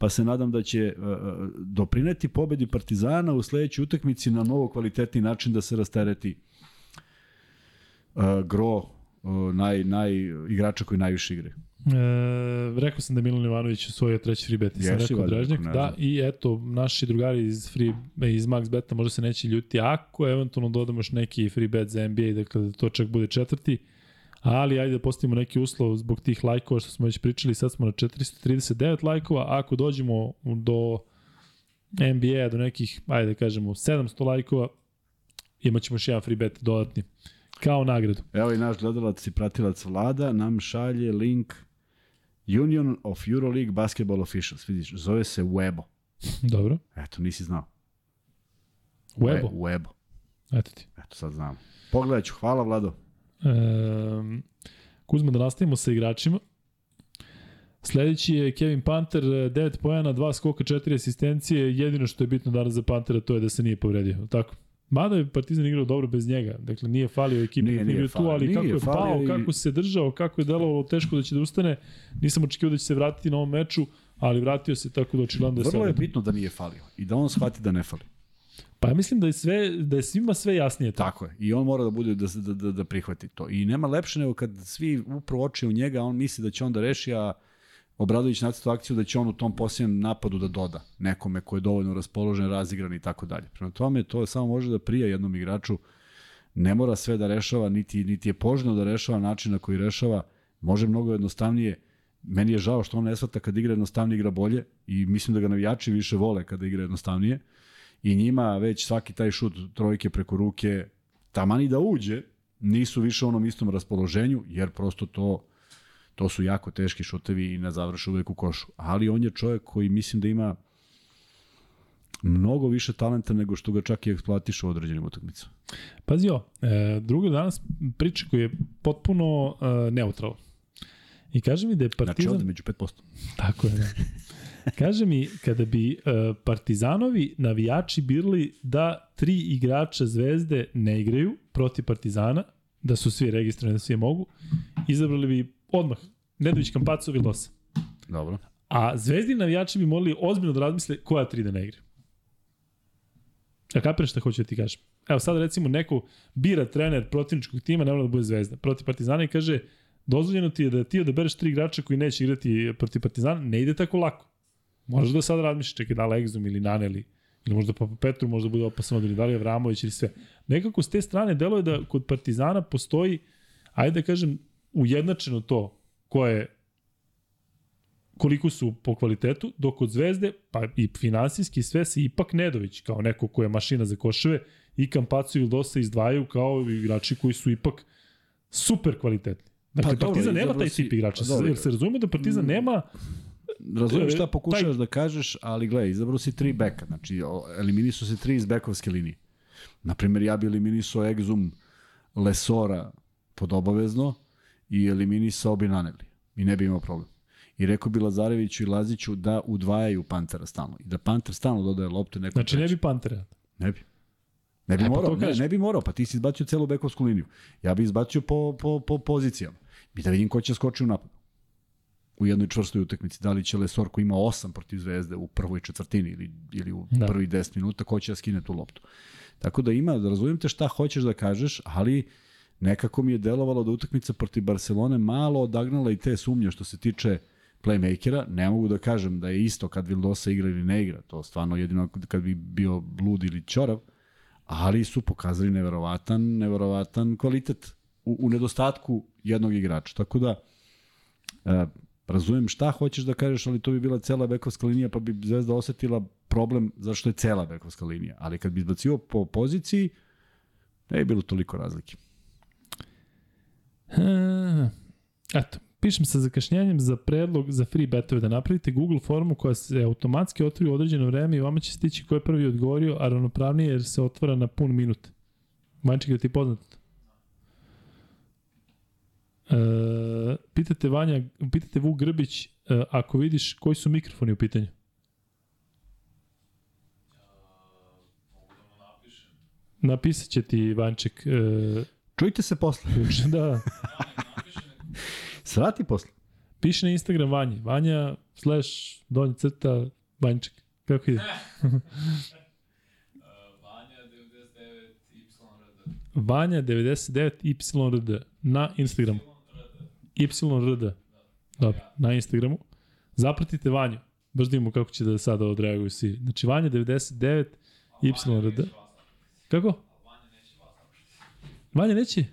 pa se nadam da će uh, doprineti pobedi Partizana u sledećoj utakmici na mnogo kvalitetni način da se rastereti uh, gro uh, naj, naj, igrača koji najviše igraju. E, rekao sam da Milan Ivanović osvojio treći free bet, sam rekao Dražnjak. Da, i eto, naši drugari iz, free, iz Max Beta možda se neće ljuti ako eventualno dodamo još neki free bet za NBA, dakle da to čak bude četvrti. Ali ajde da postavimo neki uslov zbog tih lajkova što smo već pričali, sad smo na 439 lajkova, ako dođemo do NBA do nekih, ajde da kažemo, 700 lajkova, imat ćemo još jedan free bet dodatni, kao nagradu. Evo i naš gledalac i pratilac vlada nam šalje link Union of Euroleague Basketball Officials. Vidiš, zove se Webo. Dobro. Eto, nisi znao. Webo. We, Webo. Eto ti. Eto, sad znam. Pogledat ću. Hvala, Vlado. Um, Kuzma, da nastavimo sa igračima. Sledeći je Kevin Panter, 9 pojena, 2 skoka, 4 asistencije. Jedino što je bitno danas za Pantera to je da se nije povredio. Tako. Mada je Partizan igrao dobro bez njega. Dakle, nije falio ekipu. Nije, Nije, nije tu, ali Nije kako je pao, i- kako se držao, kako je delovalo teško da će da ustane. Nisam očekivao da će se vratiti na ovom meču, ali vratio se tako da očigledno da je Vrlo je bitno da nije falio i da on shvati da ne fali. Pa ja mislim da je sve da je svima sve jasnije tako. Tako je. I on mora da bude da, da, da, da prihvati to. I nema lepše nego kad svi upravo oče u njega, on misli da će on da reši, a Obradović nacrta akciju da će on u tom posljednjem napadu da doda nekome ko je dovoljno raspoložen, razigran i tako dalje. Prema tome, to samo može da prija jednom igraču. Ne mora sve da rešava, niti, niti je poželjno da rešava način na koji rešava. Može mnogo jednostavnije. Meni je žao što on ne shvata kad igra jednostavnije, igra bolje i mislim da ga navijači više vole kada igra jednostavnije. I njima već svaki taj šut trojke preko ruke, tamani da uđe, nisu više u onom istom raspoloženju, jer prosto to to su jako teški šutevi i ne završe uvek u košu. Ali on je čovjek koji mislim da ima mnogo više talenta nego što ga čak i eksploatiše u određenim utakmicama. Pazi ovo, e, druga danas priča koja je potpuno e, neutralna. I kaže mi da je Znači Partizan... ovde među 5%. Tako je, da. Kaže mi, kada bi uh, Partizanovi navijači birali da tri igrača Zvezde ne igraju protiv Partizana, da su svi registrovani, da svi mogu, izabrali bi odmah Nedović, Kampaco, Vildosa. Dobro. A Zvezdi navijači bi morali ozbiljno da razmisle koja tri da ne igraju. A kapiraš šta hoću da ti kažem? Evo sad recimo neko bira trener protivničkog tima, ne mora da bude Zvezda, protiv Partizana i kaže dozvoljeno ti je da ti odabereš tri igrača koji neće igrati protiv Partizana, ne ide tako lako. Možeš da sad razmišljaš, čekaj, da li ili Naneli, ili možda Papa Petru možda bude opasan od ili da li je Vramović ili sve. Nekako s te strane deluje da kod Partizana postoji, ajde da kažem, ujednačeno to ko je koliko su po kvalitetu, dok kod Zvezde, pa i finansijski sve se ipak Nedović, kao neko ko je mašina za koševe, i Kampacu i Vildosa izdvajaju kao igrači koji su ipak super kvalitetni. Dakle, Pa dobro, Partizan nema taj tip igrača. pa dobro. Jer se razume da Partizan nema Razumem šta E, pokušavaš da kažeš, ali gledaj, izabrao si tri beka, znači o, eliminisao si tri iz bekovske linije. Naprimer, ja bi eliminisao Exum Lesora pod obavezno i eliminisao bi Naneli. I ne bi imao problem. I rekao bi Lazareviću i Laziću da udvajaju Pantera stalno. I da Panter stalno dodaje lopte nekom Znači, ne trećem. bi Pantera. Ne bi. Ne bi E, pa morao, to ne, ne bi morao, pa ti si izbacio celu bekovsku liniju. Ja bi izbacio po, po, po pozicijama. I da vidim ko će skoči u napad. U jednoj čvrstoj utakmici. Da li će Lesor koji ima 8 protiv Zvezde u prvoj četvrtini ili, ili u Da. prvih 10 minuta, ko će da skine tu loptu. Tako da ima, da razumijem te šta hoćeš da kažeš, ali nekako mi je delovalo da utakmica protiv Barcelone malo odagnala i te sumnje što se tiče playmakera. Ne mogu da kažem da je isto kad Vildosa igra ili ne igra. To stvarno jedino kad bi bio blud ili ćorav ali su pokazali neverovatan, neverovatan kvalitet u, u nedostatku jednog igrača. Tako da, e, razumem šta hoćeš da kažeš, ali to bi bila cela bekovska linija, pa bi Zvezda osetila problem zašto je cela bekovska linija. Ali kad bi izbacio po poziciji, ne bi bilo toliko razlike. E, Eto, pišem sa zakašnjenjem za predlog za free betove da napravite Google formu koja se automatski otvori u određeno vreme i vama će stići ko je prvi odgovorio, a ravnopravnije jer se otvara na pun minut. Manček, da ti je poznato? E, pitate Vanja, pitate Vuk Grbić, e, ako vidiš koji su mikrofoni u pitanju? Napisat će ti Vanček. E, Čujte se posle. da, Srati posle. Piši na Instagram Vanja. Vanja slash donji crta Vanček. Kako ide? Vanja 99 YRD na Instagramu. YRD. Dobro, na Instagramu. Zapratite Vanju. Baš da imamo kako će da sada odreaguju svi. Znači Vanja 99 YRD. Kako? Vanja neće?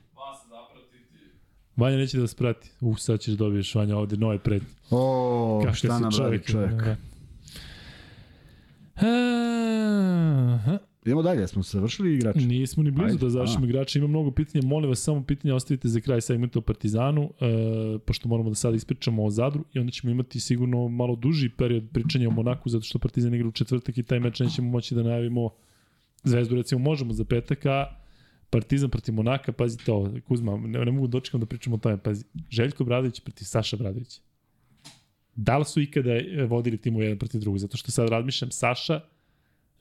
Vanja neće da vas prati. Uh, sad ćeš dobiješ Vanja ovde nove pred. O, Kako šta nam radi čovjek. Da. Aha. Idemo dalje, smo završili igrači. Nismo ni blizu Ajde, da završimo a. igrača. Ima mnogo pitanja. Molim vas, samo pitanja ostavite za kraj segmenta o Partizanu, e, pošto moramo da sada ispričamo o Zadru i onda ćemo imati sigurno malo duži period pričanja o Monaku, zato što Partizan igra u četvrtak i taj meč nećemo moći da najavimo Zvezdu, recimo, možemo za petak, a Partizan protiv Monaka, pazite ovo, Kuzma, ne, ne mogu dočekam da pričamo o tome, pazi, Željko Bradović protiv Saša Bradovića. Da li su ikada vodili timu jedan protiv drugog? Zato što sad razmišljam, Saša,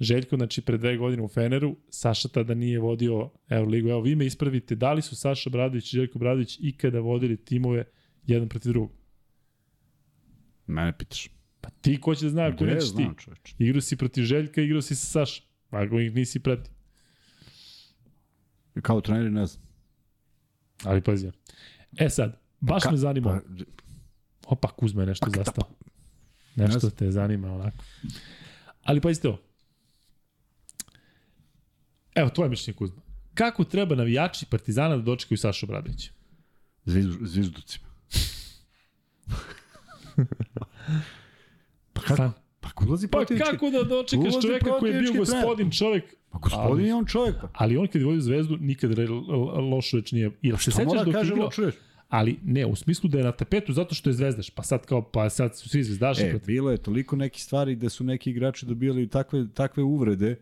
Željko, znači pre dve godine u Feneru, Saša tada nije vodio Euroligu. Evo, vi me ispravite, da li su Saša Bradović i Željko Bradović ikada vodili timove jedan protiv drugog? Mene pitaš. Pa ti ko će da zna ako nećeš ti? čoveče. Igrao si protiv Željka, igrao si sa Saša. Ako ih nisi pratio. Kao trener ne znam. Ali pazi. E sad, baš Ka- me zanima. Pa, Opa, Kuzma je nešto zastao. Nešto znam. te zanima onako. Ali pazite ovo. Evo, tvoje mišljenje Kuzma. Kako treba navijači Partizana da dočekaju Sašu Bradovića? Zviz- Zvižducima. pa kako? Pa kako ulazi Pa protivnički? kako da dočekaš čoveka koji je bio gospodin čovek, Pa gospodin je on čovjek. Pa. ali on kad je vodio zvezdu nikad lošu reč nije. Ili se Šta mora sećaš da dok kaže igrao? Ali ne, u smislu da je na tapetu zato što je zvezdaš, pa sad kao, pa sad su svi zvezdaši. E, protiv- bilo je toliko nekih stvari gde su neki igrači dobijali takve, takve uvrede,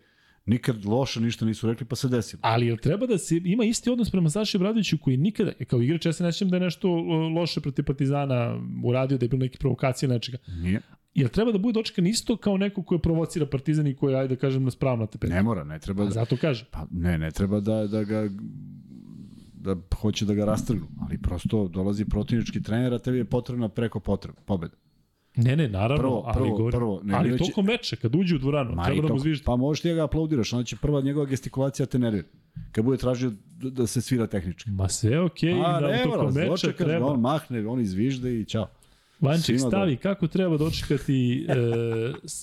nikad loše ništa nisu rekli, pa se desilo. Ali jel treba da se ima isti odnos prema Saši Bradoviću koji nikada, kao igrač ja se ne sjećam da je nešto o, loše protiv Partizana uradio, da je bilo neke provokacije nečega. Nije. Jel treba da bude dočekan isto kao neko ko je provocira Partizan i ko je, ajde da kažem, na spravna tapetu? Ne mora, ne treba A da... zato kaže. Pa ne, ne treba da, da ga da hoće da ga rastrgnu, ali prosto dolazi protivnički trener, a tebi je potrebna preko potreba, pobeda. Ne, ne, naravno, Prvo- ali prvo- govorim, prvo, ne, ali neće- tokom meča, kad uđe u dvoranu, Ma treba da mu to, zviždi. pa možeš ti da ga aplaudiraš, onda će prva njegova gestikulacija te nervira. Kad bude tražio da, da se svira tehnički. Ma sve je okej, A, da ne tokom meča ga, treba. on mahne, on izvižde i čao. Svima stavi kako treba dočekati, e,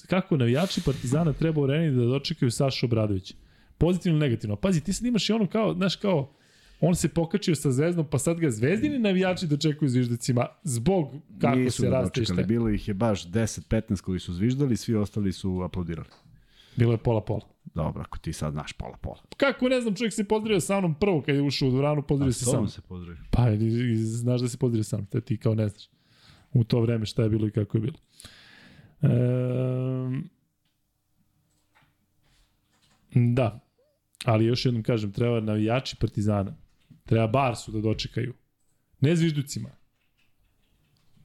kako navijači Partizana treba u areni da dočekaju Sašu Obradovića. Pozitivno ili negativno. Pazi, ti sad imaš i ono kao, znaš kao, on se pokačio sa zvezdom, pa sad ga zvezdini navijači dočekuju zviždacima zbog kako Nisu se dočekali, je. bilo ih je baš 10-15 koji su zviždali, svi ostali su aplaudirali. Bilo je pola-pola. Dobro, ako ti sad znaš pola-pola. Kako ne znam, čovjek se pozdravio sa mnom prvo kad je ušao u dvoranu, pozdravio se sa mnom. se pozdravio. Pa, i, i, znaš da se pozdravio sa mnom, to ti kao ne znaš. U to vreme šta je bilo i kako je bilo. Ehm, da, ali još jednom kažem, treba navijači Partizana, treba Barsu da dočekaju. Ne zvižducima.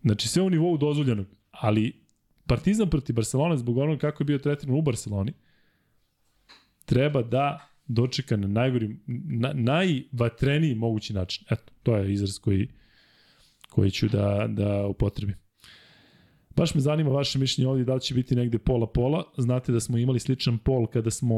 Znači sve u nivou dozvoljenog, ali Partizan protiv Barcelone zbog onoga kako je bio tretiran u Barceloni, treba da dočeka na najgori, na, najvatreniji mogući način. Eto, to je izraz koji, koji ću da, da upotrebim. Baš me zanima vaše mišljenje ovdje, da li će biti negde pola-pola. Znate da smo imali sličan pol kada smo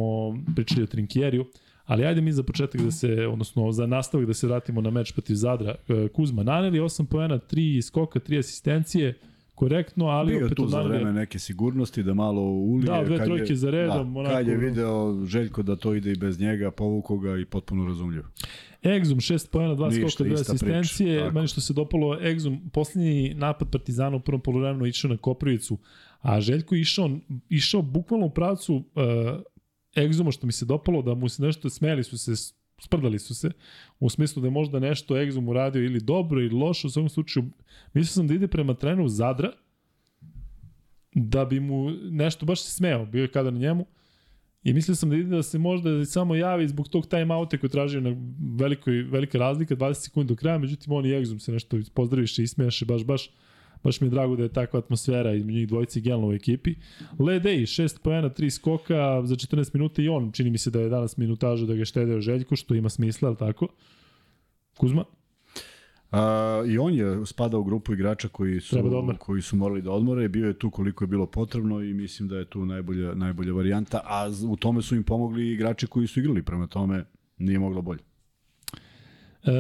pričali o Trinkjeriju, ali ajde mi za početak da se, odnosno za nastavak da se vratimo na meč protiv Zadra. E, Kuzma naneli 8 poena, 3 skoka, 3 asistencije. korektno, ali Bio opet tu za vreme neke sigurnosti da malo ulije. Da, dve trojke je, za redom, Da, onako- kad je video Željko da to ide i bez njega, povuko ga i potpuno razumljivo. Exum 6 pojena, 2 Ništa, skoka, 2 ista asistencije. priča. Meni što se dopalo Exum, posljednji napad Partizana u prvom poluvremenu išao na Koprivicu, a Željko išao, išao bukvalno u pravcu uh, Exuma što mi se dopalo da mu se nešto smeli su se sprdali su se u smislu da je možda nešto Exum uradio ili dobro ili loše u svakom slučaju mislio sam da ide prema trenu Zadra da bi mu nešto baš se smeo bio je kada na njemu I mislio sam da ide da se možda samo javi zbog tog time outa koji tražio na velikoj, velika razlika, 20 sekundi do kraja, međutim on i Exum se nešto pozdraviše i ismijaše, baš, baš, baš mi je drago da je takva atmosfera između njih dvojice i u ekipi. Ledej, 6 poena, 3 skoka za 14 minuta i on, čini mi se da je danas minutažu da ga štedeo Željko, što ima smisla, ali tako? Kuzma? A, I on je spadao u grupu igrača koji su, da koji su morali da odmore, bio je tu koliko je bilo potrebno i mislim da je tu najbolja, najbolja varijanta, a u tome su im pomogli i igrači koji su igrali, prema tome nije moglo bolje. E,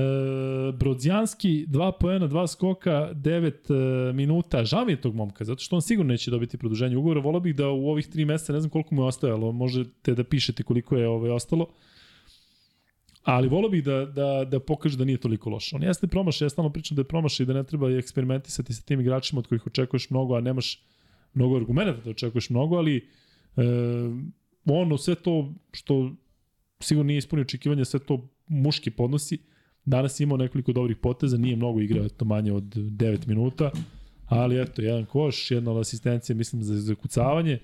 Brodzijanski, 2 poena, 2 skoka, 9 e, minuta. Žao mi je tog momka, zato što on sigurno neće dobiti produženje ugovora. Volao bih da u ovih 3 meseca, ne znam koliko mu je ostajalo, možete da pišete koliko je ovaj, ostalo. Ali volao bih da, da, da pokaže da nije toliko loš. On jeste promašaj, ja stalno pričam da je promašaj i da ne treba eksperimentisati sa tim igračima od kojih očekuješ mnogo, a nemaš mnogo argumenta da očekuješ mnogo, ali e, on u sve to što sigurno nije ispunio očekivanja, sve to muški podnosi. Danas je imao nekoliko dobrih poteza, nije mnogo igrao, eto manje od 9 minuta, ali eto, jedan koš, jedna asistencija, mislim, za zakucavanje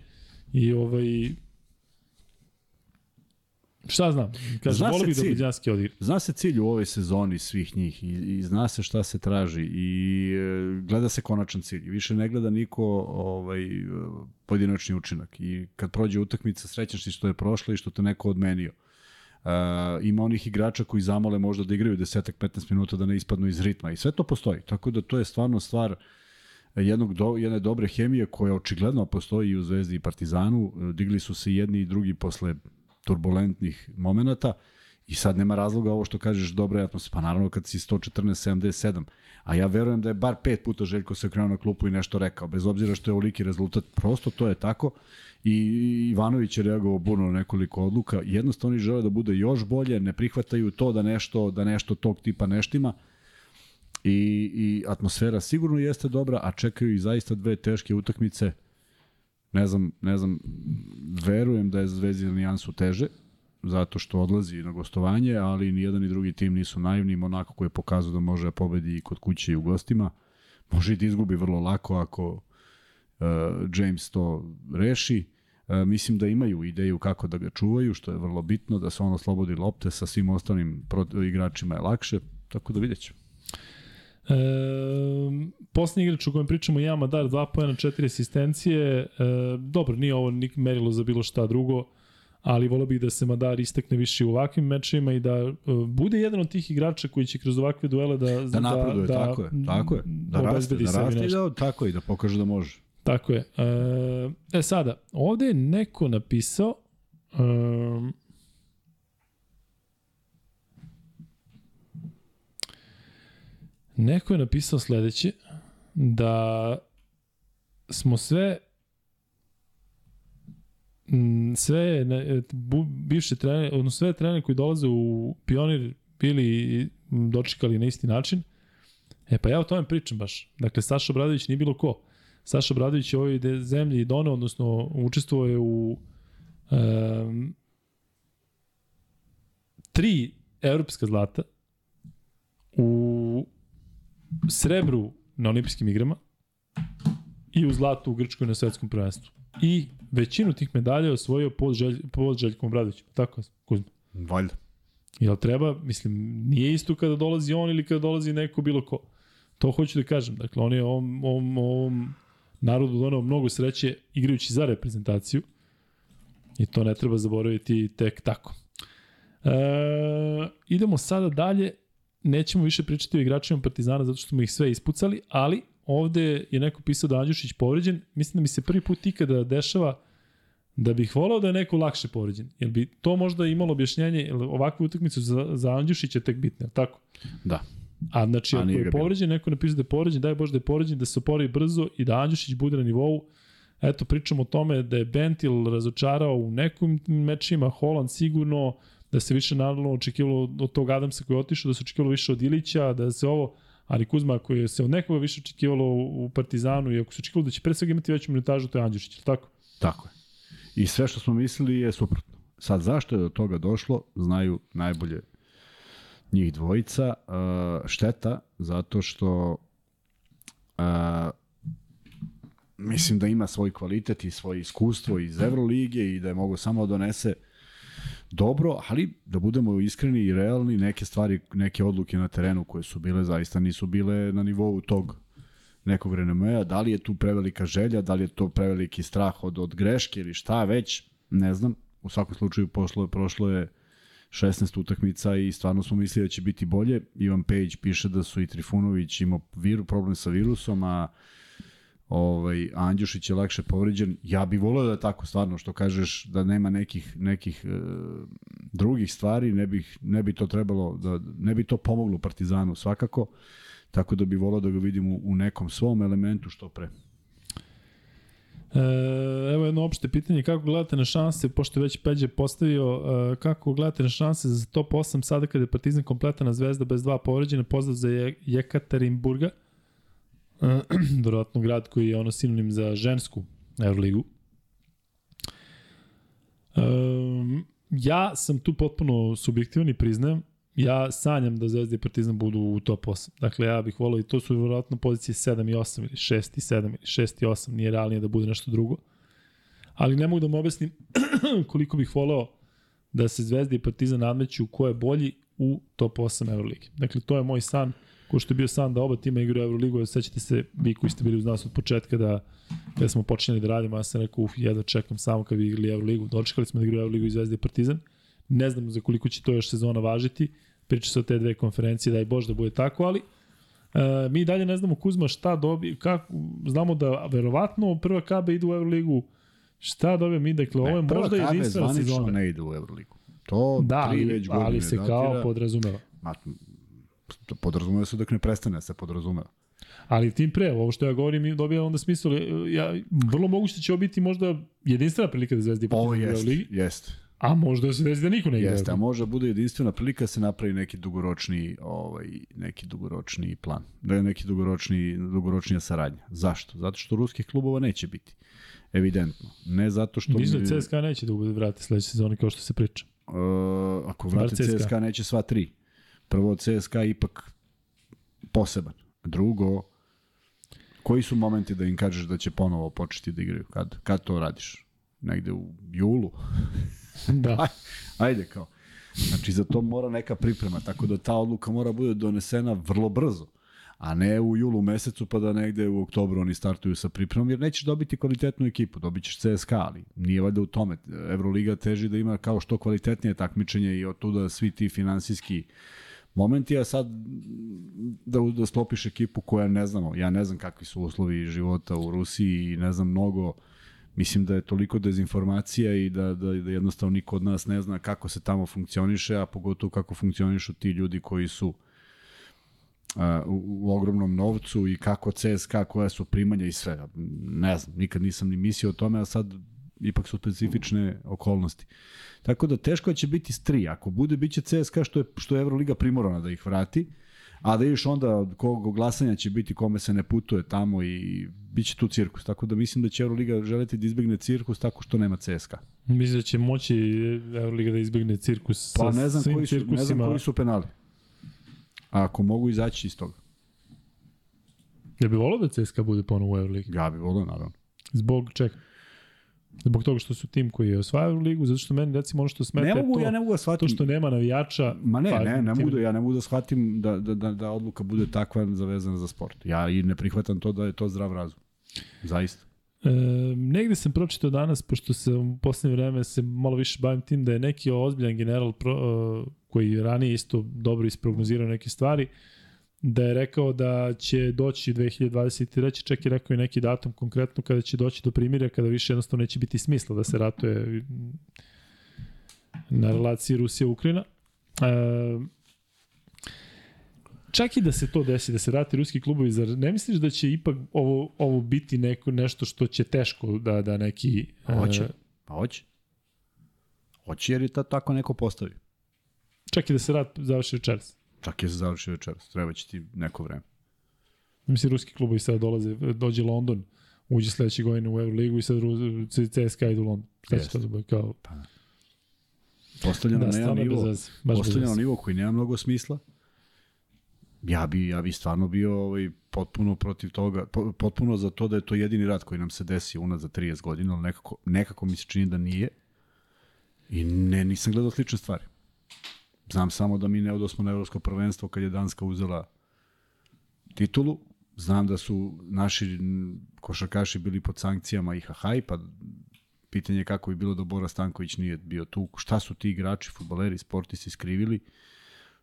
i ovaj Šta znam, kaže, Zna volio bih da odigra. Zna se cilj u ovoj sezoni svih njih i, i zna se šta se traži i e, gleda se konačan cilj. Više ne gleda niko ovaj, e, pojedinačni učinak i kad prođe utakmica srećan si što je prošla i što te neko odmenio. Uh, ima onih igrača koji zamole možda da igraju 10-15 minuta da ne ispadnu iz ritma i sve to postoji. Tako da to je stvarno stvar jednog do, jedne dobre hemije koja očigledno postoji i u Zvezdi i Partizanu. E, Digli su se jedni i drugi posle turbulentnih momenata i sad nema razloga ovo što kažeš dobra je atmosfera. Pa naravno kad si 114-77, a ja verujem da je bar pet puta Željko se okrenuo na klupu i nešto rekao, bez obzira što je oliki rezultat, prosto to je tako. I Ivanović je reagovao burno na nekoliko odluka, jednostavno oni žele da bude još bolje, ne prihvataju to da nešto, da nešto tog tipa neštima, I, i atmosfera sigurno jeste dobra, a čekaju i zaista dve teške utakmice. Ne znam, ne znam, verujem da je Zvezdi na nijansu teže, zato što odlazi na gostovanje, ali ni jedan ni drugi tim nisu naivni. Monako koji je pokazao da može da pobedi i kod kuće i u gostima. Može i da izgubi vrlo lako ako uh, James to reši. Uh, mislim da imaju ideju kako da ga čuvaju, što je vrlo bitno, da se on oslobodi lopte sa svim ostalim igračima je lakše, tako da vidjet ćemo. E, posljednji igrač o kojem pričamo je Madar, 2 pojena, 4 asistencije. E, dobro, nije ovo nik merilo za bilo šta drugo, ali volio bih da se Madar istakne više u ovakvim mečima i da e, bude jedan od tih igrača koji će kroz ovakve duele da Da napreduje, da, tako je, tako je. Da raste, da raste i da, tako je, da pokaže da može. Tako je. E, e sada, ovde je neko napisao um, neko je napisao sledeće da smo sve sve ne, bu, bivše trenere, odnosno sve trenere koji dolaze u Pionir bili m, dočekali na isti način. E pa ja o tome pričam baš. Dakle, Saša Bradović nije bilo ko. Saša Bradović je ovoj zemlji donao, odnosno učestvovao je u um, tri evropska zlata, u srebru na olimpijskim igrama i u zlatu u Grčkoj na svetskom prvenstvu. I većinu tih medalja je osvojio pod, želj, pod Željkom Bradovićem. Tako, Kuzma. Valjda. Jel treba, mislim, nije isto kada dolazi on ili kada dolazi neko bilo ko. To hoću da kažem. Dakle, on je ovom, ovom, ovom narodu donao mnogo sreće igrajući za reprezentaciju. I to ne treba zaboraviti tek tako. E, idemo sada dalje. Nećemo više pričati o igračima Partizana zato što smo ih sve ispucali, ali ovde je neko pisao da je Andjušić povređen. Mislim da mi se prvi put ikada dešava da bih volao da je neko lakše povređen. Jel bi to možda imalo objašnjenje, jel ovakve utakmice za, za Andjušića tek bitne, tako? Da. A znači, A ako je povređen, neko napiše da je povređen, daj Bože da je povređen, da se oporavi brzo i da Andjušić bude na nivou. Eto, pričamo o tome da je Bentil razočarao u nekim mečima, Holland sigurno, da se više naravno očekivalo od tog Adamsa koji je otišao, da se očekivalo više od Ilića, da se ovo, ali Kuzma koji se od nekoga više očekivalo u Partizanu i ako se očekivalo da će pre svega imati veću minutažu, to je Andjušić, ili tako? Tako je. I sve što smo mislili je suprotno. Sad, zašto je do toga došlo, znaju najbolje njih dvojica. Uh, šteta, zato što uh, mislim da ima svoj kvalitet i svoje iskustvo iz Evrolige i da je mogo samo da donese dobro, ali da budemo iskreni i realni, neke stvari, neke odluke na terenu koje su bile zaista nisu bile na nivou tog nekog renomea, da li je tu prevelika želja, da li je to preveliki strah od, od greške ili šta već, ne znam. U svakom slučaju pošlo, prošlo je 16 utakmica i stvarno smo mislili da će biti bolje. Ivan Pejić piše da su i Trifunović imao viru, problem sa virusom, a ovaj, Andjušić je lakše povređen. Ja bih volio da je tako stvarno, što kažeš da nema nekih, nekih e, drugih stvari, ne, bih, ne bi to trebalo, da, ne bi to pomoglo Partizanu svakako, tako da bih volio da ga vidim u, u nekom svom elementu što pre. E, evo jedno opšte pitanje, kako gledate na šanse, pošto već Peđe postavio, e, kako gledate na šanse za top 8 sada kada je Partizan kompletana zvezda bez dva povređena, pozdrav za Je- Jekaterinburga, dodatno grad koji je ono sinonim za žensku Euroligu. E, ja sam tu potpuno subjektivan i priznajem, ja sanjam da Zvezda i Partizan budu u top 8. Dakle, ja bih volao i to su vjerojatno pozicije 7 i 8 ili 6 i 7 ili 6 i 8, nije realnije da bude nešto drugo. Ali ne mogu da mu objasnim koliko bih voleo da se Zvezda i Partizan nadmeću ko je bolji u top 8 Euroligi. Dakle, to je moj san, ko što je bio san da oba tima igraju Euroligu, sećate se, vi koji ste bili uz nas od početka da kada smo počinjali da radimo, ja sam rekao, uf, jedva čekam samo kad bi igrali Euroligu. Dočekali smo da igraju Euroligu i Zvezda i Partizan. Ne znam za koliko će to još sezona važiti. Priča se o te dve konferencije, daj Bož da bude tako, ali e, mi dalje ne znamo Kuzma šta dobi, kako, znamo da verovatno prva KB ide u Euroligu, šta dobija mi, dakle ovo je Ne, prva možda jedinstvena zvanično sezona. ne ide u Euroligu. To Da, tri ali, već godine ali se kao datira. podrazumeva. Ma, to podrazumeva se dok ne prestane da se podrazumeva. Ali tim pre, ovo što ja govorim dobija onda smisla. Ja, vrlo moguće da će ovo biti možda jedinstvena prilika da Zvezda i Ovo jeste, ligi, jeste. a možda se desi da niko ne igra. Jeste, a može da bude jedinstvena prilika da se napravi neki dugoročni, ovaj, neki dugoročni plan. Da je neki dugoročni, dugoročnija saradnja. Zašto? Zato što ruskih klubova neće biti. Evidentno. Ne zato što... Mislim mi- da CSKA neće da bude vrati sledeće sezone kao što se priča. Uh, ako vrate CSKA. CSKA neće sva tri. Prvo, CSKA ipak poseban. Drugo, koji su momenti da im kažeš da će ponovo početi da igraju? Kad, kad to radiš? Negde u julu? Da. Ajde kao. Znači, za to mora neka priprema, tako da ta odluka mora bude donesena vrlo brzo a ne u julu mesecu pa da negde u oktobru oni startuju sa pripremom, jer nećeš dobiti kvalitetnu ekipu, dobit ćeš CSKA, ali nije valjda u tome. Euroliga teži da ima kao što kvalitetnije takmičenje i od tuda svi ti finansijski momenti, a sad da, da sklopiš ekipu koja ne znamo, ja ne znam kakvi su uslovi života u Rusiji i ne znam mnogo, mislim da je toliko dezinformacija i da, da, da jednostavno niko od nas ne zna kako se tamo funkcioniše, a pogotovo kako funkcionišu ti ljudi koji su a, u, u ogromnom novcu i kako CSKA, koja su primanja i sve. Ne znam, nikad nisam ni mislio o tome, a sad ipak su specifične okolnosti. Tako da teško da će biti s tri. Ako bude, bit će CSKA što je, što je Euroliga primorana da ih vrati, a da još onda od kog glasanja će biti kome se ne putuje tamo i bit će tu cirkus. Tako da mislim da će Euroliga želeti da izbegne cirkus tako što nema CSKA. Mislim da će moći Euroliga da izbegne cirkus Pa sa ne znam, svim koji su, ne znam cirkusima. koji su penali. A ako mogu izaći iz toga. Ja bi volao da CSKA bude ponovo u Euroligi. Ja bih volio, naravno. Zbog čega? Zbog toga što su tim koji je osvaja Euroligu, zato što meni recimo ono što smeta Ne mogu, to, ja ne mogu da shvatim. to što nema navijača. Ma ne, pa, ne, ne mogu da, ja ne mogu da shvatim da, da, da, da odluka bude takva zavezana za sport. Ja i ne prihvatam to da je to zdrav razum. Zaista. E, negde sam pročitao danas, pošto se u poslednje vreme se malo više bavim tim, da je neki ozbiljan general pro, e, koji je ranije isto dobro isprognozirao neke stvari, da je rekao da će doći 2023. čak i rekao i neki datum konkretno kada će doći do primirja, kada više jednostavno neće biti smisla da se ratuje na relaciji Rusija-Ukrajina. E, čak i da se to desi, da se vrati ruski klubovi, zar ne misliš da će ipak ovo, ovo biti neko, nešto što će teško da, da neki... Hoće. e, Pa hoće. Hoće jer je to tako neko postavi. čak i da se rat završi večeras. Čak je se završio večeras. Treba će ti neko vreme. Mislim, ruski klubovi sada dolaze, dođe London, uđe sledeće godine u Euroligu i sad CSKA ide u London. Šta će to da bude kao... Postavljeno Da, na jedan nivo. veze. Baš bez Postavljeno nivo koji nema mnogo smisla. Ja bi, ja bi stvarno bio ovaj, potpuno protiv toga, po- potpuno za to da je to jedini rat koji nam se desi unad za 30 godina, ali nekako, nekako mi se čini da nije. I ne, nisam gledao slične stvari. Znam samo da mi ne odosmo na evropsko prvenstvo kad je Danska uzela titulu. Znam da su naši košarkaši bili pod sankcijama IHH, pa pitanje je kako bi bilo da Bora Stanković nije bio tu. Šta su ti igrači, futboleri, sportisti skrivili?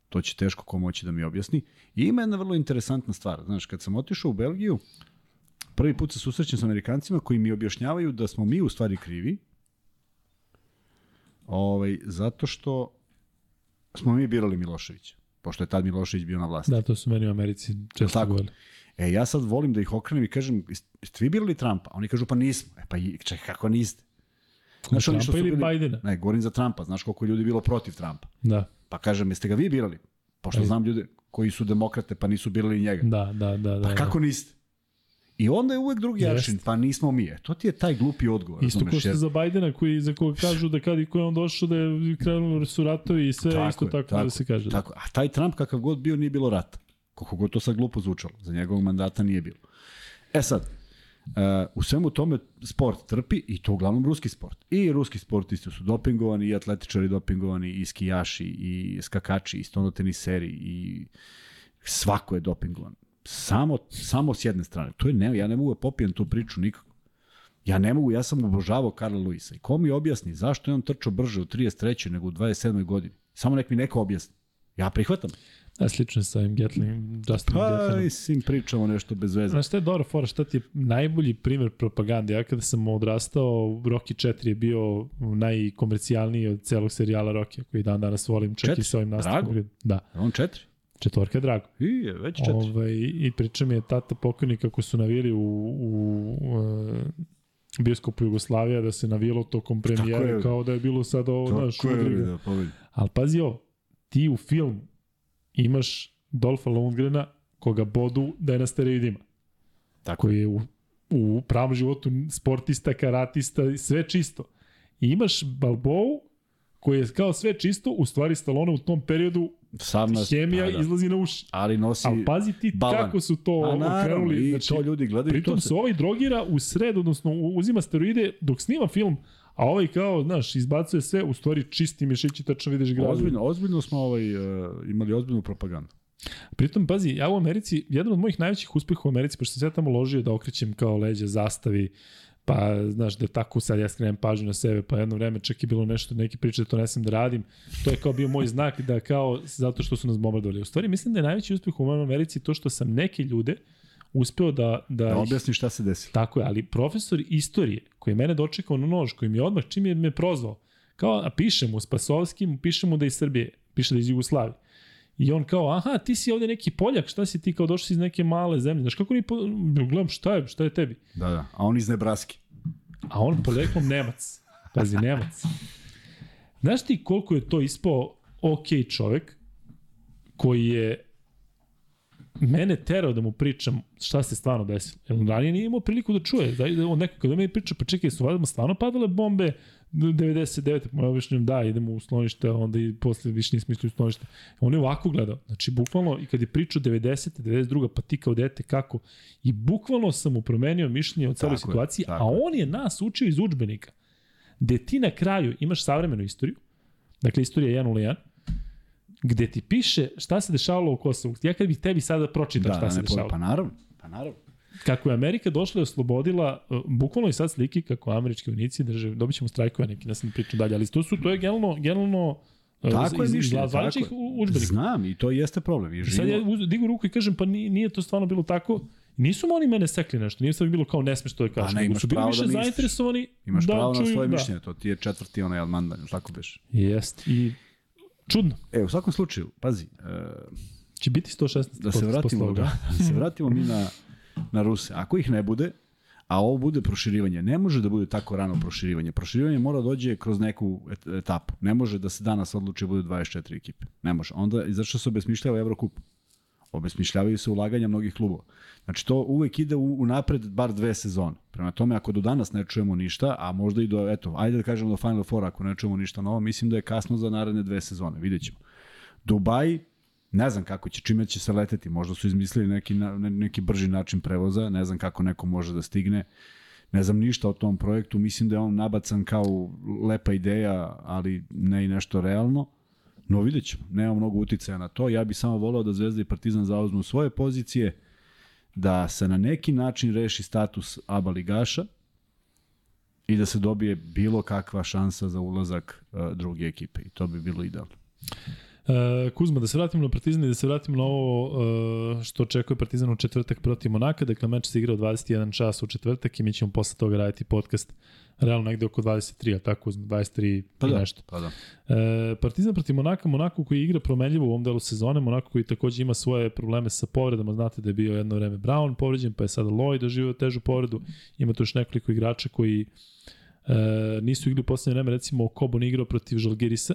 To će teško ko moći da mi objasni. I ima jedna vrlo interesantna stvar. Znaš, kad sam otišao u Belgiju, prvi put se susrećem sa Amerikancima koji mi objašnjavaju da smo mi u stvari krivi, ovaj, zato što smo mi birali Miloševića, pošto je tad Milošević bio na vlasti. Da, to su meni u Americi često tako? govorili. E, ja sad volim da ih okrenem i kažem, "Jeste- vi birali Trumpa? A oni kažu, pa nismo. E, pa čekaj, kako niste? Znaš, oni što Trumpa su ili bili- Bidena? Ne, govorim za Trumpa. Znaš koliko je ljudi bilo protiv Trumpa. Da, Pa kažem, jeste ga vi birali? Pošto E. znam ljude koji su demokrate pa nisu birali njega. da, da, da. da Pa kako niste? I onda je uvek drugi aršin, pa nismo mi. E, to ti je taj glupi odgovor. Isto ko što jer- za Bajdena koji, za koga kažu da kad i ko je on došao da je krenulo su ratovi i sve, isto je, tako, da se kaže. Tako. A taj Trump kakav god bio nije bilo rata. Koliko god to sad glupo zvučalo. Za njegovog mandata nije bilo. E sad, uh, u svemu tome sport trpi i to uglavnom ruski sport. I ruski sportisti su dopingovani, i atletičari dopingovani, i skijaši, i skakači, i stonoteniseri, i svako je dopingovan. Samo, samo s jedne strane. To je ne, ja ne mogu da popijem tu priču nikako. Ja ne mogu, ja sam obožavao Karla Luisa. I ko mi objasni zašto je on trčao brže u 33. nego u 27. godini? Samo nek mi neko objasni. Ja prihvatam. Da, slično je sa ovim Gatling, Justinom Pa, Gatlinom. mislim, pričamo nešto bez veze. Znaš šta je dobro fora, šta ti je najbolji primer propagande? Ja kada sam odrastao, Rocky 4 je bio najkomercijalniji od celog serijala Rocky, koji dan danas volim, čak i sa ovim nastavkom. Da, on četiri? Četvorka je drago. I je, već četiri. Ovaj, I priča mi je tata pokojni kako su navili u, u, u bioskopu Jugoslavija da se navilo tokom premijere je. kao da je bilo sad ovo, je, udriga. da. Ali pazi ovo, ti u film imaš Dolfa Lundgrena koga bodu da je na steroidima. Tako Koji je u, u pravom životu sportista, karatista, sve čisto. I imaš Balboa koji je kao sve čisto, u stvari Stallone u tom periodu Sav nas, hemija da, da. izlazi na uši. Ali nosi... Ali pazi ti balan. kako su to A naravno, okrenuli. i Znači, to ljudi gledaju. pritom to se... se ovaj drogira u sred, odnosno uzima steroide dok snima film, a ovaj kao, znaš, izbacuje sve, u stvari čisti mišići, tačno vidiš građu. Ozbiljno, ozbiljno smo ovaj, uh, imali ozbiljnu propagandu. Pritom, pazi, ja u Americi, jedan od mojih najvećih uspeha u Americi, pošto se ja tamo ložio da okrećem kao leđa, zastavi, pa, znaš, da tako sad ja skrenem pažnju na sebe, pa jedno vreme čak je bilo nešto, neki priče da to ne sam da radim. To je kao bio moj znak da kao, zato što su nas bombardovali. U stvari, mislim da je najveći uspeh u mojoj Americi to što sam neke ljude uspeo da, da, Da objasni šta se desilo. Tako je, ali profesor istorije koji je mene dočekao na nož, koji mi je odmah čim je me prozvao, kao, a piše mu Spasovski, piše mu da je iz Srbije, piše da je iz Jugoslavije. I on kao, aha, ti si ovde neki Poljak, šta si ti kao došao iz neke male zemlje? Znaš kako ni, po... gledam, šta je, šta je tebi? Da, da. A on iz Nebraske. A on poreklom Nemac. Pazi, Nemac. Znaš ti koliko je to ispao ok čovek koji je mene terao da mu pričam šta se stvarno desilo. Jer on ranije nije imao priliku da čuje. Da, on neko kada meni priča, pa čekaj, su valjda stvarno padale bombe 99. Pa ja objašnjam, da, idemo u sklonište, a onda i posle više nismo išli u sklonište. On je ovako gledao. Znači, bukvalno, i kad je pričao 90. 92. pa ti kao dete, kako? I bukvalno sam mu promenio mišljenje o celoj je, situaciji, tako a je. on je nas učio iz udžbenika. Gde ti na kraju imaš savremenu istoriju, dakle istorija 101, gde ti piše šta se dešavalo u Kosovu. Ja kad bih tebi sada pročitao Da, šta da, se ne, dešavalo. pa naravno. Pa naravno. Kako je Amerika došla i oslobodila, uh, bukvalno i sad slike kako američki vojnici drže, dobit ćemo strajkove neki, ne sam da pričam dalje, ali to su, to je generalno, generalno uh, Tako je iz- mišljenje. zvaničnih je. udžbenika. Znam, i to jeste problem. I sad ja digu ruku i kažem, pa nije, nije to stvarno bilo tako. Nisu oni mene sekli nešto, nije sad bilo kao ne smeš to da kažeš. ne, imaš su bili pravo da više misliš. zainteresovani imaš da pravo na svoje da. mišljenje. To ti je četvrti onaj Almandan, tako beš. Jest. I čudno. E, u svakom slučaju, pazi, uh, Će biti 116 da se vratimo, da, da se vratimo mi na, na Ruse. Ako ih ne bude, a ovo bude proširivanje. Ne može da bude tako rano proširivanje. Proširivanje mora da dođe kroz neku etapu. Ne može da se danas odluči da bude 24 ekipe. Ne može. Onda, zašto se obesmišljava Evrokup? Obesmišljavaju se ulaganja mnogih klubova. Znači, to uvek ide u, u napred bar dve sezone. Prema tome, ako do danas ne čujemo ništa, a možda i do, eto, ajde da kažemo do Final Four, ako ne čujemo ništa novo, mislim da je kasno za naredne dve sezone. Vidjet ćemo. Dubai, ne znam kako će, čime će se leteti. Možda su izmislili neki, neki brži način prevoza, ne znam kako neko može da stigne. Ne znam ništa o tom projektu, mislim da je on nabacan kao lepa ideja, ali ne i nešto realno. No vidjet ćemo, nema mnogo uticaja na to. Ja bih samo voleo da Zvezda i Partizan zauzmu svoje pozicije, da se na neki način reši status ABA ligaša i da se dobije bilo kakva šansa za ulazak uh, druge ekipe. I to bi bilo idealno. Uh, Kuzma, da se vratimo na Partizan i da se vratimo na ovo uh, što očekuje Partizan u četvrtak protiv Monaka. Dakle, meč se igra u 21 čas u četvrtak i mi ćemo posle toga raditi podcast realno negde oko 23, a tako Kuzma, 23 pa i da, nešto. Pa da. Uh, Partizan protiv Monaka, Monako koji igra promenljivo u ovom delu sezone, Monako koji takođe ima svoje probleme sa povredama, znate da je bio jedno vreme Brown povređen, pa je sada Lloyd doživio težu povredu, ima tu još nekoliko igrača koji uh, nisu igli u poslednje vreme, recimo Kobon igrao protiv Žalgirisa,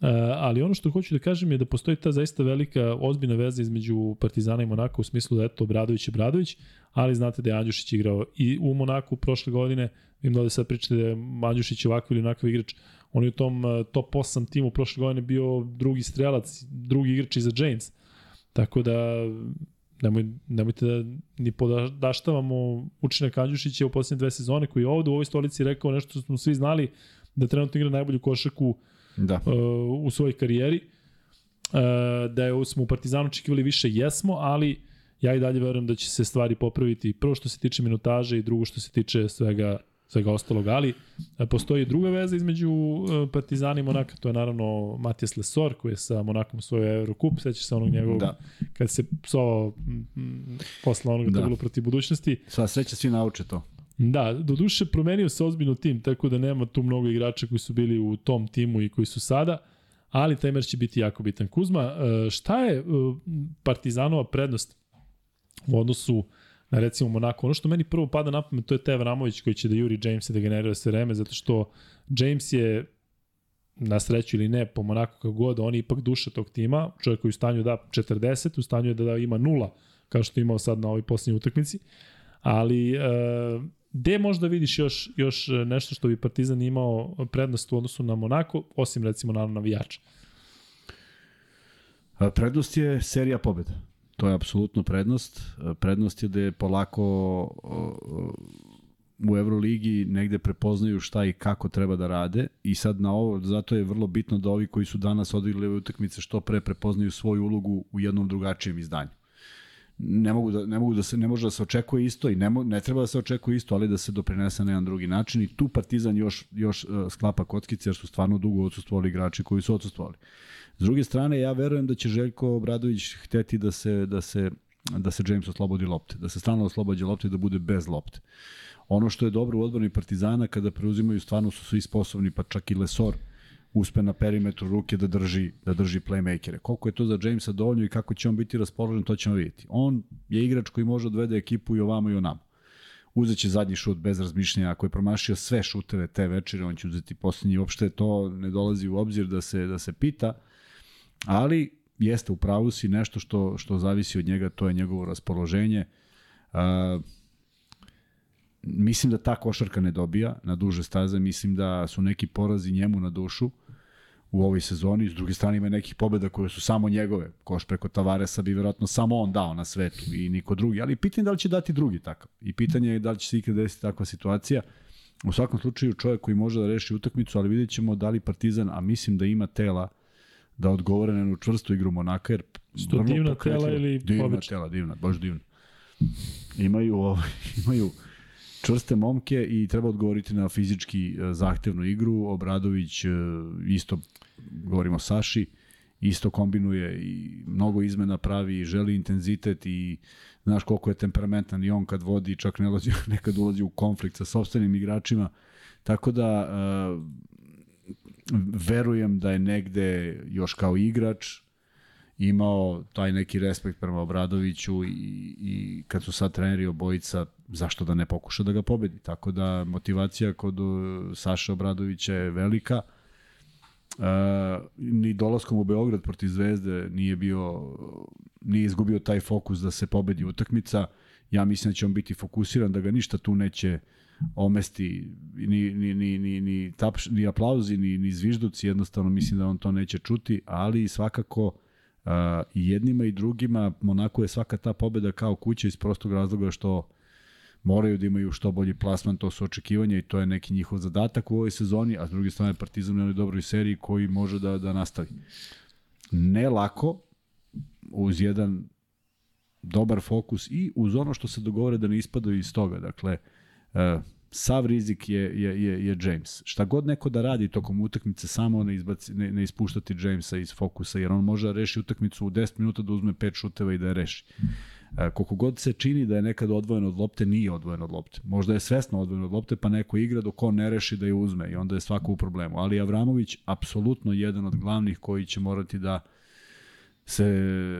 Uh, ali ono što hoću da kažem je da postoji ta zaista velika, ozbiljna veza između Partizana i Monaka u smislu da eto Obradović i Obradović, ali znate da je Andjušić igrao i u Monaku prošle godine, vidim da ovde sad pričate da je Andjušić ovakav ili onakav igrač, on je u tom uh, top 8 timu prošle godine bio drugi strelac, drugi igrač iza James. Tako da nemoj, nemojte da ni podaštavamo učinak Andjušića u poslednje dve sezone koji je ovde u ovoj stolici rekao nešto što smo svi znali da trenutno igra najbolju košaku uh, da. uh, u svojoj karijeri. Uh, da je smo u Partizanu očekivali više, jesmo, ali ja i dalje verujem da će se stvari popraviti. Prvo što se tiče minutaže i drugo što se tiče svega svega ostalog, ali uh, postoji druga veza između Partizana i Monaka, to je naravno Matijas Lesor koji je sa Monakom svoj Eurocup, seća se onog njegovog, da. kad se psovao posla onoga da. to bilo protiv budućnosti. Sva sreća svi nauče to. Da, do duše promenio se ozbiljno tim, tako da nema tu mnogo igrača koji su bili u tom timu i koji su sada, ali taj meč će biti jako bitan. Kuzma, e, šta je e, Partizanova prednost u odnosu na recimo Monako? Ono što meni prvo pada na pamet, to je Tev Ramović koji će da juri James i da generira sve vreme, zato što James je na sreću ili ne, po Monaku kako god, on je ipak duša tog tima, čovjek koji u stanju da 40, u stanju je da, da ima nula, kao što je imao sad na ovoj posljednji utakmici. Ali e, Gde možda vidiš još, još nešto što bi Partizan imao prednost u odnosu na Monako, osim recimo na navijača? Prednost je serija pobjeda. To je apsolutno prednost. Prednost je da je polako u Euroligi negde prepoznaju šta i kako treba da rade i sad na ovo, zato je vrlo bitno da ovi koji su danas odigrali utakmice što pre prepoznaju svoju ulogu u jednom drugačijem izdanju ne mogu da ne mogu da se ne može da se očekuje isto i ne mo, ne treba da se očekuje isto, ali da se doprinese na jedan drugi način i tu Partizan još još uh, sklapa kockice jer su stvarno dugo odsustvovali igrači koji su odsustvovali. S druge strane ja verujem da će Željko Obradović hteti da se da se da se James oslobodi lopte, da se stalno oslobađa lopte da bude bez lopte. Ono što je dobro u odbrani Partizana kada preuzimaju stvarno su svi sposobni, pa čak i Lesor uspe na perimetru ruke da drži, da drži playmakere. Koliko je to za Jamesa dovoljno i kako će on biti raspoložen, to ćemo vidjeti. On je igrač koji može odvede ekipu i ovamo i onamo. Uzeće zadnji šut bez razmišljanja, ako je promašio sve šuteve te večere, on će uzeti poslednji, uopšte to ne dolazi u obzir da se, da se pita, ali jeste u pravu si nešto što, što zavisi od njega, to je njegovo raspoloženje. Uh, mislim da ta košarka ne dobija na duže staze, mislim da su neki porazi njemu na dušu u ovoj sezoni, s druge strane ima nekih pobeda koje su samo njegove, koš preko Tavaresa bi verovatno samo on dao na svetu i niko drugi, ali pitanje je da li će dati drugi takav i pitanje je da li će se ikad desiti takva situacija. U svakom slučaju čovjek koji može da reši utakmicu, ali vidjet ćemo da li Partizan, a mislim da ima tela da odgovore na jednu čvrstu igru Monaka, jer Što divna tela ili divna obična? tela, divna, baš divna. Imaju, ovaj, imaju čvrste momke i treba odgovoriti na fizički e, zahtevnu igru. Obradović e, isto, govorimo Saši, isto kombinuje i mnogo izmena pravi i želi intenzitet i znaš koliko je temperamentan i on kad vodi čak ne ulazi, nekad ulazi u konflikt sa sobstvenim igračima. Tako da uh, verujem da je negde još kao igrač imao taj neki respekt prema Obradoviću i, i kad su sad treneri obojica, zašto da ne pokuša da ga pobedi. Tako da motivacija kod uh, Saša Obradovića je velika. Uh, ni dolaskom u Beograd protiv Zvezde nije bio nije izgubio taj fokus da se pobedi utakmica. Ja mislim da će on biti fokusiran, da ga ništa tu neće omesti ni, ni, ni, ni, ni, tapš, ni aplauzi, ni, ni zvižduci, jednostavno mislim da on to neće čuti, ali svakako uh, i jednima i drugima Monako je svaka ta pobeda kao kuća iz prostog razloga što moraju da imaju što bolji plasman, to su očekivanja i to je neki njihov zadatak u ovoj sezoni, a s druge strane Partizan u dobroj seriji koji može da, da nastavi. Ne lako, uz jedan dobar fokus i uz ono što se dogovore da ne ispadaju iz toga. Dakle, uh, sav rizik je, je, je, je James. Šta god neko da radi tokom utakmice, samo ne, izbaci, ne, ne ispuštati Jamesa iz fokusa, jer on može da reši utakmicu u 10 minuta da uzme 5 šuteva i da je reši. E, koliko god se čini da je nekad odvojen od lopte, nije odvojen od lopte. Možda je svesno odvojen od lopte, pa neko igra dok on ne reši da je uzme i onda je svako u problemu. Ali Avramović, apsolutno jedan od glavnih koji će morati da se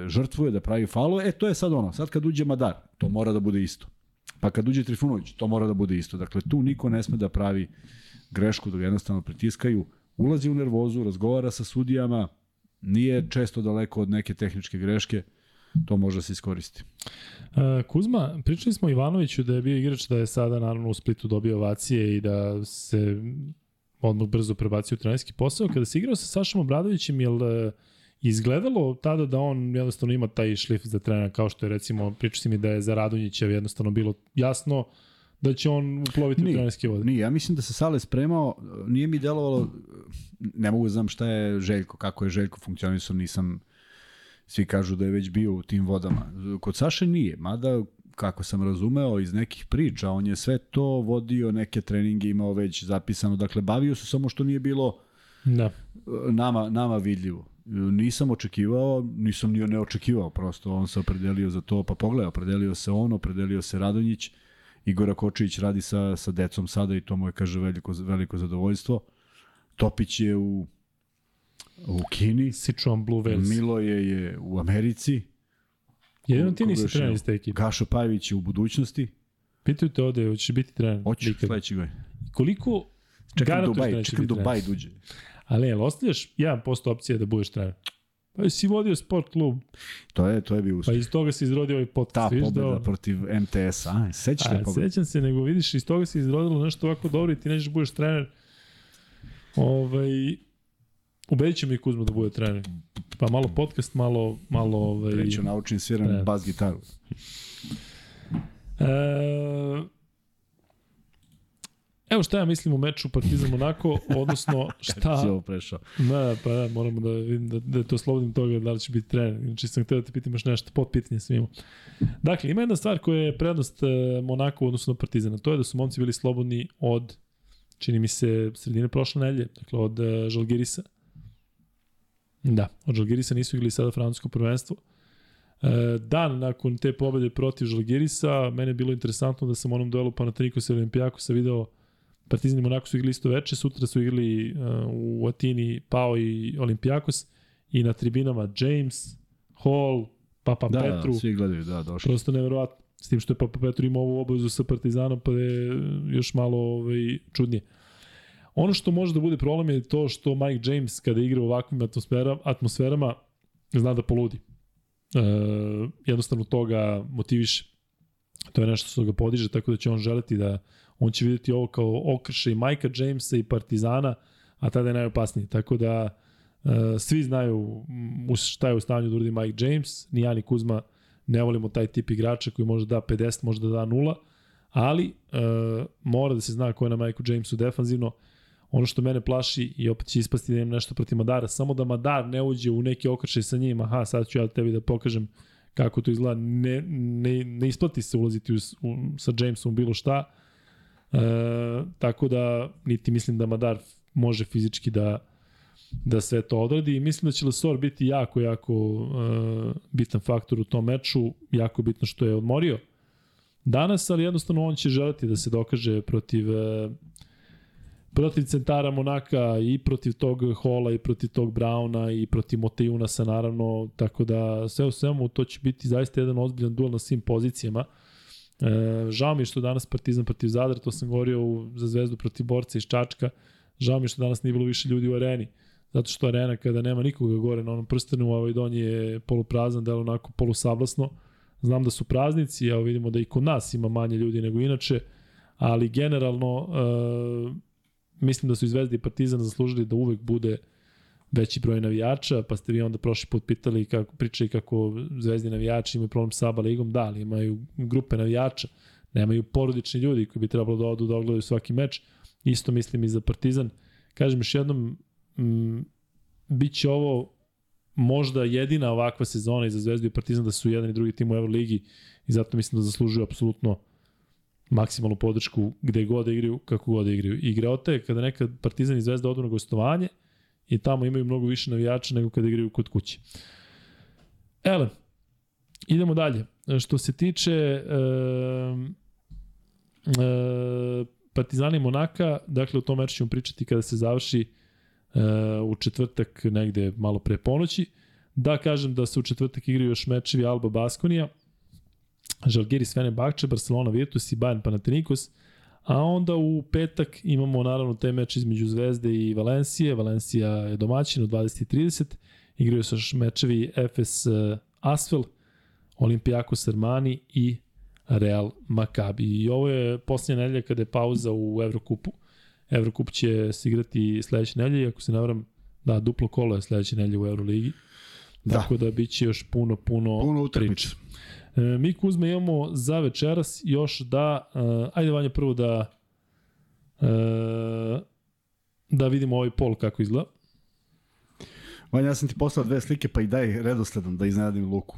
žrtvuje, da pravi falove. E, to je sad ono, sad kad uđe Madar, to mora da bude isto. Pa kad uđe Trifunović, to mora da bude isto. Dakle, tu niko ne sme da pravi grešku, da ga jednostavno pritiskaju. Ulazi u nervozu, razgovara sa sudijama, nije često daleko od neke tehničke greške, to može da se iskoristi. Uh, Kuzma, pričali smo Ivanoviću da je bio igrač da je sada naravno u Splitu dobio ovacije i da se odmah brzo prebacio u trenerski posao. Kada se igrao sa Sašom Obradovićem, je li izgledalo tada da on jednostavno ima taj šlif za trenera kao što je recimo, priča si mi da je za Radonjićev jednostavno bilo jasno da će on uploviti nije, u trenerske vode. Nije, ja mislim da se Sale spremao, nije mi delovalo, ne mogu da znam šta je Željko, kako je Željko funkcionisao, nisam, svi kažu da je već bio u tim vodama. Kod Saše nije, mada kako sam razumeo iz nekih priča, on je sve to vodio, neke treninge imao već zapisano, dakle bavio se samo što nije bilo da. nama, nama vidljivo nisam očekivao, nisam ni ne očekivao, prosto on se opredelio za to, pa pogledaj, opredelio se on, opredelio se Radonjić, Igora Kočević radi sa, sa decom sada i to mu je, kaže, veliko, veliko zadovoljstvo. Topić je u, u Kini. Sichuan Blue Whales. Milo je, je u Americi. Jedino ti nisi trener iz te ekipe. Gašo Pajević je u budućnosti. Pitaju te ovde, hoćeš biti trener? Hoću, sledeći goj. Koliko čekam Dubaj, čekam Dubaj duđe. Ali jel ostavljaš 1% opcije da budeš trener? Pa si vodio sport klub. To je, to je bio uspeh. Pa iz toga se izrodio ovaj podcast. Ta pobeda da... protiv MTS-a, sećaš te pobeda? Sećam se, nego vidiš, iz toga se izrodilo nešto ovako dobro i ti nećeš da budeš trener. Ovaj, ubedit će mi Kuzma da bude trener. Pa malo podcast, malo... malo ovaj, Treću naučim sviram bas gitaru. E, Evo šta ja mislim o meču Partizan Monako, odnosno šta... si ovo prešao? Da, pa da, moramo da vidim da, da je to slobodnim toga da li će biti trener. Znači sam htio da te pitam još nešto, pod pitanje sam imao. Dakle, ima jedna stvar koja je prednost e, Monako odnosno Partizana, to je da su momci bili slobodni od, čini mi se, sredine prošle nedelje, dakle od uh, Žalgirisa. Da, od Žalgirisa nisu igrali sada francusko prvenstvo. E, dan nakon te pobede protiv Žalgirisa, mene je bilo interesantno da sam u onom duelu Panathinaikos i Olimpijakosa video Partizan i Monako su igrali isto veče, sutra su igrali uh, u Atini Pao i Olimpijakos i na tribinama James, Hall, Papa da, Petru. Da, svi gledaju, da, došli. Prosto neverovatno. S tim što je Papa Petru imao ovu obavezu sa Partizanom, pa je još malo ovaj, čudnije. Ono što može da bude problem je to što Mike James kada igra u ovakvim atmosferama, atmosferama zna da poludi. E, jednostavno toga motiviše. To je nešto što ga podiže, tako da će on želeti da on će videti ovo kao okrše i Majka Jamesa i Partizana, a tada je najopasniji. Tako da uh, svi znaju šta je u stanju da uradi Mike James, ni ja ni Kuzma ne volimo taj tip igrača koji može da 50, može da da 0, ali uh, mora da se zna ko je na Mike Jamesu defanzivno. Ono što mene plaši i opet će ispasti da imam nešto protiv Madara, samo da Madar ne uđe u neki okršaj sa njim, aha, sad ću ja tebi da pokažem kako to izgleda, ne, ne, ne isplati se ulaziti u, u, sa Jamesom bilo šta, E, tako da, niti mislim da Madar može fizički da da sve to odradi. I mislim da će Lesor biti jako, jako uh, bitan faktor u tom meču, jako bitno što je odmorio danas, ali jednostavno on će želiti da se dokaže protiv uh, protiv centara Monaka i protiv tog Hola i protiv tog Brauna i protiv Motejunasa naravno, tako da sve u svemu to će biti zaista jedan ozbiljan duel na svim pozicijama. E, žao mi je što danas Partizan protiv Zadra, to sam govorio u, za zvezdu protiv borca iz Čačka, žao mi je što danas nije bilo više ljudi u areni, zato što arena kada nema nikoga gore na onom prstenu, ovaj donji je poluprazan, delo onako polusablasno. Znam da su praznici, evo vidimo da i kod nas ima manje ljudi nego inače, ali generalno e, mislim da su i Zvezda i Partizan zaslužili da uvek bude veći broj navijača, pa ste vi onda prošli put pitali kako pričali kako zvezdi navijači imaju problem sa ABA ligom, da, ali imaju grupe navijača, nemaju porodični ljudi koji bi trebalo da odu da ogledaju svaki meč. Isto mislim i za Partizan. Kažem još jednom, m, bit će ovo možda jedina ovakva sezona i za Zvezdu i Partizan da su jedan i drugi tim u Euroligi i zato mislim da zaslužuju apsolutno maksimalnu podršku gde god da igraju, kako god da igraju. Igraote je kada nekad Partizan i Zvezda odu na gostovanje i tamo imaju mnogo više navijača nego kada igraju kod kuće. Ele, idemo dalje. Što se tiče e, e, Partizani Monaka, dakle o tom meču ćemo pričati kada se završi e, u četvrtak negde malo pre ponoći. Da kažem da se u četvrtak igraju još mečevi Alba Baskonija, Žalgiris Fenerbahče, Barcelona Virtus i Bayern Panathinaikos, a onda u petak imamo naravno taj meč između Zvezde i Valencije, Valencija je domaćin u 20.30, igraju se još mečevi FS eh, Asvel, Olimpijakos Armani i Real Maccabi. I ovo je posljednja nedelja kada je pauza u Evrokupu. Evrokup će se igrati sledeće nedelje, ako se navram, da, duplo kolo je sledeće nedelje u Euroligi. Da. Tako da biće još puno, puno, puno utakmica. E, mi Kuzme imamo za večeras još da, uh, ajde Vanja prvo da uh, da vidimo ovaj pol kako izgleda. Vanja, ja sam ti poslao dve slike, pa i daj redosledom da iznenadim Luku.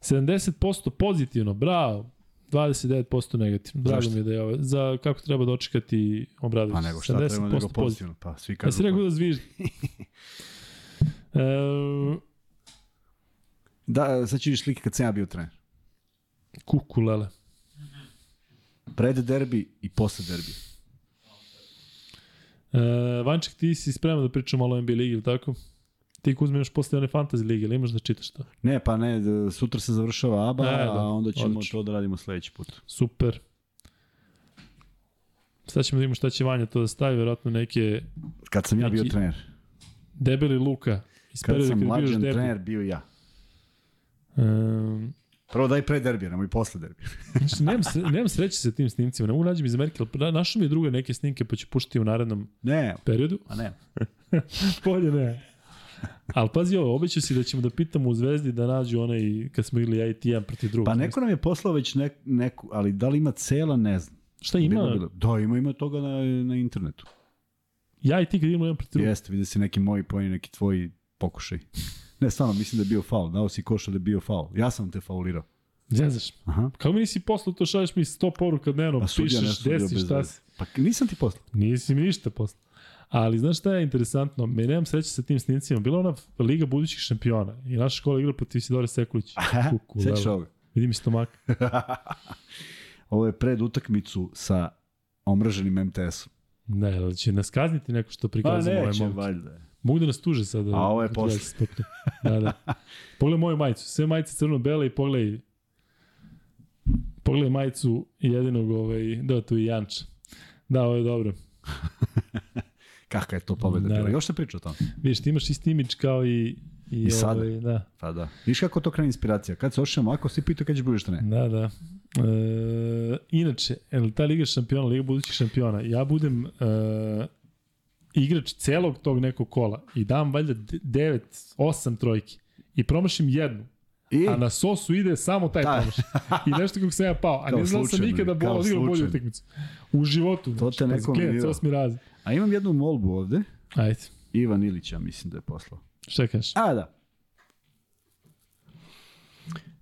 70% pozitivno, bravo. 29% negativno. Drago Zašto? mi je da je ovo. Za kako treba dočekati Obradović. Pa nego šta treba nego pozitivno. Pa svi kažu. Ja si rekao da zviždi. e, da, sad ću slike kad sam ja bio trener. Kukulele. Pred derbi i posle derbi. E, Vanček, ti si spreman da pričamo malo o NBA ligi, ili tako? Ti Kuzme imaš posle one fantasy lige, ili imaš da čitaš to? Ne, pa ne, sutra se završava ABA, e, da, a onda ćemo odlično. to da radimo sledeći put. Super. Sad ćemo da vidimo šta će Vanja to da stavi, verovatno neke... Kad sam ja bio trener. Debeli Luka. Kad sam mlađan trener, bio ja. Um, Prvo daj pre derbija, nemoj posle derbija. znači, nemam, sre, nemam sreće sa tim snimcima, ne mogu nađem iz Amerike, ali našao mi je druge neke snimke pa ću puštiti u narednom ne, periodu. A ne. Bolje ne. Ali pazi ovo, obećao si da ćemo da pitamo u Zvezdi da nađu onaj, kad smo igli ITM protiv drugog. Pa neko nam je poslao već nek, neku, ali da li ima cela, ne znam. Šta ima? Bilo, bilo. Da, ima, ima toga na, na internetu. Ja i ti kad imamo jedan protiv drugog. Jeste, vidi se neki moji pojeni, neki tvoji pokušaj. Ne, stvarno, mislim da je bio faul. Dao si koša da je bio faul. Ja sam te faulirao. Zezaš. Aha. Kako mi nisi poslao to, šalješ mi 100 poruka dnevno, pišeš, desi, šta si. Pa nisam ti poslao. Nisi mi ništa poslao. Ali znaš šta je interesantno? Me nemam sreće sa tim snimcima. Bila ona Liga budućih šampiona i naša škola igra protiv Sidore Sekulić. Kuku, Sećaš ovoga? Vidi mi stomak. Ovo je pred utakmicu sa omraženim MTS-om. Ne, ali će nas kazniti neko što prikazuje pa neće, valjda. Mogu da nas tuže sada. A ovo je posle. Da, da. Pogledaj moju majicu. Sve majice crno-bele i pogledaj Pogledaj majicu jedinog, ovaj, da, tu i Janča. Da, ovo je dobro. Kakva je to pobeda da. bila? Još se priča o tom. Viš, ti imaš isti imidž kao i I, I sada. Ovaj, da. Pa da. Viš kako to krene inspiracija? Kad se ošemo, ako si pitao kad ćeš budeš ne. Da, da. E, inače, ta Liga šampiona, Liga budućih šampiona, ja budem e, igrač celog tog nekog kola i dam valjda 9, 8 trojki i promašim jednu, I? A na sosu ide samo taj da. promaš. I nešto kako sam ja pao. A ne znam sam nikada bo odigrao bolju utakmicu. U životu. To te neko mi Sos mi razi. A imam jednu molbu ovde. Ajde. Ivan Ilića mislim da je poslao. Šta kažeš? A, da.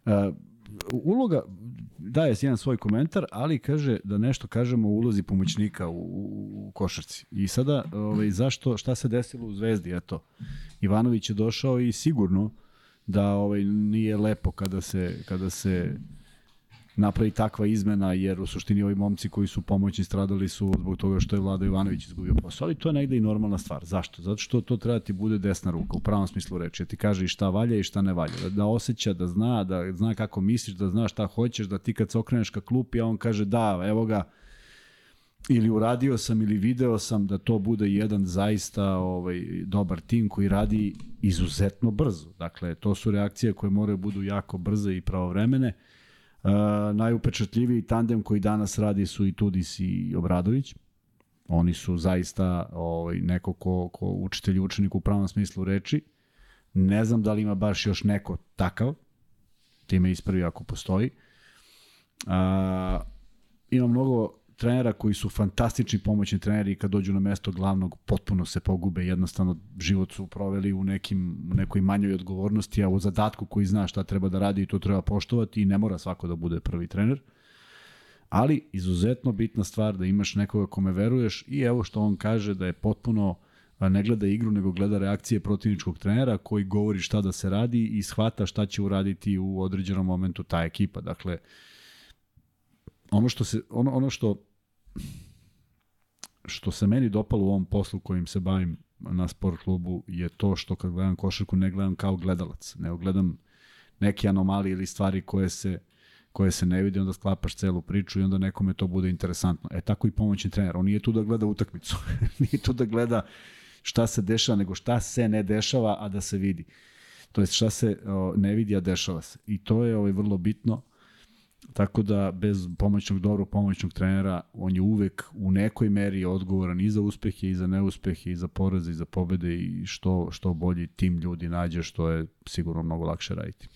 Uh, uloga, daje jedan svoj komentar, ali kaže da nešto kažemo o ulozi pomoćnika u, u košarci. I sada, ovaj, zašto, šta se desilo u Zvezdi, eto. Ivanović je došao i sigurno da ovaj nije lepo kada se kada se napravi takva izmena, jer u suštini ovi momci koji su pomoćni stradali su zbog toga što je Vlada Ivanović izgubio posao, ali to je negde i normalna stvar. Zašto? Zato što to treba ti bude desna ruka, u pravom smislu reči, da ti kaže i šta valja i šta ne valja, da, da osjeća, da zna, da zna kako misliš, da zna šta hoćeš, da ti kad se okreneš ka klupi, a on kaže da, evo ga, ili uradio sam ili video sam da to bude jedan zaista ovaj dobar tim koji radi izuzetno brzo. Dakle, to su reakcije koje moraju budu jako brze i pravovremene. Uh, najupečatljiviji tandem koji danas radi su i Tudis i Obradović. Oni su zaista ovaj, neko ko, ko učitelj i učenik u pravom smislu reči. Ne znam da li ima baš još neko takav. Time ispravi ako postoji. Uh, ima mnogo trenera koji su fantastični pomoćni treneri i kad dođu na mesto glavnog potpuno se pogube, jednostavno život su proveli u nekim, nekoj manjoj odgovornosti, a u zadatku koji zna šta treba da radi i to treba poštovati i ne mora svako da bude prvi trener. Ali izuzetno bitna stvar da imaš nekoga kome veruješ i evo što on kaže da je potpuno ne gleda igru, nego gleda reakcije protivničkog trenera koji govori šta da se radi i shvata šta će uraditi u određenom momentu ta ekipa. Dakle, ono što se ono ono što što se meni dopalo u ovom poslu kojim se bavim na sport klubu je to što kad gledam košarku ne gledam kao gledalac, ne gledam neke anomalije ili stvari koje se koje se ne vidi, onda sklapaš celu priču i onda nekome to bude interesantno. E tako i pomoćni trener, on nije tu da gleda utakmicu, nije tu da gleda šta se dešava, nego šta se ne dešava, a da se vidi. To jest šta se o, ne vidi, a dešava se. I to je ovaj, vrlo bitno Tako da bez pomoćnog dobrog pomoćnog trenera on je uvek u nekoj meri odgovoran i za uspehe i za neuspehe i za poraze i za pobede i što što bolji tim ljudi nađe što je sigurno mnogo lakše raditi.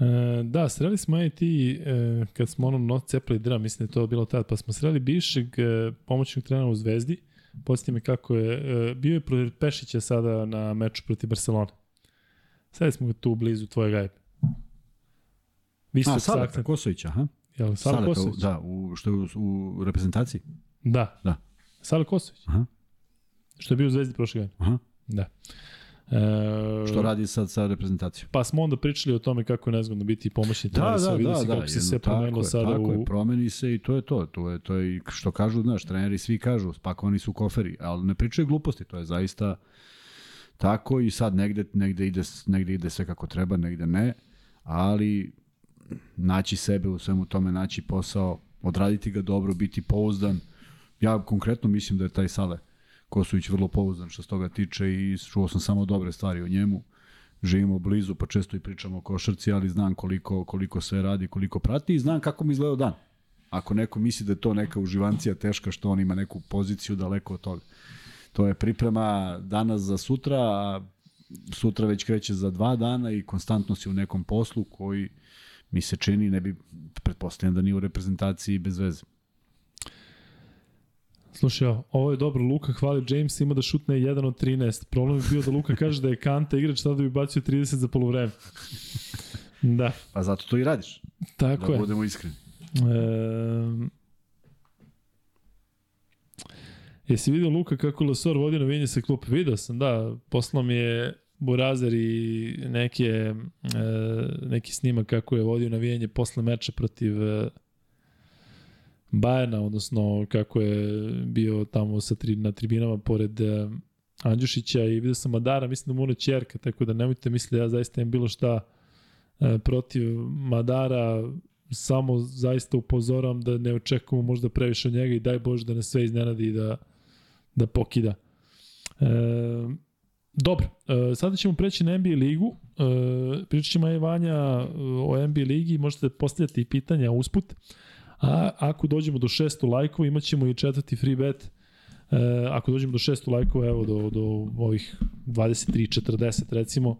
E, da, sreli smo i ti e, kad smo onom not cepali dra, mislim da je to bilo tad, pa smo sreli bivšeg e, pomoćnog trenera u Zvezdi. Podsjeti me kako je, e, bio je protiv Pešića sada na meču protiv Barcelone. Sada smo tu blizu tvoje gajbe. Visok A, Saleta Kosovića, aha. Jel, Sale Saleta, Kosović? Da, u, što je u, u reprezentaciji? Da. Da. Sale Kosović. Aha. Što je bio u Zvezdi prošle godine. Aha. Da. E, što radi sad sa reprezentacijom? Pa smo onda pričali o tome kako je nezgodno biti pomoćni da, trener, da, da, da, kako da, se sve promenilo sada tako u... je, promeni se i to je to. To je, to je što kažu, znaš, treneri svi kažu, spakovani su koferi, ali ne pričaju gluposti, to je zaista tako i sad negde, negde, ide, negde ide sve kako treba, negde ne, ali naći sebe u svemu tome, naći posao, odraditi ga dobro, biti pouzdan. Ja konkretno mislim da je taj Sale Kosović vrlo pouzdan što se toga tiče i čuo sam samo dobre stvari o njemu. Živimo blizu, pa često i pričamo o košarci, ali znam koliko, koliko sve radi, koliko prati i znam kako mi izgledao dan. Ako neko misli da je to neka uživancija teška što on ima neku poziciju daleko od toga. To je priprema danas za sutra, a sutra već kreće za dva dana i konstantno si u nekom poslu koji mi se čini, ne bi, pretpostavljam da nije u reprezentaciji bez veze. Slušaj, ovo je dobro, Luka hvali James, ima da šutne 1 od 13. Problem je bio da Luka kaže da je Kanta igrač, tada bi bacio 30 za polovreme. Da. Pa zato to i radiš. Tako da je. Da budemo iskreni. E, Jesi vidio Luka kako Lasor vodi na vinje sa klupa? Video sam, da. Poslao mi je Burazer i neke, e, neki snimak kako je vodio navijanje posle meča protiv e, Bajana, odnosno kako je bio tamo sa tri, na tribinama pored e, Andjušića i vidio sam Madara, mislim da mu ono čerka, tako da nemojte misliti da ja zaista imam bilo šta protiv Madara, samo zaista upozoram da ne očekujemo možda previše od njega i daj Bože da ne sve iznenadi i da, da pokida. E, Dobro, uh, sada ćemo preći na NBA ligu. Uh, pričat ćemo Vanja o NBA ligi, možete postavljati pitanja usput. A ako dođemo do 600 lajkova, imat ćemo i četvrti free bet. Uh, ako dođemo do 600 lajkova, evo do, do ovih 23-40 recimo,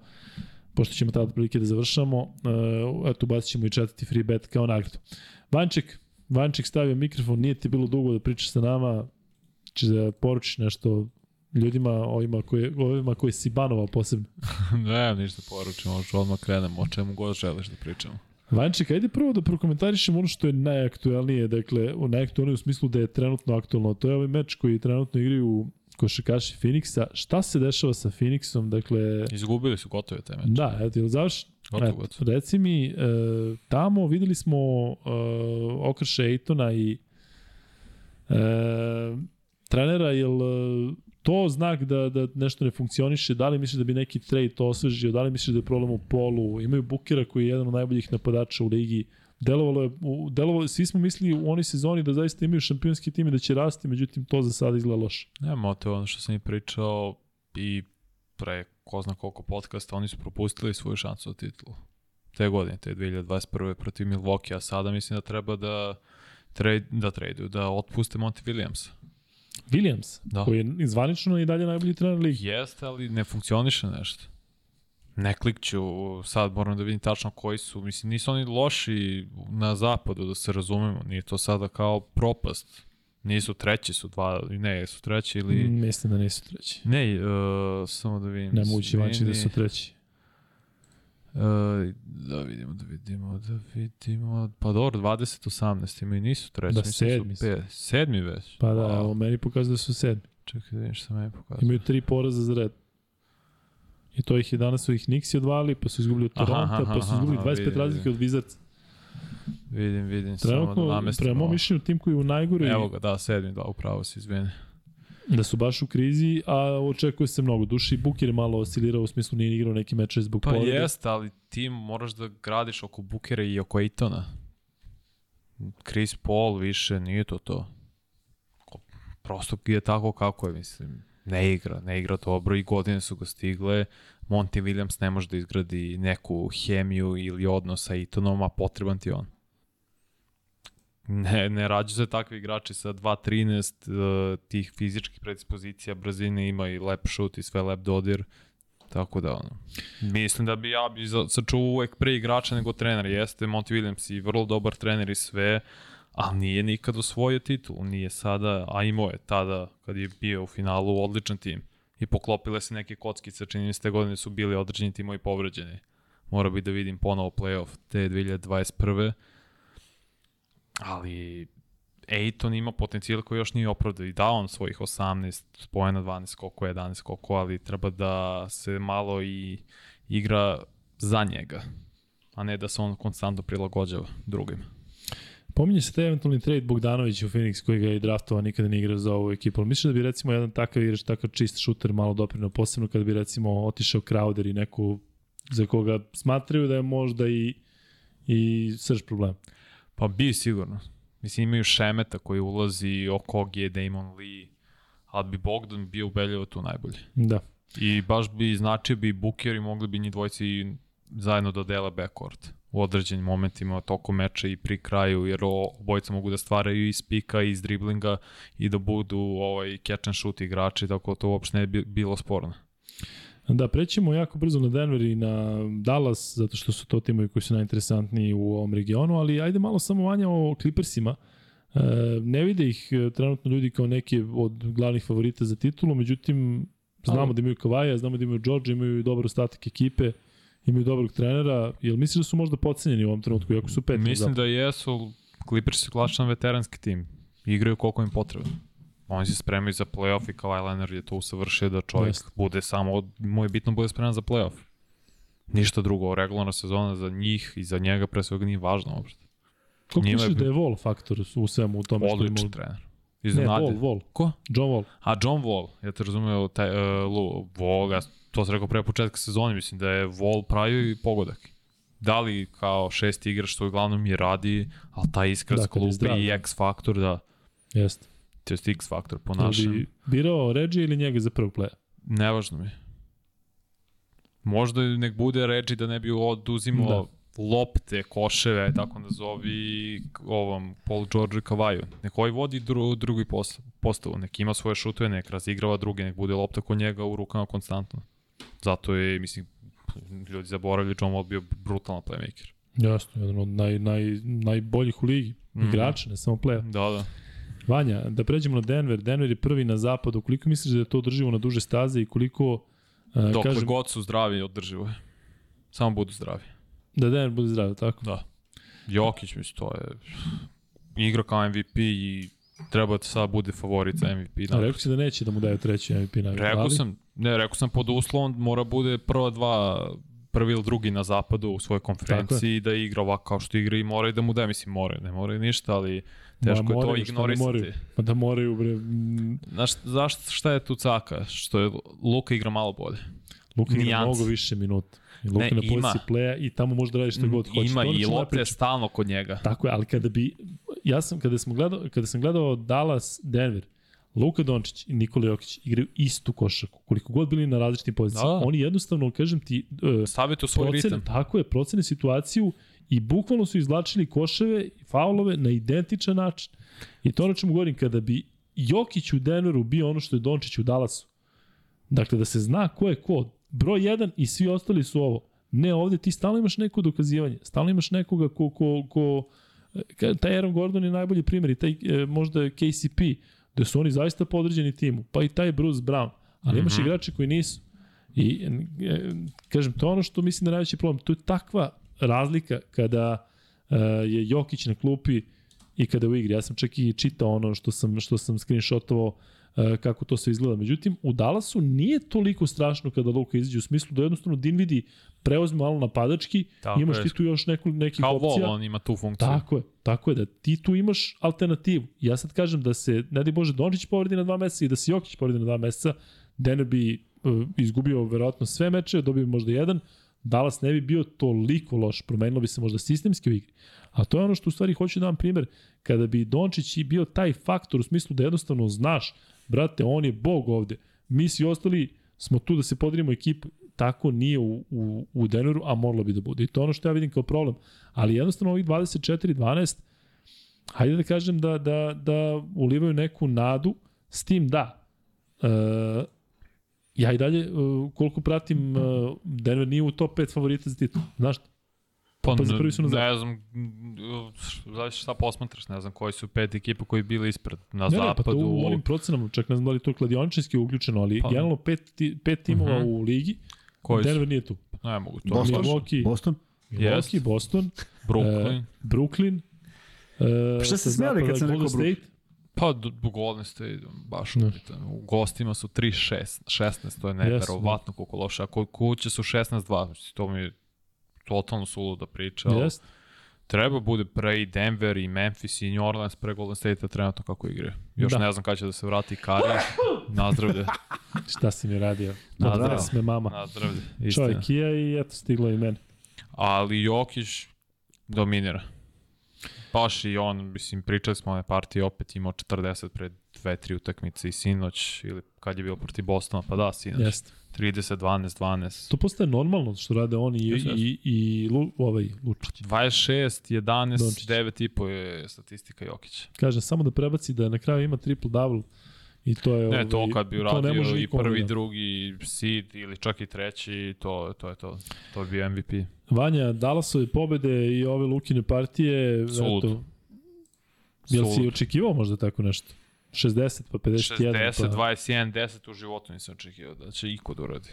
pošto ćemo tada prilike da završamo, uh, eto bacit ćemo i četvrti free bet kao nagradu. Vanček, Vanček stavio mikrofon, nije ti bilo dugo da pričaš sa nama, će da poručiš nešto ljudima ovima koji, ovima koji si banovao posebno. ne, ništa poručim, možeš odmah krenemo, o čemu god želiš da pričamo. Vanček, ajde prvo da prokomentarišemo ono što je najaktuelnije, dakle, u najaktuelnije u smislu da je trenutno aktuelno. To je ovaj meč koji trenutno igraju košakaši Phoenixa. Šta se dešava sa Phoenixom? Dakle, Izgubili su gotovo te meče. Da, eto, ili završ? Gotovo. Eto, reci mi, e, tamo videli smo e, okrše Ejtona i e, trenera, jel to znak da, da nešto ne funkcioniše, da li misliš da bi neki trade to osvežio, da li misliš da je problem u polu, imaju Bukera koji je jedan od najboljih napadača u ligi, delovalo je, delovalo, svi smo mislili u onoj sezoni da zaista imaju šampionski tim i da će rasti, međutim to za sada izgleda loše. Nema, to je ono što sam i pričao i pre ko zna koliko podcasta, oni su propustili svoju šansu za titulu. Te godine, te 2021. protiv Milwaukee, a sada mislim da treba da trade, da traduju, da otpuste Monty Williamsa. Williams, Da. koji je zvanično i dalje najbolji trener ligi. Jeste, ali ne funkcioniše nešto. Ne klikću, sad moram da vidim tačno koji su. Mislim, nisu oni loši na zapadu, da se razumemo. Nije to sada kao propast. Nisu treći, su dva, ne, su treći ili... Mislim da nisu treći. Ne, uh, samo da vidim. Ne moguće vanči da su treći. Da vidimo, da vidimo, da vidimo. Pa dobro, 20-18 ima i nisu treći. Da, mislim sedmi su. Pe, sedmi već. Pa da, Wow. evo, meni pokazuje da su sedmi. Čekaj da vidim šta meni pokazuje. Imaju tri poraza za red. I to ih je danas su ih Nixi odvali, pa su izgubili od Aha, Toronto, aha, pa su aha, izgubili aha, 25 vidim, razlike vidim. od Wizards. Vidim, vidim, samo da Trenutno, namestimo. prema mom mišljenju, tim koji je u najgore Evo ga, da, sedmi, da, upravo se izvini. Da su baš u krizi, a očekuje se mnogo. Duši Bukir je malo oscilirao u smislu nije igrao neki meč zbog Pa povrede. jeste, ali ti moraš da gradiš oko Bukera i oko Aitona. Chris Paul više, nije to to. Prosto je tako kako je, mislim. Ne igra, ne igra dobro i godine su ga stigle. Monty Williams ne može da izgradi neku hemiju ili odnos sa Aitonom, a potreban ti on. Ne, ne rađu se takvi igrači sa 2.13 uh, tih fizičkih predispozicija, brzine, ima i lep šut i sve lep dodir. Tako da, ono, mislim da bi ja bi sačuvao uvek pre igrača nego trener. Jeste Monty Williams i vrlo dobar trener i sve, ali nije nikad osvojio titul. Nije sada, a imao je tada kad je bio u finalu odličan tim. I poklopile se neke kockice, čini mi se te godine su bili određeni timovi povređeni. Mora bi da vidim ponovo playoff te 2021. Ali Ejton ima potencijal koji još nije opravdao i dao on svojih 18 spojena 12 koliko 11 koliko, ali treba da se malo i igra za njega, a ne da se on konstantno prilagođava drugima. Pominje se taj eventualni trade Bogdanović u Phoenix koji ga je draftovao, nikada ne igrao za ovu ekipu. Ali misliš da bi recimo jedan takav igrač, takav čist šuter malo doprinao, posebno kada bi recimo otišao Crowder i neku za koga smatraju da je možda i, i srž problem. Pa bi sigurno. Mislim, imaju Šemeta koji ulazi, Okogi je Damon Lee, ali bi Bogdan bio ubedljivo tu najbolje. Da. I baš bi značio bi Booker i mogli bi njih dvojci zajedno da dele backcourt u određenim momentima tokom meča i pri kraju, jer obojica mogu da stvaraju iz pika, iz driblinga i da budu ovaj, catch and shoot igrači, tako to uopšte ne bi bilo sporno. Da, prećemo jako brzo na Denver i na Dallas, zato što su to timovi koji su najinteresantniji u ovom regionu, ali ajde malo samo vanja o Clippersima. E, ne vide ih e, trenutno ljudi kao neke od glavnih favorita za titulu, međutim, znamo Ali- da imaju Kavaja, znamo da imaju George, imaju dobar ostatak ekipe, imaju dobrog trenera. Jel misliš da su možda pocenjeni u ovom trenutku, iako su peti? Mislim zapadu? da jesu, Clippers su klasičan veteranski tim. Igraju koliko im potrebno. Oni se spremaju za playoff i Kawhi Leonard je to usavršio da čovjek Jeste. bude samo, mu je bitno bude spreman za playoff. Ništa drugo, regularna sezona za njih i za njega pre svega nije važno uopšte. Koliko njima je misliš da je Vol faktor u svemu u tome što Odličan imaju? trener. Ne, Iznenadio. Vol, Vol. Ko? John Wall. A John Wall, ja te razumeo, taj, uh, Lu, Wall, ja to sam rekao pre početka sezone, mislim da je Wall pravio i pogodak. Da li kao šesti igrač što uglavnom je radi, ali taj iskra Da, da, zdrav, i da. X faktor, da, Jeste. To je X faktor po našem. bi birao Reggie ili njega za prvog playa? Nevažno mi. Možda nek bude reči da ne bi oduzimao Da. lopte, koševe, tako nazovi ovom Paul George Kavaju. Nek ovaj vodi dru, drugi post, postavu, nek ima svoje šutove, nek razigrava druge, nek bude lopta kod njega u rukama konstantno. Zato je, mislim, ljudi zaboravili, John Wall bio brutalan playmaker. Jasno, jedan od naj, naj, najboljih u ligi. Mhm. Igrača, ne samo playa. Da, da. Vanja, da pređemo na Denver. Denver je prvi na zapadu. Koliko misliš da je to održivo na duže staze i koliko, uh, Dokle kažem, god su zdravi održivo je. Samo budu zdravi. da Denver bude zdrav, tako? Da. Jokić, mislim, to je igra kao MVP i treba da sad bude favorit za MVP. Da. rekao si da neće da mu daju treći MVP nagradu. Rekao ali- sam, ne, rekao sam pod uslovom mora bude prva dva prvi ili drugi na zapadu u svojoj konferenciji i da igra ovako kao što igra i moraju da mu da, mislim moraju, ne moraju ništa, ali teško Ma, je to moraju? ignorisati. Pa da moraju, bre. Znaš, zašto, šta je tu caka? Što je Luka igra malo bolje. Luka igra Nijans. mnogo više minuta. I Luka Ne, na ima. poziciji pleja i tamo može da radi šta god hoće. Ima i lopte je stalno kod njega. Tako je, ali kada bi, ja sam, kada, smo gledao, kada sam gledao Dallas, Denver, Luka Dončić i Nikola Jokić igraju istu košarku. Koliko god bili na različitim pozicijama, Da. oni jednostavno, kažem ti, uh, Stavite u svoj procene, ritam. tako je, procene situaciju i bukvalno su izvlačili koševe i faulove na identičan način. I to ono čemu govorim, kada bi Jokić u Denveru bio ono što je Dončić u Dallasu, dakle da se zna ko je ko, broj 1 i svi ostali su ovo. Ne, ovde ti stalno imaš neko dokazivanje, stalno imaš nekoga ko, ko, ko ka- taj Aaron Gordon je najbolji primjer i taj e, možda KCP, da su oni zaista podređeni timu, pa i taj Bruce Brown, ali imaš Mhm. igrače koji nisu. I e, kažem, to je ono što mislim da je najveći problem. To je takva razlika kada e, je Jokić na klupi i kada je u igri. Ja sam čak i čitao ono što sam, što sam screenshotovao kako to sve izgleda. Međutim, u Dallasu nije toliko strašno kada Luka izađe u smislu da jednostavno Dinvidi preuzme malo napadački, Tako imaš je. ti tu još neku, nekih Kao opcija. Vol, on ima tu funkciju. Tako je, tako je da ti tu imaš alternativu. Ja sad kažem da se, ne daj Bože, Dončić povredi na dva meseca i da se Jokić povredi na dva meseca, Denver bi uh, izgubio verovatno sve meče, dobio bi možda jedan, Dallas ne bi bio toliko loš, promenilo bi se možda sistemski u igri. A to je ono što u stvari hoću da vam primer, kada bi Dončić i bio taj faktor u smislu da jednostavno znaš, brate, on je bog ovde, mi svi ostali smo tu da se podrimo ekipu, tako nije u, u, u Denveru, a moralo bi da bude. I to je ono što ja vidim kao problem. Ali jednostavno ovih 24-12, hajde da kažem da, da, da ulivaju neku nadu, s tim da, uh, ja i dalje, uh, koliko pratim, uh, Denver nije u top 5 favorita za titul. Znaš, Pa, Pa za prvi su na ne znam, zavisi šta posmatraš, ne znam koji su pet ekipa koji bili ispred na ne, ne, pa zapadu. to u onim procenama, čak ne znam da li je to kladioničarski uključeno, ali Pa- generalno pet, ti- pet timova Mhm. u ligi, koji su, Denver nije tu. ne mogu to. Boston? Milwaukee, Boston? Milwaukee, Boston, Brooklyn. e, Brooklyn, e, Pa šta ste sa smijali kad sam rekao State, Pa Golden State, baš Ne. upitan. U gostima su 3-6, 16, to je neverovatno koliko loše. A kod kuće su 16-2, mislim, to mi je totalno suluda priča. ali Jest. Treba bude pre i Denver i Memphis i New Orleans pre Golden State-a trenutno kako igre. Još Da. ne znam kada će da se vrati Kari. Nazdravlje. Šta si mi radio? Nazdravlje. Me mama. Nazdravlje. Istina. Čovjek Kija i eto stiglo i meni. Ali Jokić dominira. Baš i on, mislim, pričali smo one partije, opet imao 40 pred dve, tri utakmice i sinoć, ili kad je bilo protiv Bostona, pa da, sinoć. Jeste. 30, 12, 12. To postaje normalno što rade oni i, Jeste, i, i Lu, ovaj Lučić. 26, 11, Dončić. 9 i po je statistika Jokića. Kaže, samo da prebaci da na kraju ima triple-double i to je... Ne, to ovaj, kad bi to uradio i prvi, da- drugi seed ili čak i treći, to, to je to. To bi bio MVP. Vanja, Dallasove pobede i ove Lukine partije, Sulud. eto, jel si očekivao možda tako nešto? 60 pa 51 60, pa... 21, 10 u životu nisam očekivao da će iko da uradi.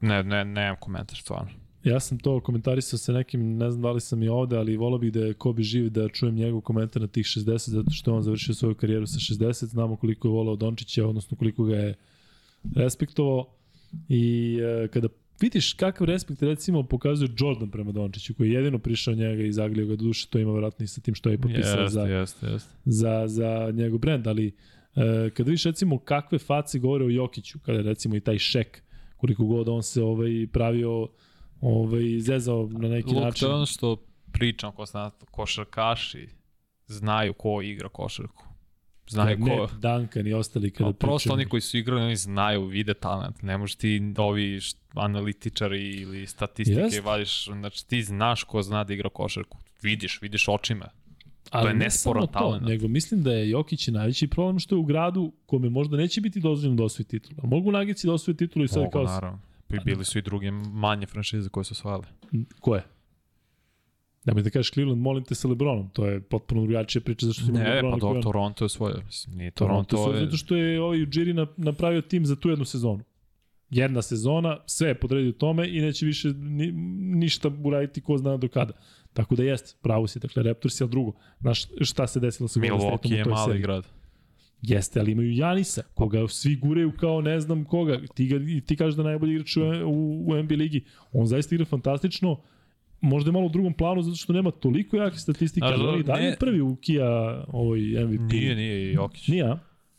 Ne, ne, nemam komentar, stvarno. Ja sam to komentarisao sa nekim, ne znam da li sam i ovde, ali volao bih da je Kobe živ da čujem njegov komentar na tih 60, zato što on završio svoju karijeru sa 60, znamo koliko je volao Dončića, odnosno koliko ga je respektovao. I e, kada vidiš kakav respekt recimo pokazuje Jordan prema Dončiću, koji je jedino prišao njega i zaglio ga duše, to ima vjerojatno i sa tim što je potpisao Jeste, za, jeste, jeste. za, za njegov brend, ali e, kada vidiš recimo kakve face govore o Jokiću, kada recimo i taj šek, koliko god on se ovaj, pravio ovaj, zezao na neki Luk, način. to je ono što pričam ko košarkaši znaju ko igra košarku. Znaju ne, ko... Duncan i ostali kada Pa prosto pričaju. oni koji su igrali, oni znaju, vide talent. Ne možeš ti ovi analitičari ili statistike Jest. vadiš, znači ti znaš ko zna da igra košarku. Vidiš, vidiš očima. Ali je ne nesporan to, talent. nego mislim da je Jokić najveći problem što je u gradu kome možda neće biti dozvoljeno da osvoji titulu. A mogu Nagici da osvoji titulu i sad Mogu, kao... naravno. I bili su i druge manje franšize koje su osvajale. Ko je? Nemoj da kažeš Cleveland, molim te sa Lebronom. To je potpuno drugačija priča zašto imali Ne, Lebrona pa koji do, on- Toronto je svoje. Mislim, nije Toronto, Toronto, je... zato što je ovaj Ujiri na, napravio tim za tu jednu sezonu. Jedna sezona, sve je podredio tome i neće više ni, ništa uraditi ko zna do kada. Tako da jeste, pravo si, dakle Raptors je, ali drugo, znaš šta se desilo sa Golden Stateom Milwaukee je mali seriji. grad. Jeste, ali imaju Janisa, koga svi gureju kao ne znam koga. Ti, ga, ti kažeš da najbolji igrač u, u, u NBA ligi. On zaista igra fantastično. Možda je malo u drugom planu zato što nema toliko jake statistike, ali on i dalje ne- prvi u Kia ovoj MVP. Nije, nije Jokić. Nije, a?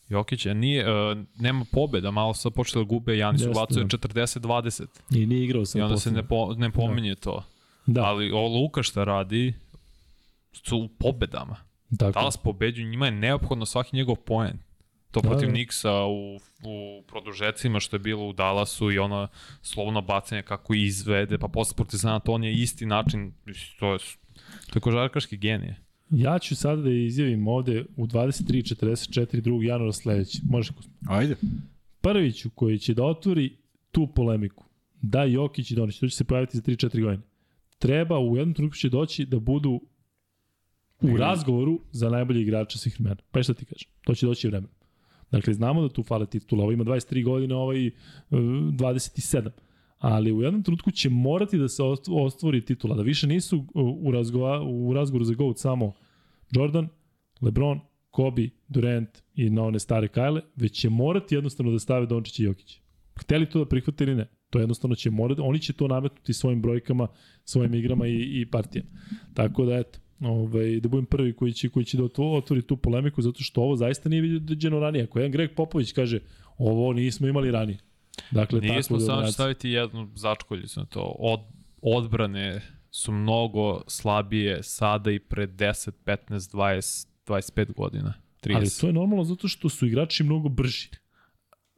Jokić, a nije, uh, nema pobeda, malo sad počeli da gube, Janis ubacuje da. 40-20 I nije igrao sam i onda se poslednje. ne, po, ne pominje to. Da, Ali ovo Luka šta radi su u pobedama. tako. Dallas pobeđuju, njima je neophodno svaki njegov poen. To Da, protiv da. Nixa u, u produžecima što je bilo u Dallasu i ono slovno bacanje kako izvede, pa posle protiv San Antonija isti način, to je, to je kožarkaški genije. Ja ću sada da izjavim ovde u 23.44 2. januara sledeći. Može Ajde. Prviću koji će da otvori tu polemiku. Da, Jokić i Donić, to će se pojaviti za 3-4 godine. Treba, u jednom trenutku će doći da budu u razgovoru za najbolji igrača svih vremena. Pa je šta ti kažem? To će doći vremena. Dakle, znamo da tu fale titula. Ovo ima 23 godine, ovaj e, 27. Ali u jednom trenutku će morati da se ost- ostvori titula. Da više nisu u, u, razgova, u razgovoru za GOAT samo Jordan, LeBron, Kobe, Durant i na one stare Kajle, već će morati jednostavno da stave Dončić i Jokić. Hteli to da prihvate ili ne? To jednostavno će morati, oni će to nametnuti svojim brojkama, svojim igrama i, i partijama. Tako da eto, ovaj, da budem prvi koji će, koji će da otvo- otvori tu polemiku, zato što ovo zaista nije viđeno ranije. Ako jedan Greg Popović kaže, ovo nismo imali ranije. Dakle, Nismo tako samo ću staviti jednu začkoljicu na to. Od, odbrane su mnogo slabije sada i pre 10, 15, 20, 25 godina. 30. Ali to je normalno zato što su igrači mnogo brži.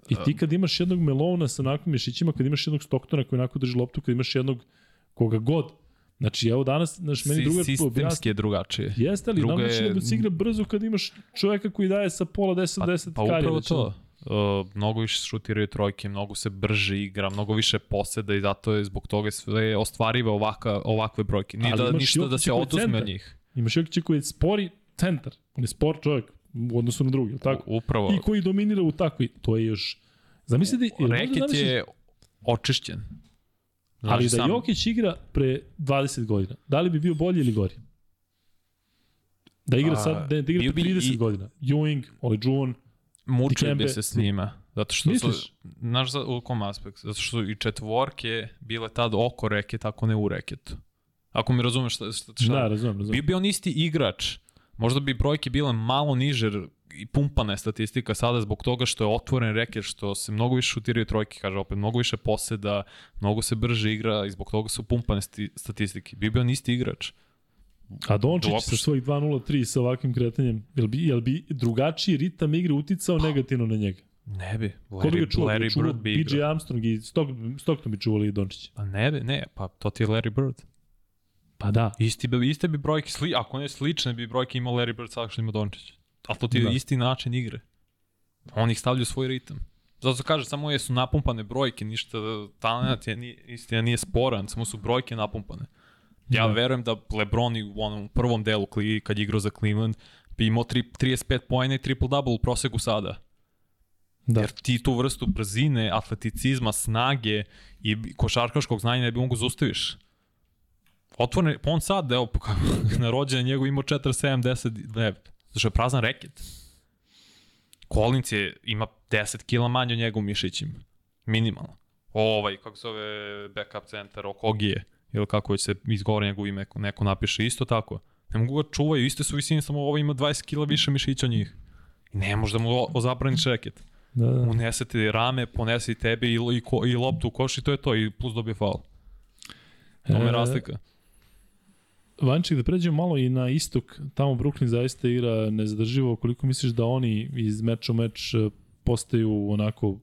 I ti kad imaš jednog Melona sa onakvim mišićima, kad imaš jednog Stocktona koji onako drži loptu, kad imaš jednog koga god. Znači, evo danas, znaš, meni drugar Sistemski je drugačije. Jeste, ali Druga nam je- da se igra brzo kad imaš čoveka koji daje sa pola 10-10 Pa, pa upravo to. Uh, mnogo više šutiraju trojke, mnogo se brže igra, mnogo više poseda i zato je zbog toga sve ostvarive ovaka, ovakve brojke. Nije Ali da, ništa da se oduzme od njih. Imaš Jokića koji je spori centar. On je spor čovjek u odnosu na drugi, tako? Upravo. I koji dominira u takvi. To je još... Zamisli jel možda Reket je očišćen. Ali da sam- Jokić igra pre 20 godina, da li bi bio bolji ili gori? Da igra A, sad, da, da igra pre bi 30 i- godina. Ewing, Olajuwon, Mučili bi Dikembe- se s njima. Zato što Misliš? su, znaš za, u kom aspektu? Zato što i četvorke bile tad oko reket, ako ne u reketu. Ako mi razumeš šta, šta, šta da, razumem, razumem. Bio bi on isti igrač. Možda bi brojke bile malo niže i pumpana je statistika sada zbog toga što je otvoren reket, što se mnogo više šutiraju trojke, kaže opet, mnogo više poseda, mnogo se brže igra i zbog toga su pumpane sti, statistike. Bio bi on isti igrač. A Dončić Uopšte. sa svojih 2-0-3 sa ovakvim kretanjem, jel bi, jel bi drugačiji ritam igre uticao negativno na njega? Ne bi. Ko bi ga Larry, čuvao? Bi ga Larry čuvao Bird bi BJ igrao. Armstrong i Stock, Stockton bi čuvali Dončića. Pa ne bi, ne, pa to ti je Larry Bird. Pa da. Isti bi, iste bi brojke, sli, ako ne slične bi brojke imao Larry Bird sad što ima Dončić. Ali to ti je Da. isti način igre. On ih stavlja u svoj ritam. Zato kaže, samo je su napumpane brojke, ništa, talent je, nije, istina nije sporan, samo su brojke napumpane. Ja Da. verujem da LeBron i u onom prvom delu kad je igrao za Cleveland bi imao tri, 35 pojene i triple-double u proseku sada. Da. Jer ti tu vrstu brzine, atleticizma, snage i košarkaškog znanja ne bi mogu zaustaviš. Otvorene, on sad, evo, na rođenje njegov imao 47, 10, 9. Zašto je prazan reket. Collins je, ima 10 kila manje od njega u mišićima. Minimalno. Ovaj, kako se zove backup centar, Okogije, ili kako već se izgovori njegov ime, neko, napiše isto tako. Ne mogu ga čuvaju, iste su visine, samo ovaj ima 20 kila više mišića od njih. I ne možeš da mu ozabraniš reket. Da, da. Unese ti rame, ponese i tebe i, i, i loptu u koš i to je to, i plus dobije faul. To E, razlika. Vanček, da pređemo malo i na istok, tamo Brooklyn zaista igra nezadrživo, koliko misliš da oni iz meča u meč e, postaju onako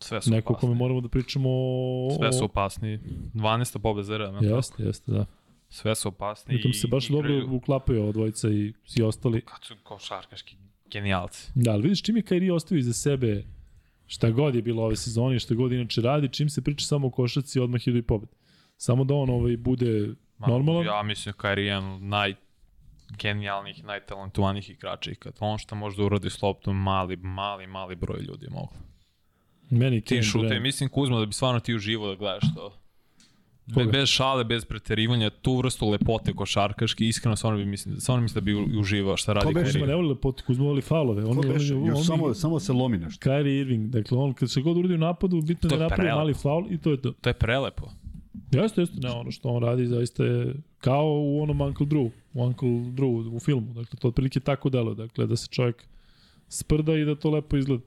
Sve su neko kome moramo da pričamo o... Sve su opasni. 12. pobjeda za redom. Jeste, jeste, da. Sve su opasni. I tom se baš dobro igraju uklapaju ova dvojica i svi ostali. Kad su košarkaški genijalci. Da, ali vidiš čim je Kairi ostavio iza sebe šta god je bilo ove sezone, šta god inače radi, čim se priča samo o košaci, odmah idu i pobed. Samo da on ovaj, bude Ma, normalan. Ja mislim da je jedan od najgenijalnijih, najtalentovanijih igrača i kad on što može da uradi s loptom, mali, mali, mali broj ljudi je moglo. Meni Ti šute, mislim Kuzma da bi stvarno ti uživo da gledaš to. Be, bez šale, bez preterivanja, tu vrstu lepote košarkaški, iskreno stvarno bi mislim, stvarno mislim da bi uživao šta radi Ko beše? Kuzma Kyrie. ne voli lepotu, Kuzma voli faulove. On, Ko on, on, on, samo, samo se lomi nešto. Kyrie Irving, dakle on kad se god uradi u napadu, bitno je da je napravi mali faul i to je to. To je prelepo. Jeste, jeste, ne, ono što on radi zaista je kao u onom Uncle Drew, u Uncle Drew u filmu, dakle to otprilike tako delo, dakle da se čovjek sprda i da to lepo izgleda.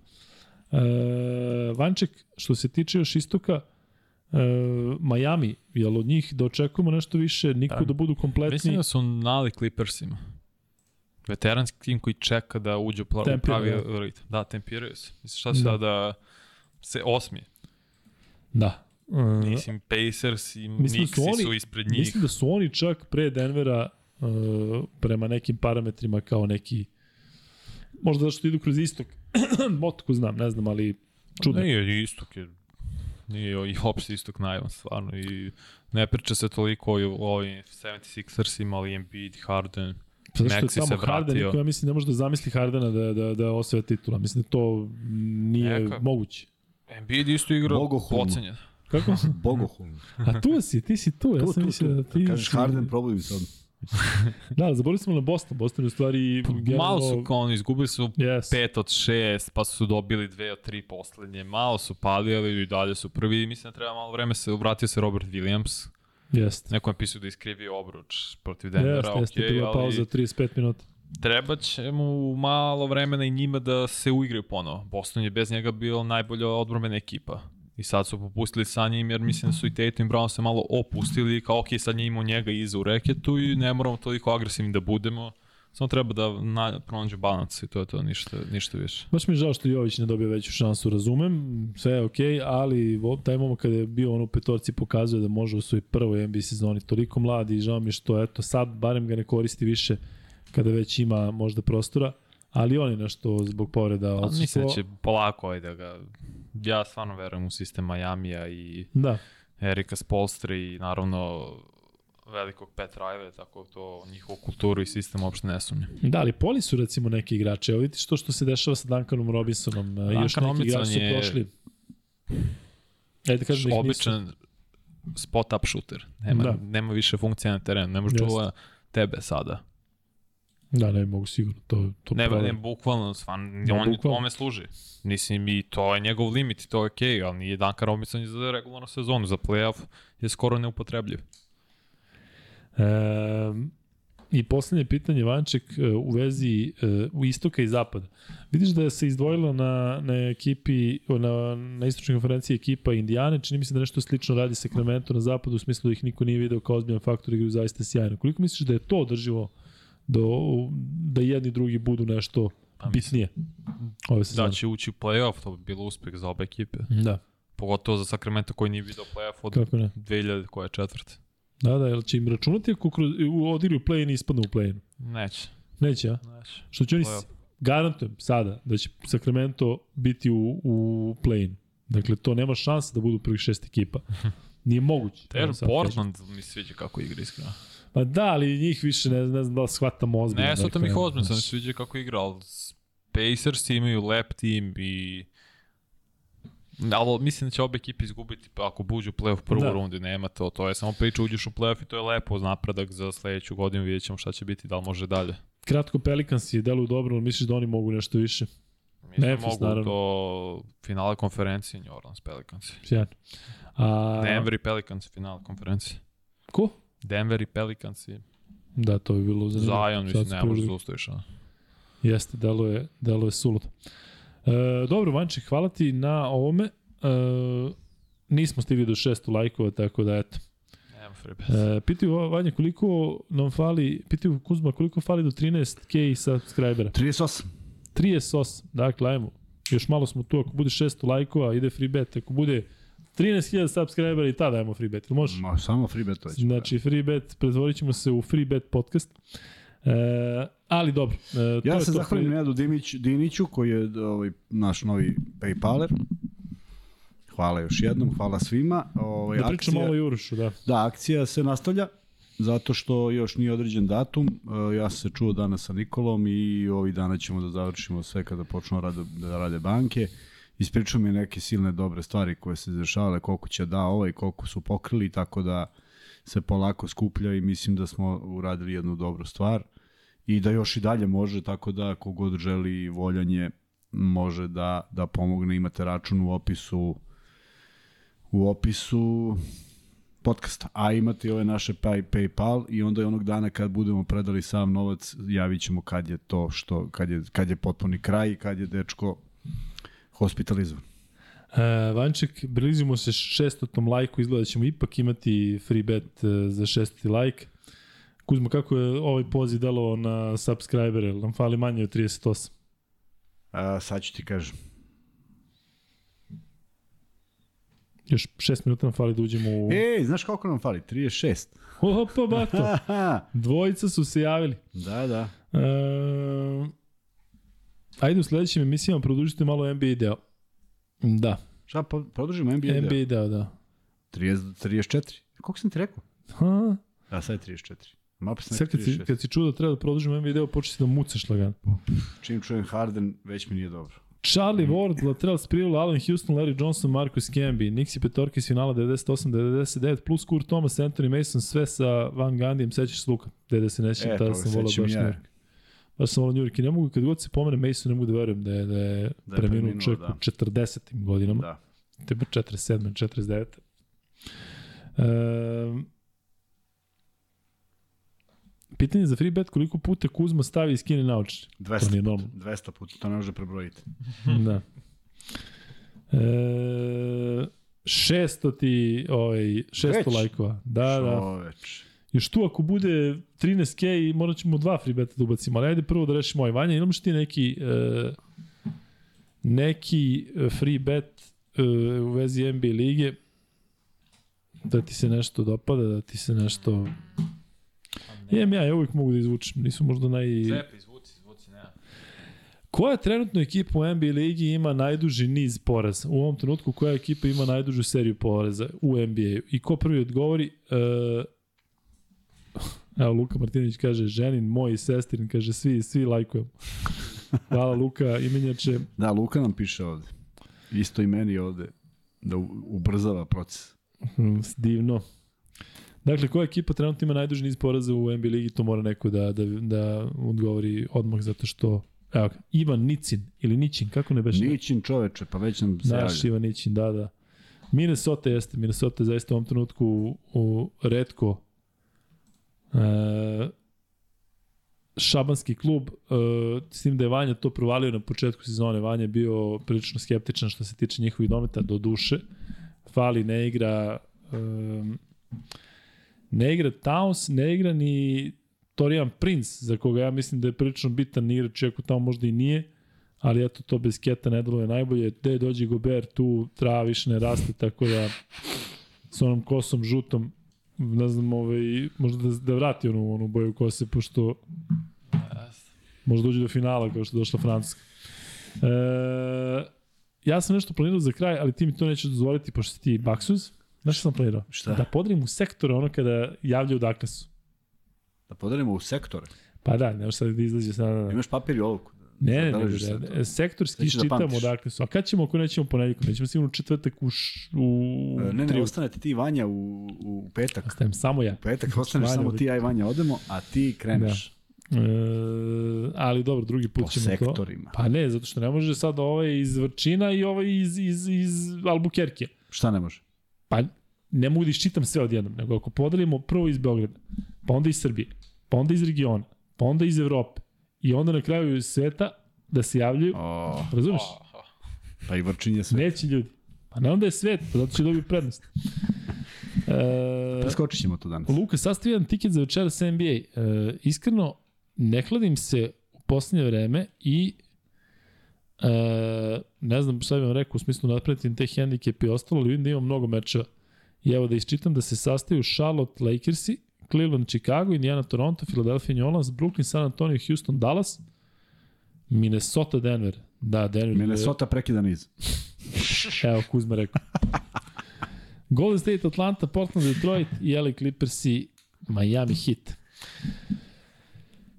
E, Vanček, što se tiče još istoka, e, Miami, jel od njih da očekujemo nešto više, niko Da. da budu kompletni? Mislim da su nali Clippersima. Veteranski tim koji čeka da uđe u pravi Tempiraju. ritam. Da, tempiraju se. Mislim, šta se Da. sada se osmi. Da. E, Mislim, Pacers i Mislim da su Knicksi oni- su ispred njih. Mislim da su oni čak pre Denvera uh, prema nekim parametrima kao neki možda zašto idu kroz istok Otko znam, ne znam, ali čudno. Nije istok je nije i opšte istok najvan stvarno i ne priča se toliko o, o ovim 76ersima, ali Embiid, Harden, Pa zašto je Maxi se tamo Harden, vratio. niko ja mislim ne može da zamisli Hardena da, da, da osvoja titula. Mislim da to nije Neka. moguće. Embiid isto igra pocenjen. Kako? Bogohulno. A tu si, ti si tu. Ja Tu, sam tu, mislio da ti... Kažeš Harden, probudim se odmah. Da, zaboravili smo na Boston. Boston je u stvari... Malo su kao oni, izgubili su Yes. pet od šest, pa su dobili dve od tri poslednje. Malo su pali, ali i dalje su prvi. Mislim da treba malo vreme se, vratio se Robert Williams. Jeste. Neko je pisao da je iskrivio obruč protiv Denvera, Jeste, jeste, bila ali pauza od 35 minuta. treba će mu malo vremena i njima da se uigraju ponovo. Boston je bez njega bio najbolja odbrambena ekipa. I sad su popustili sa njim jer mislim da su i Tatum i Brown se malo opustili kao ok, sad njemo njega iza u reketu i ne moramo toliko agresivni da budemo. Samo treba da na, pronađu balans i to je to, ništa, ništa više. Baš mi je žao što Jović ne dobio veću šansu, razumem, sve je okej, okay, ali taj momak kada je bio on u petorci pokazuje da može u svojoj prvoj NBA sezoni toliko mladi i žao mi što eto sad barem ga ne koristi više kada već ima možda prostora, ali on je nešto zbog povreda Ali mislim da odsustvo. će polako ovaj da ga... Ja stvarno verujem u sistem Majamija i Da, Erika Spolstra i naravno velikog Pet Riley, tako to njihovu kulturu i sistem uopšte ne sumnjam. da, ali poli su recimo neki igrači, evo vidite što što se dešava sa Duncanom Robinsonom, Duncan još neki Robinson igrači su je- prošli. Ajde kažem da ih nisu. Običan spot up shooter. Nema, Da. nema više funkcija na terenu. Ne može čuva tebe sada. Da, ne mogu sigurno, to, to Ne, problem. ne, bukvalno, stvarno, Da, on bukvalno. tome služi. Mislim, i to je njegov limit, i to je okej, okay, ali nije Duncan Robinson za regularnu sezonu, za playoff je skoro neupotrebljiv. E, I poslednje pitanje, Vanček, e, u vezi e, u istoka i zapada. Vidiš da se izdvojila na, na ekipi, na, na istočnoj konferenciji ekipa Indijane, čini mi se da nešto slično radi Sacramento na zapadu, u smislu da ih niko nije video kao ozbiljan faktor, igraju zaista sjajno. Koliko misliš da je to održivo da jedni i drugi budu nešto Pa bitnije ove da će ući u playoff, to bi bilo uspeh za obe ekipe. Da, Pogotovo za Sacramento koji nije video playoff od kako ne. 2000 koja je četvrta. Da, da, jel će im računati ako kroz, u, odigraju play-in i ispadnu u play-in? Neće, Neće, a? neće. Što će oni, garantujem sada, da će Sacramento biti u, u play-in. Dakle, to nema šanse da budu prvih šest ekipa. Nije moguće. Ter kažem. Portland mi sviđa kako igra iskreno. Pa da, ali njih više ne, ne znam da shvatam ozbiljno. Ne, dakle, mi ih ozbiljno, sam znaš. sviđa kako igra, ali Pacers imaju lep tim i Ali mislim da će obe ekipe izgubiti pa ako buđu play-off prvu Da. da. rundu, nema to. To je samo priča, uđeš u play-off i to je lepo napredak za sledeću godinu, vidjet ćemo šta će biti, da li može dalje. Kratko Pelicans je deluju dobro, ali misliš da oni mogu nešto više? Mislim da Memphis, mogu naravno. do finala konferencije New Orleans Pelicans. Sjajno. A, Denver i Pelicans finala konferencije. Ko? Denver i Pelicans i Da, to bi bilo zanimljivo. Zion, Sad mislim, ne može pridružim. zaustaviš. a? Jeste, deluje, deluje suludo. E, dobro, Vanček, hvala ti na ovome. E, nismo stigli do 600 lajkova, tako da eto. E, pitaju Vanja koliko nam fali, pitaju Kuzma koliko fali do 13k subscribera. 38. 38, dakle ajmo. Još malo smo tu, ako bude 600 lajkova, ide free bet. Ako bude 13.000 subscribera i tada dajemo free bet. Ili može? Ma, samo free bet to. Znači, free bet, pretvorit ćemo se u free bet podcast. E, ali dobro. E, Ja se zahvalim Nenadu Dimić, Diniću, koji je ovaj, naš novi Paypaler. Hvala još jednom, hvala svima. Ovaj, Da pričamo malo o Jurušu, da. Da, akcija se nastavlja, zato što još nije određen datum. E, Ja sam se čuo danas sa Nikolom i ovih dana ćemo da završimo sve kada počnu da rade banke ispričao mi neke silne dobre stvari koje se dešavale, koliko će da ovaj, koliko su pokrili, tako da se polako skuplja i mislim da smo uradili jednu dobru stvar i da još i dalje može, tako da kogod želi voljanje može da, da pomogne, imate račun u opisu u opisu podcasta, a imate i ove naše pay, PayPal i onda je onog dana kad budemo predali sam novac, javit ćemo kad je to što, kad je, kad je potpuni kraj i kad je dečko hospitalizovan. E, Vanček, bližimo se šestotom lajku, izgleda da ćemo ipak imati free bet e, za šestoti lajk. Kuzma, kako je ovaj poziv delovao na subscribere? Nam fali manje od 38. A, sad ću ti kažem. Još 6 minuta nam fali da uđemo u... Ej, znaš koliko nam fali? 36. Opa, bato! Dvojica su se javili. da, da. E, ajde u sledećim emisijama produžite malo NBA deo. Da, Šta, produžimo NBA? NBA. NBA deo, da. 30, 34. Koliko sam ti rekao? Ha, A sad je 34. Mapa sam sad kad si, 36. kad si čuo da treba da produžimo NBA deo, počeš da mucaš lagano. Čim čujem Harden, već mi nije dobro. Charlie Ward, lateral Sprivil, Allen Houston, Larry Johnson, Marcus Camby, Nixi Petorki iz finala 98-99, plus Kurt Thomas, Anthony Mason, sve sa Van Gundijem, sećaš se Luka, dede se nećem, E, tada toga sam volao baš ja. Baš sam volao New York i ne mogu, kad god se pomene Mason, ne mogu da verujem da je, da je, Da je preminuo čovjek da. u 40. godinama. Da. Tebe 47. 49. Um, pitanje za free bet, koliko puta Kuzma stavi i skine naučni? 200 To nije puta. normalno. 200 puta, to ne može prebrojiti. da. E, šesto ti, ovaj, šesto Već? lajkova. Da, da. Još tu ako bude 13k i morat ćemo dva free beta da ubacimo, ali ajde prvo da rešimo ovaj Vanja. Imaš ti neki e, neki e, free bet e, u vezi NBA lige da ti se nešto dopada, da ti se nešto... Imam ja, ja uvijek mogu da izvučem, nisu možda naj... Zep, izvuci, izvuci, ne. Koja trenutno ekipa u NBA ligi ima najduži niz poraza? U ovom trenutku koja ekipa ima najdužu seriju poraza u NBA-u? I ko prvi odgovori? E, evo, Luka Martinović kaže, ženin, moj i sestrin, kaže, svi, svi lajkujemo. Hvala Luka, imenjače. Da, Luka nam piše ovde. Isto i meni ovde. Da ubrzava proces. Mm, Divno. Dakle, koja ekipa trenutno ima najduži niz poraza u NBA ligi, to mora neko da, da, da odgovori odmah, zato što Evo, Ivan Nicin, ili Nićin, kako ne beše? Nićin čoveče, pa već nam se Naš. Ivan Nićin, da, da. Minnesota jeste, Minnesota je zaista u ovom trenutku u, u redko e, šabanski klub, e, s tim da je Vanja to provalio na početku sezone. Vanja je bio prilično skeptičan što se tiče njihovih dometa do duše. Fali ne igra e, ne igra Towns, ne igra ni Torian Prince, za koga ja mislim da je prilično bitan igrač, iako tamo možda i nije ali eto to bez keta ne deluje najbolje. Gde dođe Gober, tu trava više ne raste, tako da s onom kosom žutom ne znam, ovaj, možda da, da vrati onu, onu boju kose, pošto možda dođe do finala kao što je došla Francuska. E, ja sam nešto planirao za kraj, ali ti mi to nećeš dozvoliti, pošto si ti baksuz. Znaš što sam planirao? Šta? Da podelim u sektore ono kada javljaju odakle su. Da podelimo u sektore. Pa da, ne sad da izlazi sad. Da, da. Imaš papir i olovku. Ne, ne, ne, Zabeležiš ne, ne, to. sektorski da čitamo pamtiš. odakle su. A kad ćemo ako nećemo ponedjeljkom? Nećemo sigurno četvrtak u, š, u E, Ne, ne, tri. ostanete ti Vanja u, u petak. Ostajem samo ja. U petak ostaneš Vanja samo ti, ja i Vanja odemo, a ti kreneš. E, ali dobro, drugi put Po ćemo sektorima. to. Pa ne, zato što ne može sad ovaj iz Vrčina i ovaj iz, iz, iz Albuquerque. Šta ne može? Pa ne mogu da iščitam sve odjednom, nego ako podelimo prvo iz Beograda, pa onda iz Srbije, pa onda iz regiona, pa onda iz Evrope i onda na kraju sveta da se javljaju, O, razumeš? pa i vrčinje sve. Neće ljudi. Pa ne onda je svet, pa zato će dobiti prednost. E, Preskočit ćemo to danas. Luka, sastavi jedan tiket za večera sa NBA. E, iskreno, ne hladim se u poslednje vreme i e, ne znam šta bih vam rekao u smislu nadpretim te hendikepe i ostalo, ali vidim da ima mnogo mečeva. I evo da isčitam da se sastaju Charlotte Lakersi, Cleveland, Chicago, Indiana, Toronto, Philadelphia, New Orleans, Brooklyn, San Antonio, Houston, Dallas, Minnesota, Denver. Da, Denver. Minnesota prekida niz. Evo, Kuzma rekao. Golden State, Atlanta, Portland, Detroit i LA Clippers i Miami Heat.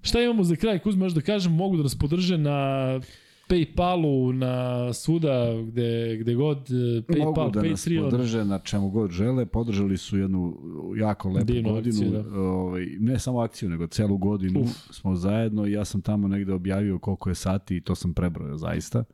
Šta imamo za kraj? Kuzma, još da kažem, mogu da nas podrže na Paypalu, na svuda, gde, gde god, e, Paypal, Mogu da nas Patreon. podrže na čemu god žele. Podržali su jednu jako lepu Divnu godinu. akciju, da. ovaj, ne samo akciju, nego celu godinu Uf. smo zajedno i ja sam tamo negde objavio koliko je sati i to sam prebrojao zaista.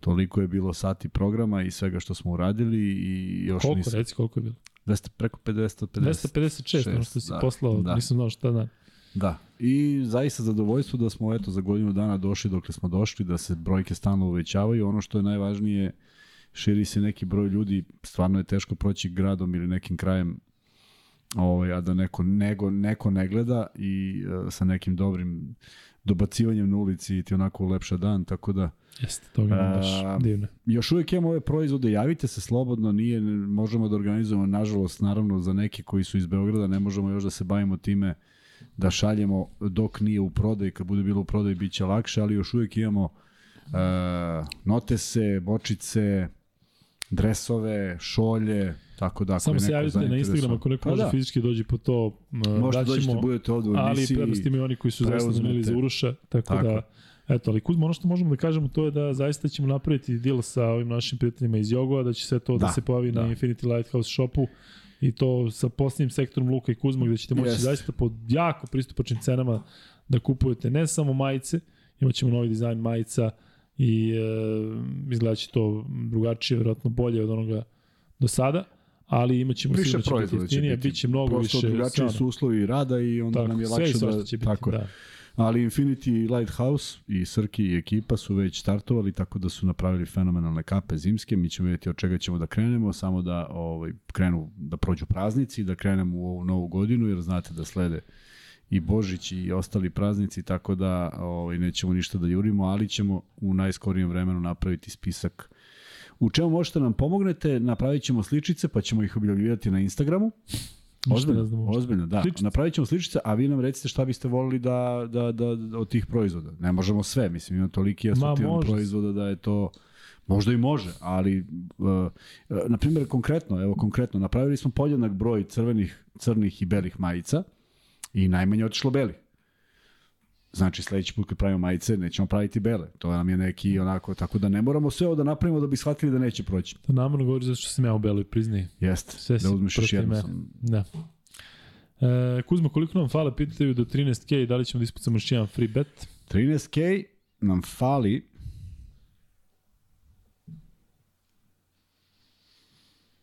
Toliko je bilo sati programa i svega što smo uradili i još Koliko, nisam. reci koliko je bilo? 200, preko 550. 256, ono što si da, poslao, da. nisam znao šta da. Da. I zaista zadovoljstvo da smo eto za godinu dana došli dokle smo došli, da se brojke stalno uvećavaju. Ono što je najvažnije, širi se neki broj ljudi, stvarno je teško proći gradom ili nekim krajem ovaj, a da neko, nego, neko ne gleda i uh, sa nekim dobrim dobacivanjem na ulici ti onako ulepša dan, tako da Jeste, toga nam baš divno. još uvijek imamo ove proizvode, javite se slobodno, nije, možemo da organizujemo, nažalost, naravno za neke koji su iz Beograda, ne možemo još da se bavimo time da šaljemo dok nije u prodaj, kad bude bilo u prodaj bit će lakše, ali još uvijek imamo uh, notese, bočice, dresove, šolje, tako da ako Samo se javite na Instagram ako neko Pa može da, fizički dođi po to. Možete dođete, daćemo, budete ovde u ali emisiji. prednosti mi oni koji su zaista doneli za Uroša, tako, Tako. da Eto, ali Kuzma, ono što možemo da kažemo to je da zaista ćemo napraviti deal sa ovim našim prijateljima iz Jogova, da će sve to da, Da, se pojavi da. na Infinity Lighthouse shopu i to sa posljednjim sektorom Luka i Kuzma gde ćete moći Jeste. zaista po jako pristupačnim cenama da kupujete ne samo majice, imat ćemo novi dizajn majica i e, izgledat će to drugačije, vjerojatno bolje od onoga do sada, ali imat ćemo Više sigurno će biti proizvoda će jeftinije, biti. bit će mnogo Prosto više. drugačiji stvarno. su uslovi rada i onda Tako, nam je sve lakše svašta da... će biti, tako da. Ali Infinity Lighthouse i Srki i ekipa su već startovali, tako da su napravili fenomenalne kape zimske. Mi ćemo vidjeti od čega ćemo da krenemo, samo da ovaj, krenu, da prođu praznici, da krenemo u ovu novu godinu, jer znate da slede i Božić i ostali praznici, tako da ovaj, nećemo ništa da jurimo, ali ćemo u najskorijem vremenu napraviti spisak u čemu možete nam pomognete, napravit ćemo sličice, pa ćemo ih objavljivati na Instagramu. Ozbiljno, ne ozbiljno, da. Sličice. Napravit ćemo sličice, a vi nam recite šta biste volili da, da, da, da od tih proizvoda. Ne možemo sve, mislim, ima toliki asortiman može. proizvoda da je to... Možda i može, ali, uh, uh, na primjer, konkretno, evo konkretno, napravili smo podjednak broj crvenih, crnih i belih majica i najmanje otišlo beli. Znači, sledeći put kad pravimo majice, nećemo praviti bele. To nam je neki onako, tako da ne moramo sve ovo da napravimo da bi shvatili da neće proći. To namerno govori zato što sam ja u beloj priznaji. Jeste, Sve da uzmeš još jednu. Sam, Da. E, Kuzma, koliko nam fale, pitaju do 13k, da li ćemo da ispucamo još jedan free bet? 13k nam fali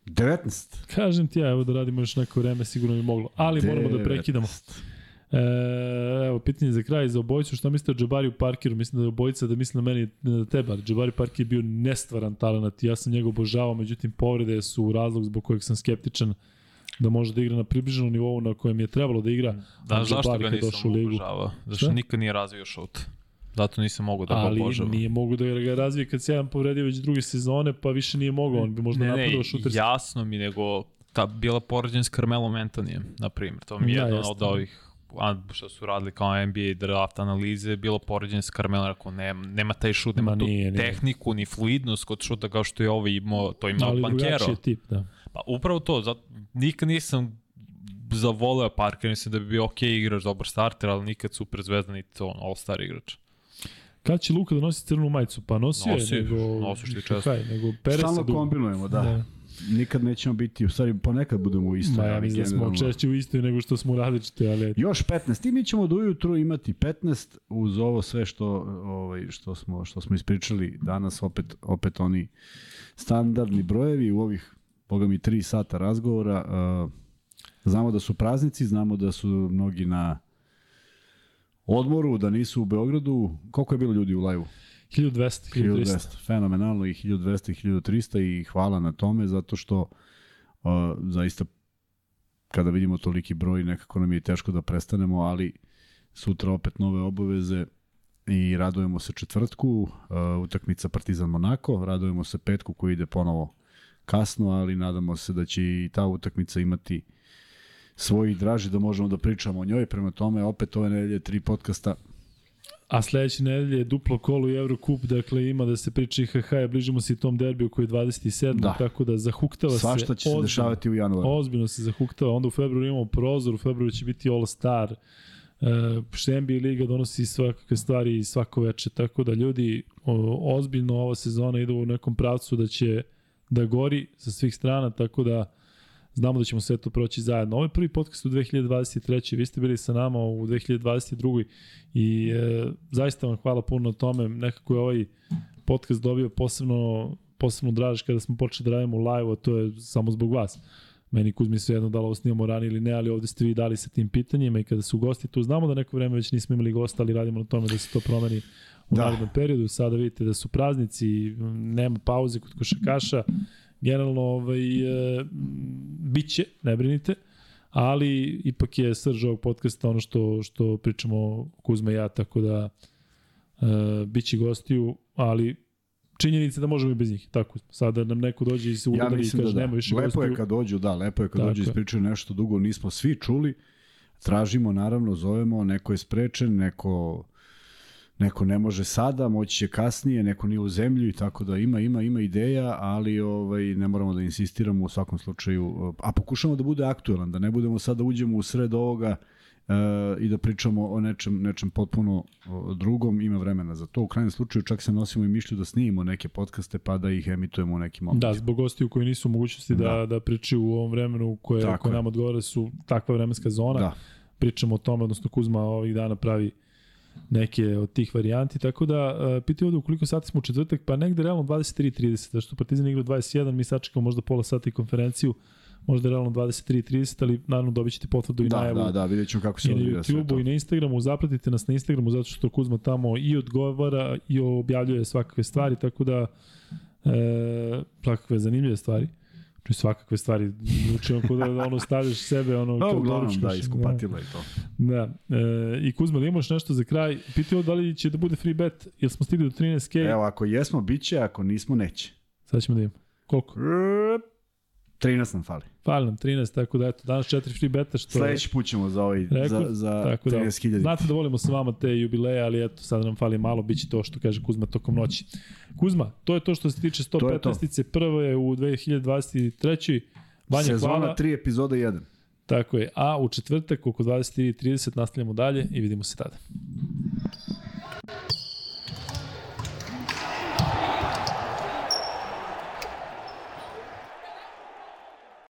Devetnaest. Kažem ti ja, evo da radimo još neko vreme, sigurno bi moglo. Ali moramo da prekidamo. E, evo, pitanje za kraj za obojicu, šta mislite o Jabariju Parkeru? Mislim da je obojica da misli na meni, ne na tebe, ali Jabari Parker je bio nestvaran talent ja sam njega obožavao, međutim povrede su razlog zbog kojeg sam skeptičan da može da igra na približenom nivou na kojem je trebalo da igra. Da, zašto ga nisam obožavao? Zašto nikad nije razvio šut. Zato nisam mogao da ga ali obožavam. nije mogu da ga razvije kad se jedan povredio već druge sezone, pa više nije mogao, on bi možda ne, napadao ne, jasno mi, nego ta bila poređen s Carmelo Antonijem, na primjer. To mi je Da, jedan od ovih a, što su radili kao NBA draft analize, bilo poređen s Carmelo, rekao, nema, nema taj šut, nema Ma tu nije, nije. tehniku, ni fluidnost kod šuta kao što je ovo imao, to ima ali Bankero. je tip, da. Pa upravo to, zato, nikad nisam zavoleo Parker, mislim da bi bio ok igrač, dobar starter, ali nikad super zvezda, niti on, all-star igrač. Kad će Luka da nosi crvenu majicu? Pa nosio Nosi, je, nego... nosiš ti često. Kaj, nego pere Stalno kombinujemo, da. Da. Nikad nećemo biti, u stvari ponekad budemo u istoj. Ma ja mislim da smo generalno- češće u istoj nego što smo različite, ali. Još 15. I mi ćemo do ujutru imati 15 uz ovo sve što ovaj što smo što smo ispričali danas opet opet oni standardni brojevi u ovih boga mi 3 sata razgovora. Uh, znamo da su praznici, znamo da su mnogi na odmoru, da nisu u Beogradu. Koliko je bilo ljudi u lajvu? 1200, 1300. 1200. Fenomenalno i 1200 i 1300 i hvala na tome zato što uh, zaista kada vidimo toliki broj nekako nam je teško da prestanemo, ali sutra opet nove obaveze i radujemo se četvrtku, uh, utakmica Partizan Monako, radujemo se petku koji ide ponovo kasno, ali nadamo se da će i ta utakmica imati svojih draži da možemo da pričamo o njoj, prema tome opet ove nedelje tri podcasta A sledeće nedelje je duplo kolo i Eurocup, dakle ima da se priča i HH, bližimo se i tom derbiju koji je 27. Da. Tako da zahuktava svašta se. će se ozbiljno. dešavati u januaru. Ozbiljno se zahuktava, onda u februaru imamo prozor, u februaru će biti All Star, što NBA Liga donosi svakakve stvari svako veče, tako da ljudi o, ozbiljno ova sezona ide u nekom pravcu da će da gori sa svih strana, tako da znamo da ćemo sve to proći zajedno. Ovo je prvi podcast u 2023. Vi ste bili sa nama u 2022. I e, zaista vam hvala puno na tome. Nekako je ovaj podcast dobio posebno, posebno draž kada smo počeli da radimo live, a to je samo zbog vas. Meni Kuzmi se jedno da li ovo snimamo ranije ili ne, ali ovde ste vi dali sa tim pitanjima i kada su gosti tu, znamo da neko vreme već nismo imali gosta, ali radimo na tome da se to promeni u da. narednom periodu. Sada vidite da su praznici, nema pauze kod košakaša, generalno ovaj, e, biće, ne brinite, ali ipak je srž ovog podcasta ono što, što pričamo Kuzma i ja, tako da e, biće gostiju, ali činjenica da možemo i bez njih. Tako, sada nam neko dođe i se udari ja i kaže da, da. nema više lepo gostiju. je kad dođu, da, lepo je kad tako dođu i ispričaju nešto dugo, nismo svi čuli. Tražimo, naravno, zovemo, neko je sprečen, neko neko ne može sada, moći će kasnije, neko nije u zemlji, tako da ima, ima, ima ideja, ali ovaj, ne moramo da insistiramo u svakom slučaju, a pokušamo da bude aktuelan, da ne budemo sada da uđemo u sred ovoga e, i da pričamo o nečem, nečem potpuno drugom, ima vremena za to. U krajnjem slučaju čak se nosimo i mišlju da snimimo neke podcaste pa da ih emitujemo u nekim momentima. Da, zbog gostiju koji nisu u mogućnosti da, da, da pričaju u ovom vremenu koje, koje nam odgovara su takva vremenska zona. Da. Pričamo o tome, odnosno Kuzma ovih dana pravi neke od tih varijanti, tako da uh, pitaju ovde u koliko sati smo u četvrtak, pa negde realno 23.30, zašto Partizan igra 21, mi sačekamo možda pola sata i konferenciju, možda realno 23.30, ali naravno dobit ćete potvrdu i da, najavu. Da, da, vidjet ćemo kako se odvija sve to. I na YouTube-u i na Instagramu, zapratite nas na Instagramu zato što Kuzma tamo i odgovara i objavljuje svakakve stvari, tako da e, svakakve zanimljive stvari. Či svakakve stvari. Znači, on da, da ono staviš sebe, ono... No, uglavnom, da, iskupatila da. i to. Da. E, I Kuzma, da imaš nešto za kraj? Pitao da li će da bude free bet, jel smo stigli do 13k? Evo, ako jesmo, bit će, ako nismo, neće. Sad ćemo da imamo. Koliko? 13 nam fali. Fali nam 13, tako da eto, danas četiri free beta što Sledeći put ćemo za ovaj, rekao, za, za 13.000. Da, znate da volimo sa vama te jubileje, ali eto, sad nam fali malo, bit će to što kaže Kuzma tokom noći. Kuzma, to je to što se tiče 115-ice, prvo je u 2023. Vanja, Sezona hvala. 3, epizoda 1. Tako je, a u četvrtak oko 23.30 nastavljamo dalje i vidimo se tada.